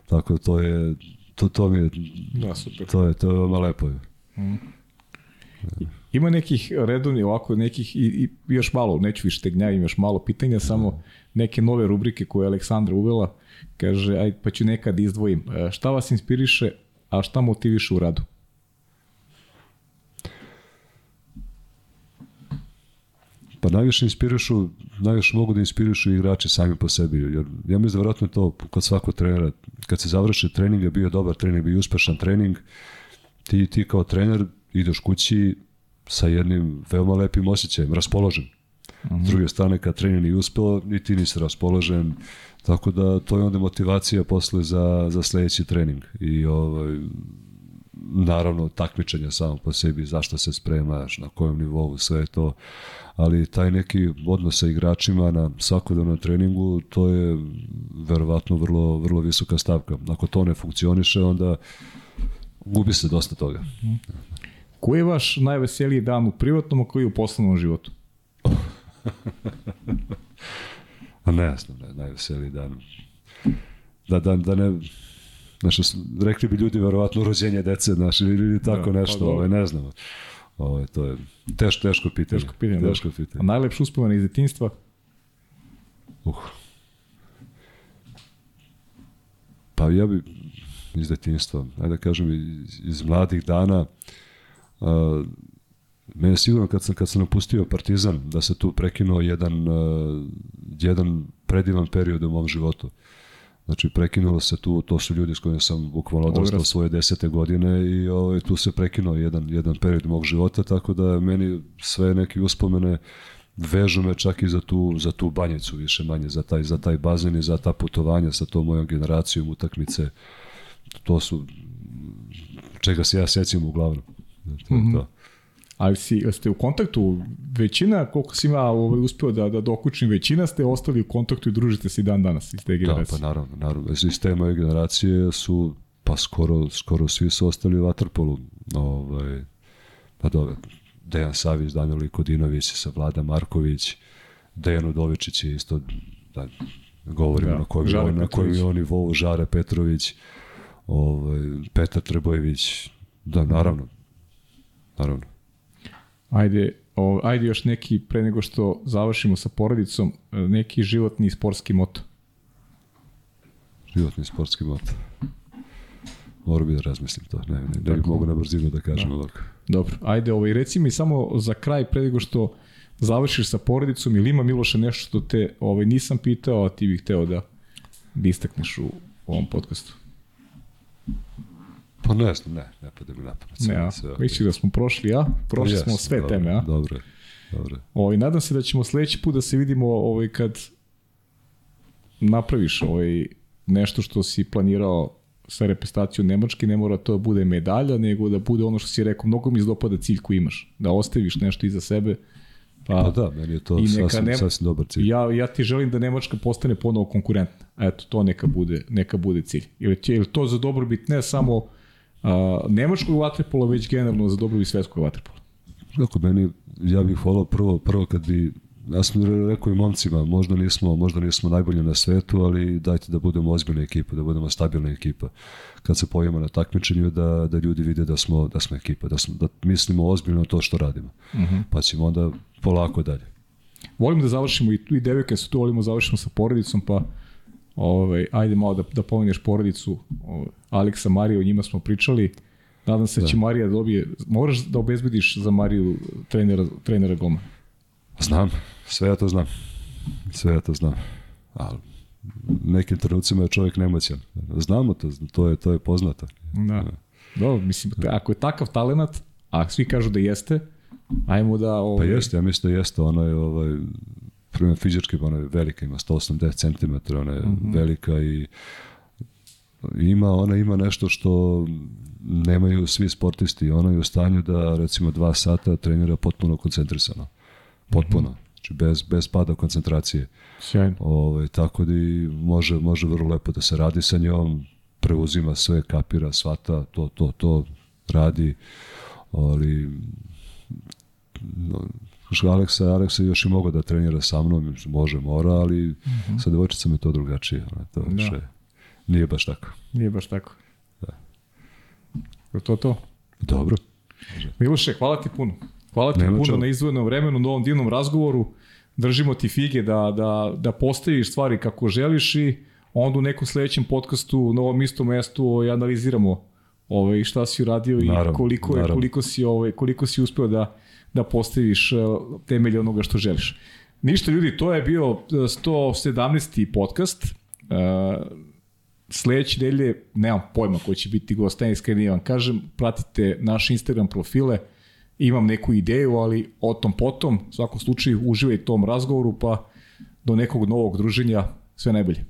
Tako to je, to, to mi je, da, super. to je, to je veoma lepo. Mm. Ima nekih redovni ovako nekih i, i još malo, neću više tegnjavim, još malo pitanja, samo neke nove rubrike koje je Aleksandra uvela. Kaže, aj, pa ću nekad izdvojim. Šta vas inspiriše, a šta motiviše u radu? Pa najviše inspirišu, najviše mogu da inspirišu igrači sami po sebi, jer ja mislim da vjerojatno to kod svakog trenera, kad se završi trening, je bio dobar trening, bio uspešan trening, ti, ti kao trener ideš kući sa jednim veoma lepim osjećajem, raspoložen. Mm -hmm. S druge strane, kad trening nije uspeo, ni ti nisi raspoložen, tako da to je onda motivacija posle za, za sledeći trening. I ovaj, naravno takmičenje samo po sebi, zašto se spremaš, na kojem nivou, sve to, ali taj neki odnos sa igračima na svakodnevnom treningu, to je verovatno vrlo, vrlo visoka stavka. Ako to ne funkcioniše, onda gubi se dosta toga. Koji je vaš najveseliji dan u privatnom, a koji u poslovnom životu? A ne znam, ne, najveseliji dan. Da, da, da ne, Znaš, rekli bi ljudi verovatno rođenje dece, znaš, ili tako da, nešto, pa, ovaj, ne znam. Ovaj, to je teško, teško pitanje. Teško pitanje, da. teško pitanje. A najlepše uspomene iz detinjstva? Uh. Pa ja bi iz detinjstva, ajde da kažem, iz, iz mladih dana, uh, mene je sigurno kad sam, kad sam napustio Partizan, da se tu prekinuo jedan, uh, jedan predivan period u mom životu. Znači, prekinulo se tu, to su ljudi s kojima sam bukvalno odrastao svoje desete godine i ovaj, tu se prekinuo jedan, jedan period mog života, tako da meni sve neke uspomene vežu me čak i za tu, za tu banjicu više manje, za taj, za taj bazen i za ta putovanja sa tom mojom generacijom utakmice. To su čega se ja sećam uglavnom. To, mm -hmm. to ali si, ste u kontaktu, većina, koliko si ima ovaj, uspeo da, da dokučim, većina ste ostali u kontaktu i družite se i dan danas iz te generacije. Da, pa naravno, naravno. Iz te moje generacije su, pa skoro, skoro svi su ostali u Waterpolu. Ovaj, pa dobro, Dejan Savić, Danilo Ikodinović, sa Vlada Marković, Dejan Udovičić je isto, da, govorimo da, na kojem, on, na kojem je on nivou, Žare Petrović, ovaj, Petar Trebojević, da, naravno, naravno. Ajde, o, ajde još neki, pre nego što završimo sa porodicom, e, neki životni sportski moto. Životni sportski moto. Moram bi da razmislim to. Ne, ne, ne, ne mogu na brzinu da kažem da. ovako. Dobro, ajde, ovaj, reci mi samo za kraj, pre nego što završiš sa porodicom, ili ima Miloše nešto što te ovaj, nisam pitao, a ti bih hteo da, da istakneš u ovom podcastu? Pa ne znam, ne, ne pada mi na pamet. Ne, ja, mislim da smo prošli, ja? Prošli yes, smo sve dobro, teme, ja? Dobro, dobro. Ovaj, nadam se da ćemo sledeći put da se vidimo ovaj, kad napraviš ovaj, nešto što si planirao sa reprezentacijom Nemačke, ne mora to da bude medalja, nego da bude ono što si rekao, mnogo mi izdopada cilj koji imaš, da ostaviš nešto iza sebe, Pa, pa da, meni je to sasvim, Nema, sasvim dobar cilj. Ja, ja ti želim da Nemačka postane ponovo konkurentna. Eto, to neka bude, neka bude cilj. Ili, ili to za dobrobit ne samo a, nemačkog vaterpola, već generalno za dobrobit svetskog vaterpola. Kako meni, ja bih volao prvo, prvo kad bi ja sam rekao i momcima, možda nismo, možda nismo najbolji na svetu, ali dajte da budemo ozbiljna ekipa, da budemo stabilna ekipa. Kad se pojemo na takmičenju, da, da ljudi vide da smo, da smo ekipa, da, smo, da mislimo ozbiljno to što radimo. Uh mhm. -huh. Pa ćemo onda polako dalje. Volimo da završimo i, i devojke su tu, volimo da završimo sa porodicom, pa ovaj, ajde malo da, da pomeneš porodicu ovaj, Aleksa Marija, o njima smo pričali. Nadam se da. će Marija dobije, moraš da obezbediš za Mariju trenera, trenera Goma. Znam, sve ja to znam. Sve ja to znam. Ali nekim trenucima je čovjek nemoćan. Znamo to, to je, to je poznato. Da. Dobro, mislim, ako je takav talenat, a svi kažu da jeste, ajmo da... Ovaj... Pa jeste, ja mislim da jeste. Ona je ovaj, primjer fizički, ona je velika, ima 180 cm, ona je mm -hmm. velika i ima, ona ima nešto što nemaju svi sportisti. Ona je u stanju da recimo dva sata trenira potpuno koncentrisano. Potpuno. Mm -hmm. Znači bez, bez pada koncentracije. Sjajno. Ove, ovaj, tako da može, može vrlo lepo da se radi sa njom, preuzima sve, kapira, svata, to, to, to radi, ali no, Aleksa, Aleksa još i mogao da trenira sa mnom, može, mora, ali mm -hmm. sa devojčicama je to drugačije. Ona, to da. više, nije baš tako. Nije baš tako. Da. Je to to? Dobro. Miloše, hvala ti puno. Hvala ti Nema puno čemu. na izvojenom vremenu, na ovom divnom razgovoru. Držimo ti fige da, da, da postaviš stvari kako želiš i onda u nekom sledećem podcastu na ovom istom mestu ovaj, analiziramo ovaj, šta si uradio naravno, i koliko, je, koliko, si, ovaj, koliko si uspeo da da postaviš e, temelje onoga što želiš. Ništa ljudi, to je bio 117. E, podcast. Uh, sledeće nedelje, nemam pojma ko će biti gost, ne iskreni vam kažem, pratite naše Instagram profile, imam neku ideju, ali o tom potom, u svakom slučaju uživajte u tom razgovoru, pa do nekog novog druženja, sve najbolje.